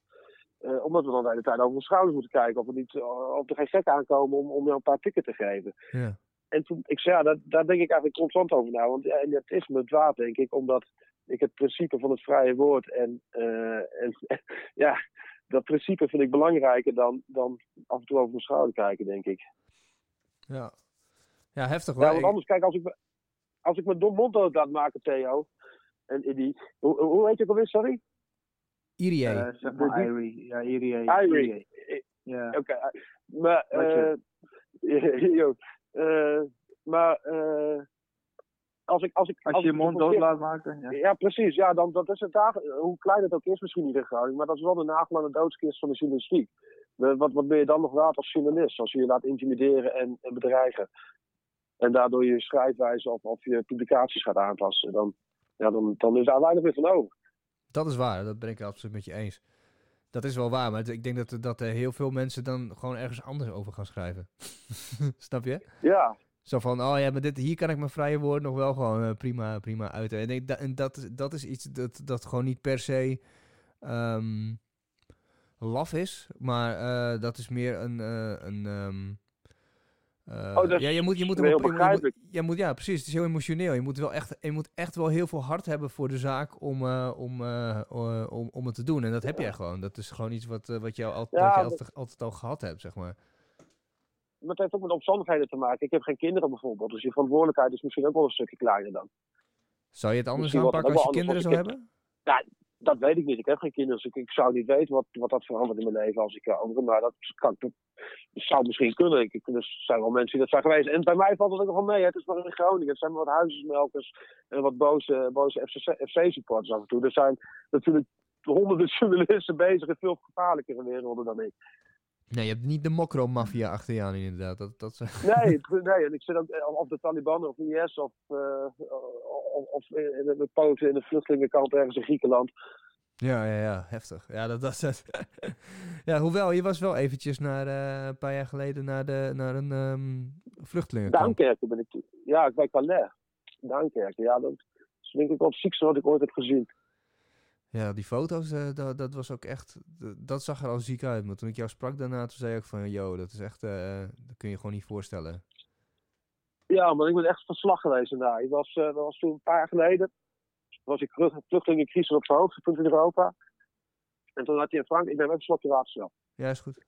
omdat we dan de hele tijd over de schouders moeten kijken. Of, we niet, of er geen gek aankomen om, om jou een paar tikken te geven. Ja. En toen, ik zei, ja, daar, daar denk ik eigenlijk constant over na. Want ja, en het is me het waard, denk ik. Omdat ik het principe van het vrije woord en, eh, en [LAUGHS] ja, dat principe vind ik belangrijker dan, dan af en toe over mijn schouder kijken, denk ik. Ja, ja heftig Ja, wel. want Ik- anders, kijk, als ik, als ik mijn dom mond dood laat maken, Theo, en Iddy, hoe, hoe heet je ook alweer, sorry? Irie. Zeg maar Irie. Ja, Irie. Irie. Ja. Oké, eh, maar, eh [LAUGHS] eh, maar, eh, als ik, als ik, Als je je mond dood laat maken. Ja. Ja, precies. Ja, dan, dat is het dag, hoe klein het ook is misschien niet in Groningen, maar dat is wel de nagel aan de doodskist van de journalistiek. Eh, Wat, wat ben je dan nog waard als journalist, als je je laat intimideren en, en bedreigen? En daardoor je schrijfwijze of, of je publicaties gaat aanpassen, dan, ja, dan, dan is daar weinig meer van over. Dat is waar, dat ben ik absoluut met je eens. Dat is wel waar, maar ik denk dat, dat heel veel mensen dan gewoon ergens anders over gaan schrijven. [LAUGHS] Snap je? Ja, Zo van, oh ja, maar dit, hier kan ik mijn vrije woord nog wel gewoon eh, prima, prima uiten. En, ik, da- en dat, dat is iets dat, dat gewoon niet per se ehm, laf is, maar eh, dat is meer een... eh, een ehm, eh, Oh, ja, je moet, je moet, heel je moet- begrijpelijk. je moet, ja, precies. Het is heel emotioneel. Je moet, wel echt, je moet echt wel heel veel hart hebben voor de zaak om, eh, om, eh, om, om het te doen. En dat heb jij gewoon. Dat is gewoon iets wat, wat, jou al, Ja, wat je dat- altijd, altijd al gehad hebt, zeg maar. maar het heeft ook met omstandigheden te maken. Ik heb geen kinderen bijvoorbeeld, dus je verantwoordelijkheid is misschien ook wel een stukje kleiner dan. Zou je het anders Misschien aanpakken als je kinderen zou hebben? Dat weet ik niet. Ik heb geen kinderen, dus ik, zou niet weten wat, wat dat verandert in mijn leven als ik eh, andere. Maar dat, kan, zou misschien kunnen. Ik, ik- er zijn wel mensen die dat zijn geweest. En bij mij valt het ook nog wel mee. Het is maar in Groningen. Het zijn wat huisjesmelkers en wat boze, boze FC-supporters af en toe. Er zijn natuurlijk honderden [LAUGHS] journalisten bezig in veel gevaarlijkere werelden dan ik. Nee, je hebt niet de mokro-maffia achter je aan, inderdaad. Dat, dat, Nee, [LAUGHS] nee, en ik zit ook eh, of de Taliban of IS of, eh, of, of in, in de poten in een vluchtelingenkamp ergens in Griekenland. ja, ja, ja, heftig. Ja, dat, dat, dat- [LAUGHS] ja, hoewel, je was wel eventjes naar, eh, een paar jaar geleden naar, de, naar een ehm vluchtelingenkamp. Duinkerken ben ik. Ja, ik bij Calais. Duinkerken, ja, dat is denk ik wel het ziekste wat ik ooit heb gezien. Ja, die foto's, eh, dat, dat was ook echt, dat zag er al ziek uit. Maar toen ik jou sprak daarna, toen zei ik ook van, yo, dat is echt, eh, dat kun je gewoon niet voorstellen. Ja, maar ik ben echt van slag geweest daar. Ik was, eh, dat was toen een paar jaar geleden. was ik terug vluchtelingencrisis op zijn hoogtepunt in Europa. En toen had hij in Frankrijk, ik ben even een slokje water snel. Ja, is goed.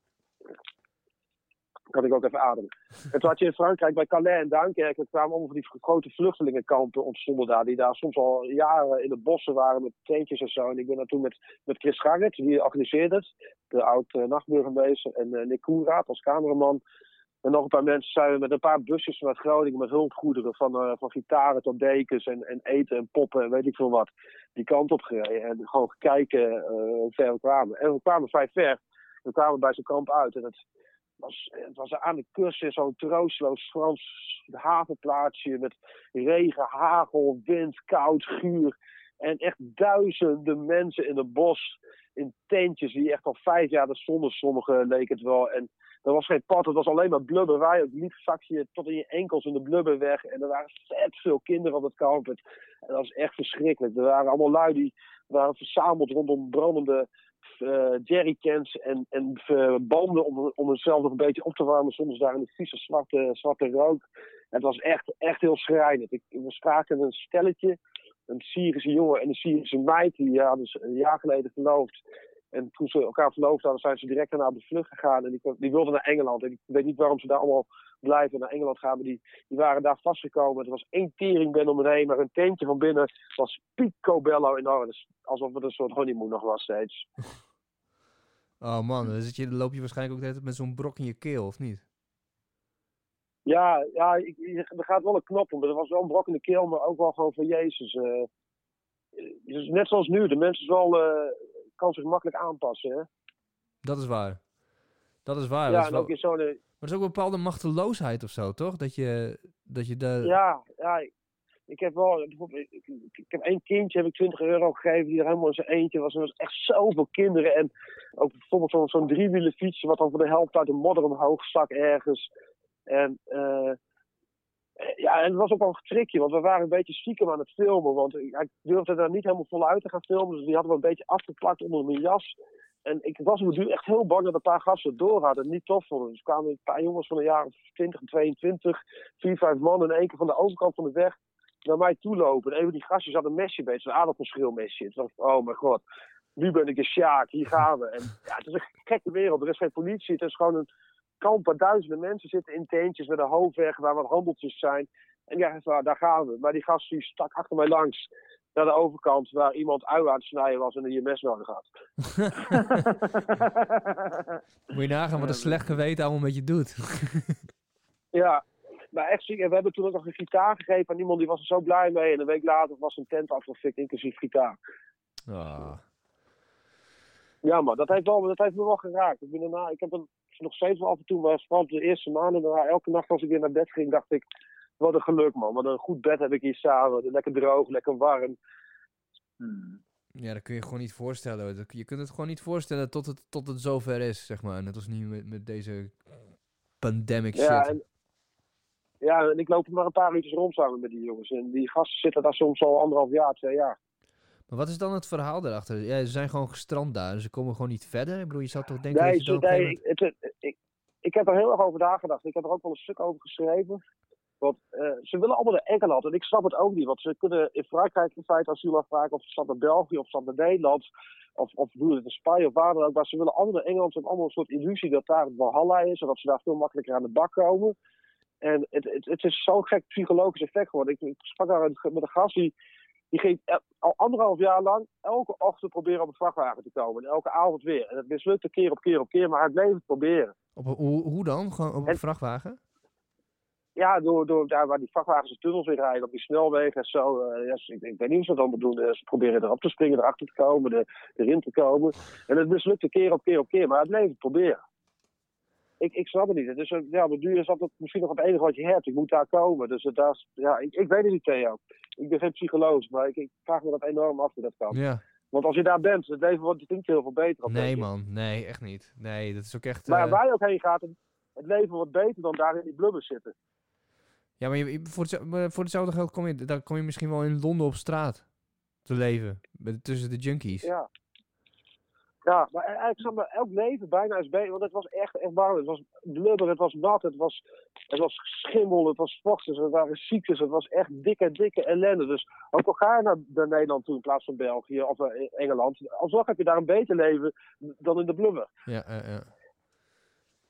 Kan ik ook even ademen. En toen had je in Frankrijk bij Calais en Duinkerke, kwamen allemaal van die grote vluchtelingenkampen ontstonden daar, die daar soms al jaren in de bossen waren met tentjes en zo. En ik ben daar toen met, met Chris Garrett, die organiseerde het, de oud-nachtburgemeester, en uh, Nick Koenraad als cameraman. En nog een paar mensen zijn we met een paar busjes vanuit Groningen met hulpgoederen. Van, uh, van gitaren tot dekens en, en eten en poppen en weet ik veel wat. Die kant op gereden. En gewoon kijken uh, hoe ver we kwamen. En we kwamen vrij ver. We kwamen bij zo'n kamp uit. En het was, het was aan de kust in zo'n troosteloos Frans havenplaatsje. Met regen, hagel, wind, koud, guur. En echt duizenden mensen in het bos. In tentjes die echt al vijf jaar de zon sommigen leek het wel. En er was geen pad, het was alleen maar blubber. Wij liep zakje tot in je enkels in de blubber weg. En er waren vet veel kinderen op het kamp. En dat was echt verschrikkelijk. Er waren allemaal lui die waren verzameld rondom brandende jerrycans en, en uh, banden om, om zichzelf nog een beetje op te warmen. Soms daar in de vieze zwarte, zwarte rook. Het was echt, echt heel schrijnend. Ik, we spraken een stelletje, een Syrische jongen en een Syrische meid. Die hadden dus een jaar geleden verloofd. En toen ze elkaar verloofd hadden, zijn ze direct naar de vlucht gegaan. En die, die wilden naar Engeland. En ik weet niet waarom ze daar allemaal blijven naar Engeland gaan. Maar die, die waren daar vastgekomen. Er was één teringband om me heen. Maar een tentje van binnen was picobello enorm. Dus alsof het een soort honeymoon nog was steeds. [LAUGHS] Oh man, dan, zit je, dan loop je waarschijnlijk ook net met zo'n brok in je keel, of niet? Ja, ja ik, er gaat wel een knop om. Er was wel een brok in de keel, maar ook wel gewoon van Jezus. Uh, dus net zoals nu. De mensen is wel... Uh, kan zich makkelijk aanpassen. Hè? Dat is waar. Dat is waar. Ja, is en ook in zo'n... Maar er is ook een bepaalde machteloosheid of zo, toch? Dat je, dat je de... Ja, ja. Ik, heb wel... Ik, ik, heb één kindje, heb ik 20 euro gegeven, die er helemaal in zijn eentje was. Er was echt zoveel kinderen. En ook bijvoorbeeld zo'n zo'n driewieler fietsje, wat dan voor de helft uit de modder omhoog stak ergens. En... Uh, ja, en het was ook wel een trickje, want we waren een beetje stiekem aan het filmen. Want ik durfde daar niet helemaal voluit te gaan filmen, dus die hadden we een beetje afgeplakt onder mijn jas. En ik was op het echt heel bang dat een paar gasten door hadden. Niet tof vonden. Dus kwamen een paar jongens van een jaar of 20 en 22, vier, vijf man in één keer van de overkant van de weg naar mij toe lopen. En een van die gastjes had een mesje bij, zo'n aardappelschilmesje. Het was, oh mijn god, nu ben ik een sjaak, hier gaan we. En ja, het is een gekke wereld. Er is geen politie, het is gewoon een kamp waar duizenden mensen zitten in tentjes met een hoofdweg waar wat handeltjes zijn. En ja, daar gaan we. Maar die gast die stak achter mij langs naar de overkant waar iemand ui aan het snijden was en die je mes nodig had. [LAUGHS] Moet je nagaan wat een slecht geweten allemaal met je doet. [LAUGHS] ja, maar echt ziek. En we hebben toen ook nog een gitaar gegeven aan iemand die was er zo blij mee. En een week later was een tent afgefikt, inclusief gitaar. Ah. Ja, maar dat heeft, wel, dat heeft me wel geraakt. Ik, ben daarna, ik heb er nog steeds wel af en toe, maar vooral de eerste maanden, daarna, elke nacht als ik weer naar bed ging, dacht ik, wat een geluk man. Wat een goed bed heb ik hier samen. Lekker droog, lekker warm. Hmm. Ja, dat kun je gewoon niet voorstellen. Je kunt het gewoon niet voorstellen tot het, tot het zover is, zeg maar. Net als nu met, met deze pandemic ja, shit. En, ja, en ik loop er maar een paar uurtjes rond samen met die jongens. En die gasten zitten daar soms al anderhalf jaar, twee jaar. Maar wat is dan het verhaal daarachter? Ja, ze zijn gewoon gestrand daar. Ze komen gewoon niet verder. Ik bedoel, je zou toch denken nee, dat je dan nee, moment- het, het- ik, ik heb er heel erg over nagedacht. Ik heb er ook wel een stuk over geschreven. Want eh, ze willen allemaal naar Engeland. En ik snap het ook niet. Want ze kunnen in Frankrijk in feite asiel afvragen. Of ze staat naar België of ze staat naar Nederland. Of, of doen het in Spanje of waar dan ook. Maar ze willen allemaal naar Engeland. Ze hebben allemaal een soort illusie dat daar het Valhalla is. En dat ze daar veel makkelijker aan de bak komen. En het, het, het is zo'n gek psychologisch effect geworden. Ik, ik sprak daar met een gast die, die ging al anderhalf jaar lang elke ochtend proberen op een vrachtwagen te komen. En elke avond weer. En het mislukte keer op keer op keer, maar hij bleef het proberen. Op, hoe, hoe dan? Gewoon op een En- vrachtwagen? Ja, door, door daar waar die vrachtwagens de tunnels in rijden, op die snelwegen en zo. ja, ik, ik weet niet hoe ze dat allemaal doen. Ze proberen erop te springen, erachter te komen, er, erin te komen. En het mislukte keer op keer op keer, maar hij bleef het proberen. Ik, ik snap het niet. Het is, een- ja, op de duur is dat het misschien nog het enige wat je hebt. Ik moet daar komen. Dus het, dat is, ja, ik, ik weet het niet, Theo. Ik ben geen psycholoog, maar ik, ik vraag me dat enorm af hoe dat kan. Ja. Want als je daar bent, het leven wordt niet heel veel beter. Nee, man. Nee, echt niet. Nee, dat is ook echt... Maar eh, waar je ook heen gaat, het, het leven wordt beter dan daar in die blubbers zitten. Ja, maar je, voor, maar voor hetzelfde geld kom je, dan kom je misschien wel in Londen op straat te leven. Tussen de junkies. Ja. Ja, maar eigenlijk zeg maar, elk leven bijna is beter. Want het was echt, echt warm. Het was blubber, het was nat, het was, het was schimmel, het was vochtig, er waren ziektes. Het was echt dikke, dikke ellende. Dus ook al ga je naar, naar Nederland toe in plaats van België of eh, Engeland. Alsnog heb je daar een beter leven dan in de blubber. Ja, ja, ja.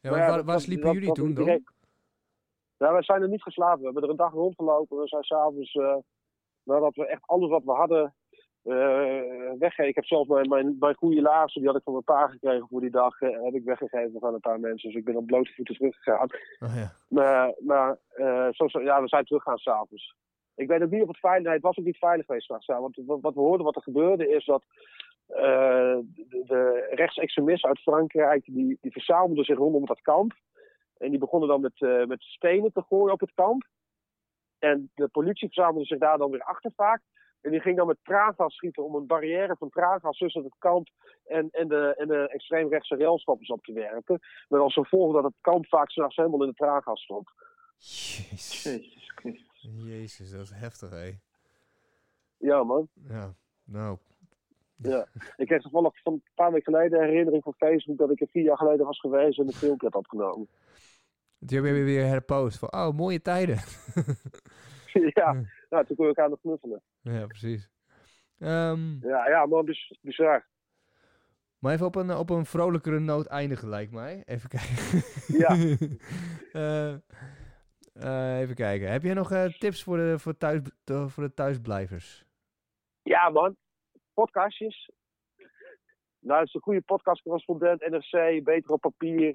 Ja, Maar waar, waar sliepen dat- jullie dat- toen dan? iedereen- Nou, wij zijn er niet geslapen. We hebben er een dag rondgelopen. We zijn s'avonds, eh nadat we echt alles wat we hadden eh. Ik heb zelfs mijn, mijn, mijn goede laarzen, die had ik van mijn pa gekregen voor die dag, eh, heb ik weggegeven aan een paar mensen. Dus ik ben op blote voeten teruggegaan. Oh, ja. Maar, maar eh, zo, ja, we zijn teruggegaan s'avonds. Ik weet ook niet of het veilig nee, het was ook niet veilig geweest s'nachts. Ja, want wat, wat we hoorden, wat er gebeurde, is dat de, de rechtsextremisten uit Frankrijk, die, die verzamelden zich rondom dat kamp. En die begonnen dan met, eh, met stenen te gooien op het kamp. En de politie verzamelde zich daar dan weer achter vaak. En die ging dan met traangas schieten om een barrière van traangas tussen het kamp en, en de, en de extreemrechtse railschoppers op te werpen. Met als gevolg dat het kamp vaak s'nachts helemaal in de traangas stond. Jezus. Jezus Christus. Jezus, dat is heftig, hé. Ja, man. Ja, nou. Ja. Ik kreeg toevallig van een paar weken geleden een herinnering van Facebook dat ik er vier jaar geleden was geweest en een filmpje had opgenomen. Toen heb je weer herpost van, oh, mooie tijden. [LAUGHS] [LAUGHS] ja, nou, toen kon ik aan het knuffelen. ja, precies. Ehm, Ja, ja, man, dus bizar. maar even op een, op een vrolijkere noot eindigen, lijkt mij. Even kijken. Ja. [LAUGHS] Eh, eh, even kijken. Heb jij nog eh, tips voor de, voor, thuis, voor de thuisblijvers? Ja, man. Podcastjes. Nou, het is een goede podcastcorrespondent, NRC, beter op papier.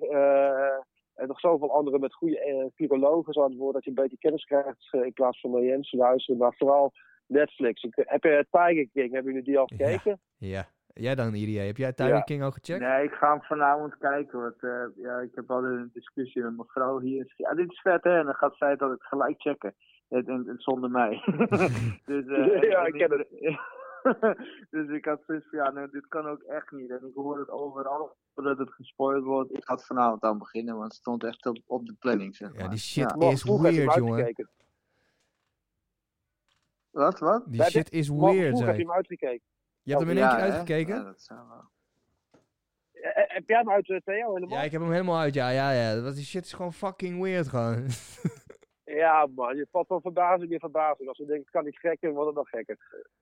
Eh, en nog zoveel andere met goede eh, virologen aan het woord, dat je een beetje kennis krijgt eh, in plaats van naar Jens te luisteren. Maar vooral Netflix. Ik, heb je Tiger King, hebben jullie die al gekeken? Ja. Jij dan, Irie? Heb jij Tiger Ja. King al gecheckt? Nee, ik ga hem vanavond kijken. Want eh, ja, ik heb al een discussie met mijn vrouw hier. Ja, dit is vet hè. En dan gaat zij dat ik gelijk checken. En, en, en zonder mij. [LAUGHS] dus, eh, [LAUGHS] Ja, en ik ken [LAUGHS] [LAUGHS] dus ik had zoiets van, ja, nee, dit kan ook echt niet. En ik hoor het overal dat het gespoild wordt. Ik ga het vanavond aan beginnen, want het stond echt op, op de planning, zeg maar. Ja, die shit is weird, jongen. Wat, wat? Die Ja, dit- shit is weird, Vroeger heb zei je hem uitgekeken. Je hebt hem in één Ja, keer hè? uitgekeken? Ja, dat zou wel. Eh, eh, heb jij hem uit, eh, Theo, helemaal? Ja, ik heb hem helemaal uit. Ja, ja, ja. Dat- Die shit is gewoon fucking weird, gewoon. [LAUGHS] Ja, man, je valt van verbazing in verbazing. Als je denkt, het kan niet gekker, wordt het nog gekker.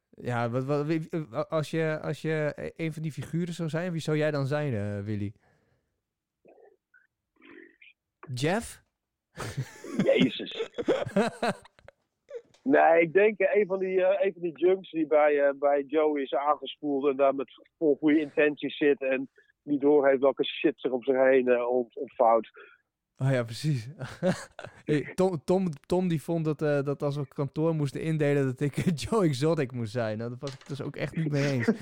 ja, wat, als, je, als je een van die figuren zou zijn, wie zou jij dan zijn, eh, Willy? Jeff? Jezus. [LAUGHS] Nee, ik denk eh, een van die, eh, een van die junks die bij, eh, bij Joey is aangespoeld en daar met vol goede intenties zit en niet doorheeft welke shit zich om zich heen ont- ontvouwt. Oh ja, precies. [LAUGHS] Hey, Tom, Tom, Tom die vond dat, eh, dat als we kantoor moesten indelen dat ik [LAUGHS] Joe Exotic moest zijn. Nou, dat was ik dus ook echt niet mee eens. [LAUGHS]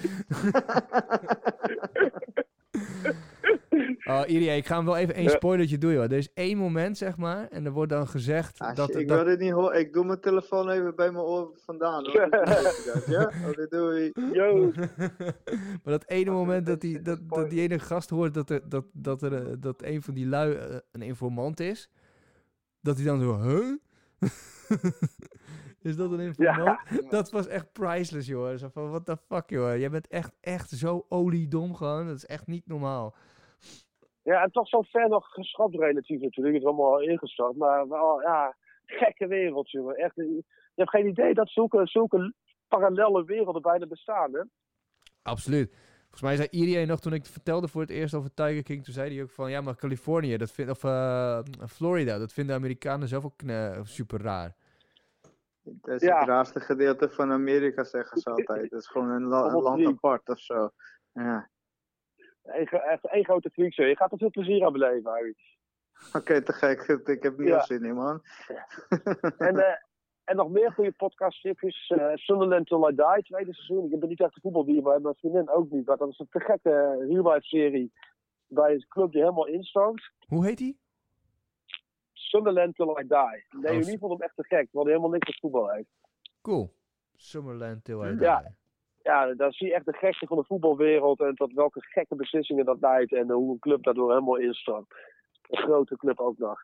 [LAUGHS] Oh, Irie, ik ga hem wel even één spoilertje doen, joh. Er is één moment, zeg maar, en er wordt dan gezegd Ah, dat... shit, ik dat wil dit niet horen. Ik doe mijn telefoon even bij mijn oor vandaan. Hoor. ja? Oké, doei. Yo, [LAUGHS] maar dat ene moment dat die, dat, dat die ene gast hoort dat, er, dat, dat, er, eh, dat een van die lui eh, een informant is, dat hij dan zo, huh? [LAUGHS] is dat een informant? Dat was echt priceless, joh. Zo van, what the fuck, joh. Jij bent echt, echt zo oliedom gewoon. Dat is echt niet normaal. Ja, en toch zo ver nog geschapt relatief natuurlijk. Het is allemaal al ingestort. Maar wel, ja, gekke wereld, jongen. Echt, je hebt geen idee dat zulke, zulke parallele werelden bijna bestaan, hè? Absoluut. Volgens mij zei Irie nog toen ik vertelde voor het eerst over Tiger King, toen zei hij ook van, ja, maar Californië, dat vindt, of eh, Florida, dat vinden Amerikanen zelf ook kne- super raar. Dat is Ja. het raarste gedeelte van Amerika, zeggen ze altijd. Dat is gewoon een, la- een land apart of zo. Ja. Echt één grote freak, Je gaat er veel plezier aan beleven, Harry. Oké, te gek. [LAUGHS] Ik heb Ja. al zin in, man. En, eh, en nog meer goede podcasttipjes. eh Sunderland Till I Die, tweede seizoen. Ik ben niet echt een voetbaldier, maar mijn vriendin ook niet. Maar dat is een te gekke real-life-serie bij een club die helemaal instort. Hoe heet die? Sunderland Till I Die. Nee, Oh, niet vond hem echt te gek, want hij helemaal niks met voetbal heeft. Cool. Summerland Till I. Die. Ja. Ja, dan zie je echt de gekste van de voetbalwereld en tot welke gekke beslissingen dat leidt en hoe een club daardoor helemaal instort. Een grote club ook nog.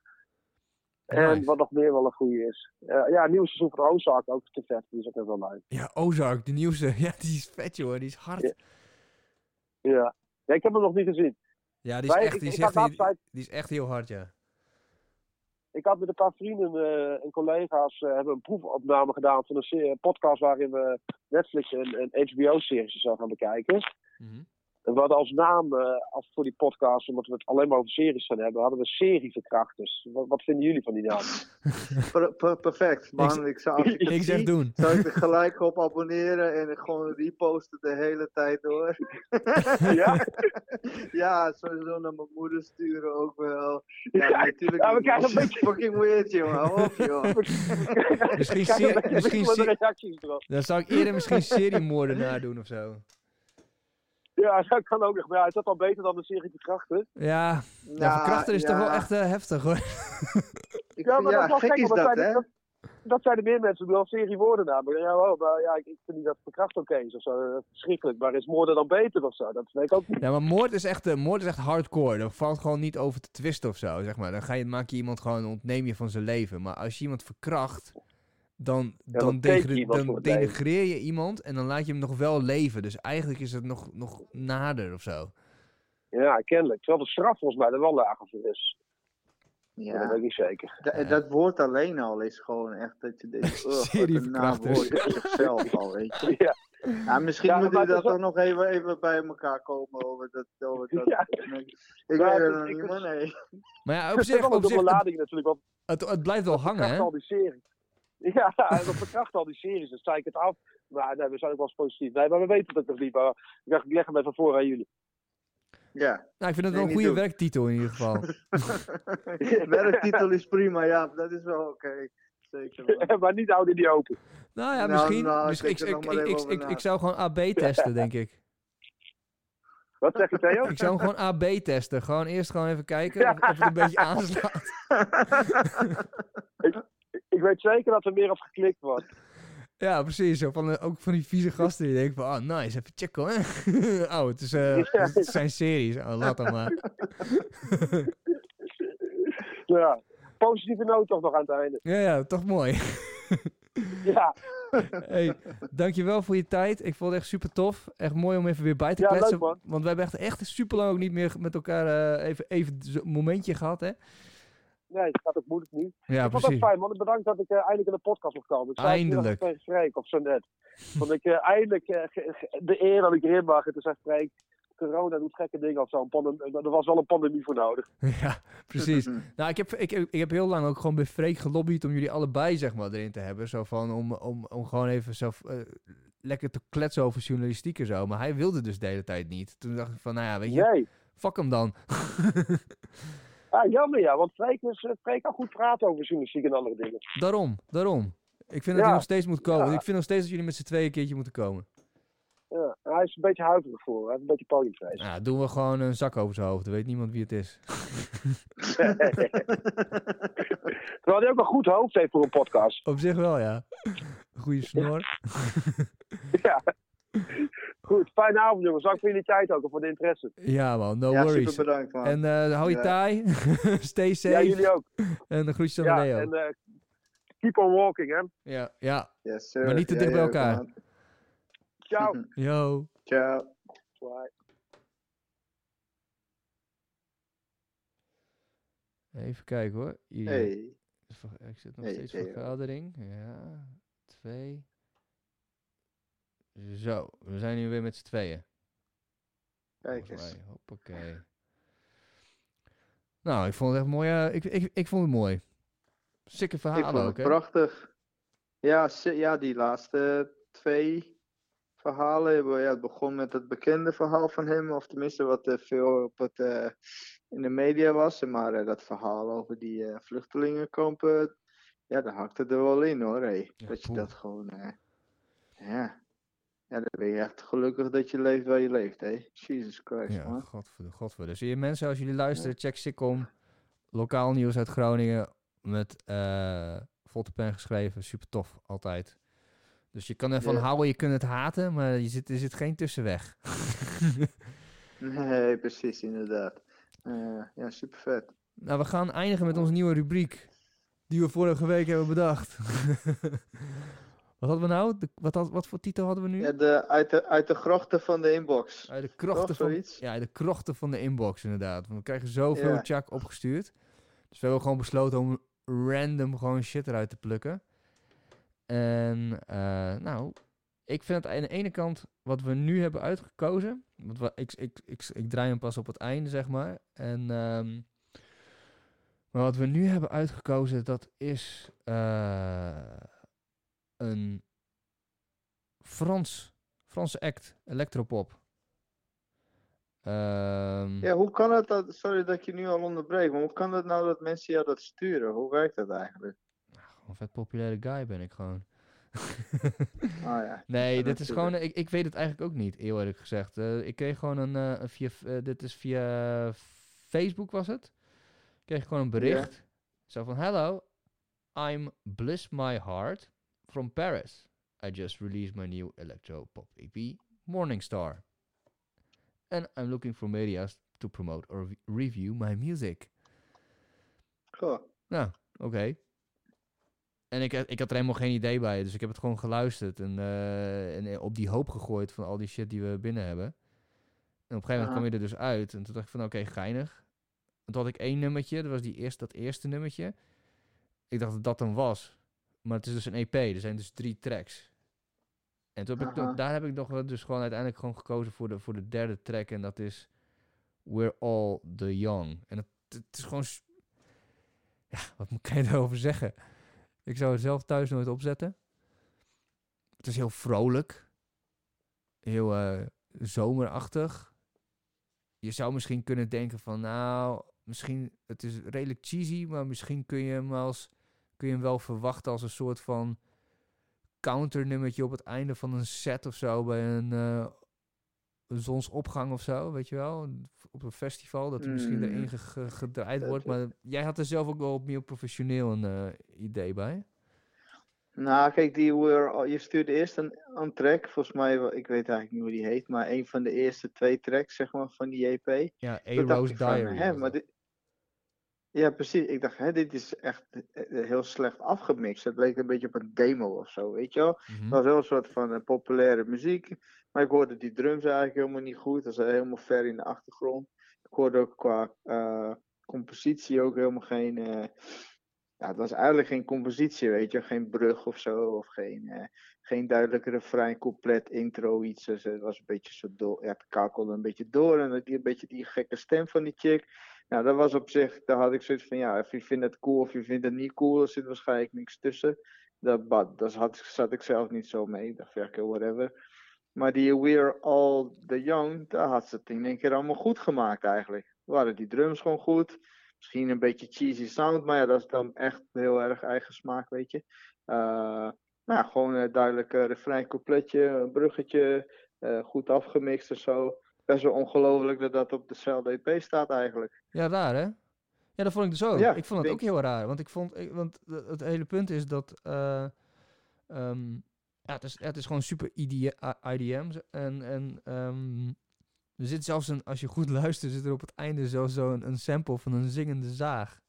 En wat nog meer wel een goede is. Eh, ja, nieuw seizoen van Ozark ook te vet. Die is ook heel wel leuk. Ja, Ozark, de nieuwste. [LAUGHS] Ja, die is vet, joh. Die is hard. Ja. Ja, Ja. ja, ik heb hem nog niet gezien. die, is Maar echt, ik- die, is ik echt, die is echt heel hard, ja. Ik had met een paar vrienden eh, en collega's eh, hebben een proefopname gedaan van een podcast waarin we Netflix en, en HBO-series zou gaan bekijken. Mhm. We hadden als naam eh, als voor die podcast, omdat we het alleen maar over series gaan hebben, hadden we serieverkrachters. Wat, wat vinden jullie van die naam? [LAUGHS] Per- per- perfect, man. Ik, zou, als ik, [LAUGHS] het Ik zeg zie, doen. zou ik er [LAUGHS] gelijk op abonneren en gewoon reposten de hele tijd door. ja? ja, sowieso naar mijn moeder sturen ook wel. Ja, Ja, natuurlijk. ja, we krijgen een beetje- fucking weird, jongen. Hou op, joh. Misschien misschien erop. Dan zou ik eerder misschien seriemoordenaar doen of zo. Ja, [LAUGHS] dat kan ook nog. Maar ja, is dat al beter dan de serieverkrachter? Ja, ja Nou, verkrachter is toch wel ja, echt eh, heftig hoor. Ik [LAUGHS] Ja, maar ja, dat is wel gek is dat dat, zijn, dat, dat zijn er meer mensen die wel seriewoorden Maar ja, oh, maar ja, ik, ik vind niet dat verkracht oké is of zo. Dat is verschrikkelijk. Maar is moorden dan beter of zo? Dat weet ik ook niet. Ja, maar moord is echt, eh, moord is echt hardcore. Daar valt gewoon niet over te twisten of zo, zeg maar. Dan ga je, maak je iemand gewoon, ontneem je van zijn leven. Maar als je iemand verkracht, dan, dan, dan degre- dan denigreer je iemand en dan laat je hem nog wel leven. Dus eigenlijk is het nog, nog nader of zo. Ja, kennelijk. Terwijl de straf volgens mij er wel lager voor is. Ja. Dat weet Ja, ik niet zeker. da- dat woord alleen al is gewoon echt dat je denkt, [LAUGHS] oh, wat een zichzelf al, weet je. [LAUGHS] Ja, Ja, misschien Ja, moeten we het dat toch nog even, even bij elkaar komen over dat. Over [LAUGHS] dat. Ja. Ik Ja, weet is- nog niet, maar nee. Maar ja, op zich, op zich lading natuurlijk. Want het, het blijft wel hangen, hè? al die series. [LAUGHS] Ja, dat verkracht al die series. Dan sta ik het af. Maar nee, we zijn ook wel eens positief. Nee, maar we weten het nog niet. Maar ik dacht, ik leg hem even voor aan jullie. Ja. Nou, ik vind het Nee, wel een goede doen. werktitel in ieder geval. [LAUGHS] [LAUGHS] Werktitel is prima, ja, dat is wel oké. Zeker. wel. maar niet houden die open. Nou ja, Nou, misschien. nou, misschien ik, ik, maar ik, ik zou gewoon AB testen, denk ik. Wat zeg je, Theo? Ik zou hem gewoon AB testen. Gewoon eerst gewoon even kijken of, of het een beetje aanslaat. Ik weet zeker dat er meer op geklikt wordt. Ja, precies. Zo van, eh, ook van die vieze gasten die denken van, oh nice, even checken hoor. [LAUGHS] oh, het, is, eh, het zijn series. Oh, laat dan maar. [LAUGHS] Ja. Positieve noot toch nog aan het einde. Ja, ja, toch mooi. Ja, [LAUGHS] hey, dankjewel voor je tijd. Ik vond het echt super tof. Echt mooi om even weer bij te Ja, kletsen. leuk, man. Want we hebben echt, echt super lang ook niet meer met elkaar eh, even, even zo'n momentje gehad, hè? Nee, het gaat ook moeilijk niet. Ja, ik vond het fijn, man. Bedankt dat ik eh, eindelijk in de podcast mocht komen. Ik het Eindelijk. tegen Freek of zo net. Vond ik eh, eindelijk eh, de eer dat ik erin mag. En toen zei Freek, corona doet gekke dingen of zo. Er was wel een pandemie voor nodig. [LAUGHS] Ja, precies. [LAUGHS] Nou, ik heb, ik, ik heb heel lang ook gewoon bij Freek gelobbyd om jullie allebei, zeg maar, erin te hebben. Zo van, om, om, om gewoon even eh, lekker te kletsen over journalistiek en zo. Maar hij wilde dus de hele tijd niet. Toen dacht ik van, nou ja, weet je, fuck hem dan. [LAUGHS] Ah, jammer ja, want Freek, is, eh, Freek kan goed praten over journalistiek en andere dingen. daarom, daarom. Ik vind dat Ja. hij nog steeds moet komen. Ja. Ik vind nog steeds dat jullie met z'n tweeën een keertje moeten komen. Ja, hij is een beetje huiverig voor. Hij heeft een beetje podiumvrees. Nou, doen we gewoon een zak over zijn hoofd. Dan weet niemand wie het is. [LAUGHS] Terwijl hij ook een goed hoofd heeft voor een podcast. Op zich wel, ja. Goeie snor. ja. [LAUGHS] [LAUGHS] Goed, fijne avond jongens. Dank voor jullie tijd ook en voor de interesse. Ja, man, no ja, worries. super bedankt, man. En eh, hou je Ja. taai. [LAUGHS] Stay safe. Ja, jullie ook. En de groetjes aan Ja, Leo. en eh, keep on walking hè. Ja, ja. Yes, sir. maar niet te Ja, dicht bij elkaar. man. Ciao. [LAUGHS] Yo. Ciao. Bye. Even kijken hoor. Hier. Hey. Ik zit nog Hey, steeds Theo. vergadering. Ja, twee. Zo, we zijn nu weer met z'n tweeën. Kijk eens. Hoppakee. Nou, ik vond het echt mooi. ik, ik, ik vond het mooi. Sikke Ik verhalen ook, hè? prachtig. Ja, ja, die laatste twee verhalen. hebben- Ja, het begon met het bekende verhaal van hem, of tenminste wat eh, veel op het, eh, in de media was. Maar eh, dat verhaal over die eh, vluchtelingenkampen, ja, daar hakte er wel in hoor. Hey. Ja, dat je dat gewoon, ja. Ja, dan ben je echt gelukkig dat je leeft waar je leeft, hè. Jesus Christ, Ja, man. godver, godver. Dus je mensen, als jullie luisteren, check Sikkom. Lokaal nieuws uit Groningen. Met volte pen geschreven. Super tof, altijd. Dus je kan ervan Ja. houden, je kunt het haten, maar je zit, er zit geen tussenweg. [LAUGHS] Nee, precies, inderdaad. Eh, ja, super vet. nou, we gaan eindigen met onze nieuwe rubriek. Die we vorige week hebben bedacht. [LAUGHS] wat hadden we nou? De, wat, had, wat voor titel hadden we nu? Ja, de, uit, de, uit de grochten van de inbox. Uit de krochten Toch, van, zoiets? ja, de krochten van de inbox inderdaad. Want we krijgen zoveel Ja. chak opgestuurd. Dus we hebben gewoon besloten om random gewoon shit eruit te plukken. En eh, nou, ik vind het aan de ene kant wat we nu hebben uitgekozen. Want we, ik, ik, ik, ik draai hem pas op het einde, zeg maar. En, ehm, maar wat we nu hebben uitgekozen, dat is eh, een Frans, Franse act, electropop. Ehm, Ja, hoe kan het dat, sorry dat ik je nu al onderbreek, maar hoe kan het nou dat mensen jou dat sturen? Hoe werkt dat eigenlijk? Gewoon een vet populaire guy ben ik gewoon. Ah [LAUGHS] ja. Nee, Ja, dit is gewoon. Ik, ik weet het eigenlijk ook niet, heel eerlijk gezegd. Eh, ik kreeg gewoon een. eh, via, eh, dit is via Facebook was het. Ik kreeg gewoon een bericht. Zo van: Hello, I'm Bliss My Heart from Paris. I just released my new electro pop EP, Morning Star. And I'm looking for media's to promote or re- review my music. Goh. Nou, oké. En ik, ik had er helemaal geen idee bij, dus ik heb het gewoon geluisterd en, eh, en op die hoop gegooid van al die shit die we binnen hebben. En op een gegeven moment kwam je er dus uit en toen dacht ik van oké, geinig. En toen had ik één nummertje, dat was die eerste, dat eerste nummertje. Ik dacht dat dat dan was, maar het is dus een EP, er zijn dus drie tracks. En toen heb ik, nog- daar heb ik nog dus gewoon uiteindelijk gewoon gekozen voor de, voor de derde track en dat is We're All The Young. En het, het is gewoon ja, wat moet- kan je daarover [LAUGHS] zeggen? Ik zou het zelf thuis nooit opzetten. Het is heel vrolijk. Heel eh, zomerachtig. Je zou misschien kunnen denken van, nou, misschien, het is redelijk cheesy, maar misschien kun je hem als, kun je hem wel verwachten als een soort van counternummertje op het einde van een set of zo, bij een, eh, een zonsopgang of zo, weet je wel? Op een festival, dat er misschien Mm. erin ge- ge- gedraaid wordt. Maar jij had er zelf ook wel op meer professioneel een eh, idee bij. Nou, kijk, die were, al- je stuurde eerst een, een track, volgens mij, ik weet eigenlijk niet hoe die heet, maar een van de eerste twee tracks, zeg maar, van die EP. Ja, A Toen dacht Rose ik van, Diary. hè, was maar dit- Ja, precies. Ik dacht, hè, dit is echt eh, heel slecht afgemixt. Het leek een beetje op een demo of zo, weet je wel. Mhm. Het was wel een soort van eh, populaire muziek. Maar ik hoorde die drums eigenlijk helemaal niet goed. Dat was helemaal ver in de achtergrond. Ik hoorde ook qua eh, compositie ook helemaal geen. eh, ja, het was eigenlijk geen compositie, weet je. Geen brug of zo. Of geen, eh, geen duidelijke refrein, couplet, intro, iets. Dus het was een beetje zo door. Ja, het kakelde een beetje door. En dan die, een beetje die gekke stem van die chick. Nou, dat was op zich. Daar had ik zoiets van: ja, of je vindt het cool of je vindt het niet cool. Er zit waarschijnlijk niks tussen. Dat, dat had, zat ik zelf niet zo mee. Ik dacht, oké, whatever. Maar die We're All The Young, daar had ze het in één keer allemaal goed gemaakt eigenlijk. Waren die drums gewoon goed. Misschien een beetje cheesy sound, maar ja, dat is dan echt heel erg eigen smaak, weet je. Eh, nou gewoon een duidelijk refrein, coupletje, een bruggetje, eh, goed afgemixt en zo. Best wel ongelooflijk dat dat op dezelfde EP staat eigenlijk. Ja, raar hè? Ja, dat vond ik dus ook. Ja, ik vond het ook heel raar. Want ik vond, ik, want het hele punt is dat. eh, ehm, ja, het is, het is gewoon super IDM. En en ehm, er zit zelfs een, als je goed [LAUGHS] luistert, zit er op het einde zelfs zo'n een sample van een zingende zaag.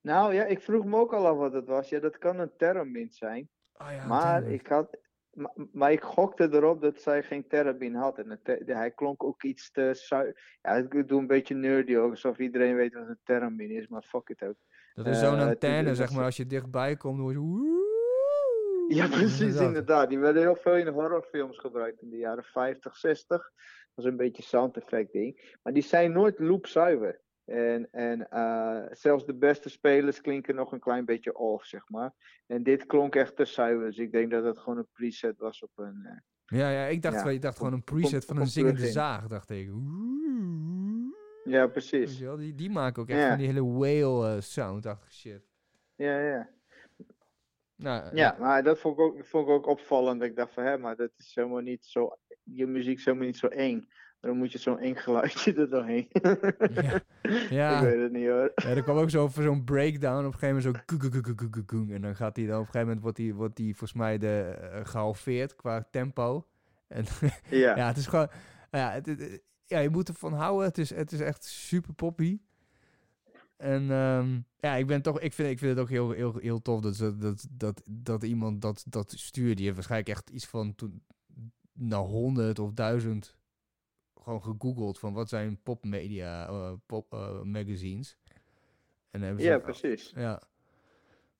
Nou ja, ik vroeg me ook al af wat het was. Ja, dat kan een termint zijn. Oh ja, Maar ik had. Maar, maar ik gokte erop dat zij geen terabin had. En het hij klonk ook iets te. Ja, ik doe een beetje nerdy ook, alsof iedereen weet wat een terabin is, maar fuck it ook. Dat is zo'n eh, antenne, zeg maar, als je dichtbij komt, hoor je... Ja, precies, inderdaad. Die werden heel veel in horrorfilms gebruikt in de jaren 50, 60. Dat was een beetje sound effect ding. Maar die zijn nooit loopzuiver. En, en eh, zelfs de beste spelers klinken nog een klein beetje off, zeg maar. En dit klonk echt te zuiver. Dus ik denk dat het gewoon een preset was op een. eh, Ja, ja, ik dacht, Ja, wel, ik dacht gewoon een preset op- van op een zingende zaag, dacht ik. Ja, precies. wel, die, die maken ook echt Ja. van die hele whale eh, sound-achtige shit. Ja, ja. Nou, Ja, maar dat vond ik, ook, vond ik ook opvallend. Ik dacht van, hè, maar dat is helemaal niet zo. Je muziek is helemaal niet zo eng. Dan moet je zo'n eng geluidje er doorheen. [LAUGHS] Ja. [LAUGHS] Ja. ik weet het niet hoor. Ja, er kwam ook zo voor zo'n breakdown op een gegeven moment zo en dan gaat hij dan op een gegeven moment wordt hij wordt die volgens mij de eh, gehalveerd qua tempo. En [LAUGHS] Ja. ja, het is gewoon ja, het, het- ja, je moet ervan houden. Het is het is echt super poppy. En ehm, ja, ik ben toch ik vind ik vind het ook heel heel heel tof dat dat dat dat iemand dat dat stuurt. Die heeft waarschijnlijk echt iets van toen nou honderd of duizend gewoon gegoogeld van wat zijn popmedia, eh, pop eh, magazines. En hebben ze ja, precies. ja.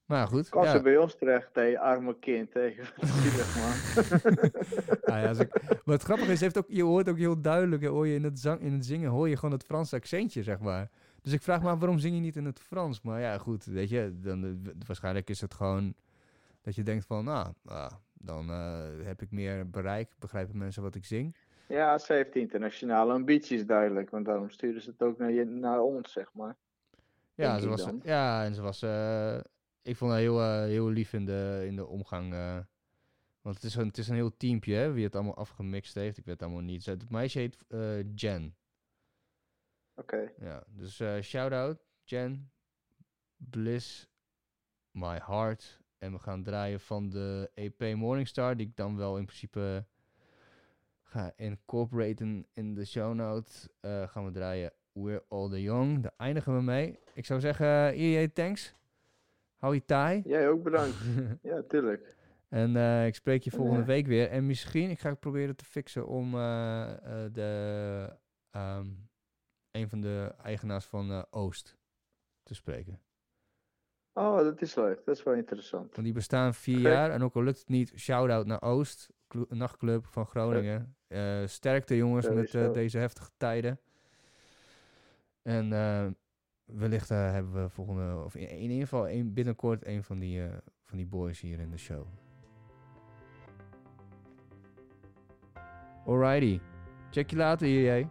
Maar goed. Kwam ja. ze bij ons terecht, hé, arme kind. Zielig [LAUGHS] man. [LAUGHS] Ah, ja, ik- maar het grappige is, heeft ook, je hoort ook heel duidelijk, hoor je in het, zang, in het zingen, hoor je gewoon het Franse accentje, zeg maar. Dus ik vraag me af, waarom zing je niet in het Frans? Maar ja, goed, weet je, dan, eh, waarschijnlijk is het gewoon dat je denkt van, nou, ah, dan heb ik meer bereik, begrijpen mensen wat ik zing. Ja, ze heeft internationale ambities duidelijk. Want daarom sturen ze het ook naar, je, naar ons, zeg maar. Ja, Denk ze was, dan. ja en ze was, eh, ik vond haar heel, eh, heel lief in de, in de omgang. eh, want het is, een, het is een heel teampje, hè, wie het allemaal afgemixt heeft. Ik weet het allemaal niet. Het meisje heet Jen. Oké. Ja, dus shout-out, Jen, Bliss, My Heart. En we gaan draaien van de EP Morningstar, die ik dan wel in principe ga incorporaten in de show notes. Eh, gaan we draaien We're All The Young. Daar eindigen we mee. Ik zou zeggen, EA, thanks. Hou je taai. Jij ook bedankt. [LAUGHS] ja, tuurlijk. En eh, ik spreek je volgende Ja. week weer. En misschien, ik ga proberen te fixen om eh, eh, de, ehm, een van de eigenaars van eh, Oost te spreken. Oh, dat is leuk. Dat is wel interessant. Want die bestaan vier jaar. En ook al lukt het niet, shout-out naar Oost, clu- nachtclub van Groningen. Eh, sterkte jongens met eh, deze heftige tijden. En eh, wellicht hebben we volgende, of in, in ieder geval een, binnenkort een van die, van die boys hier in de show. Alrighty. Check je later hier, jij.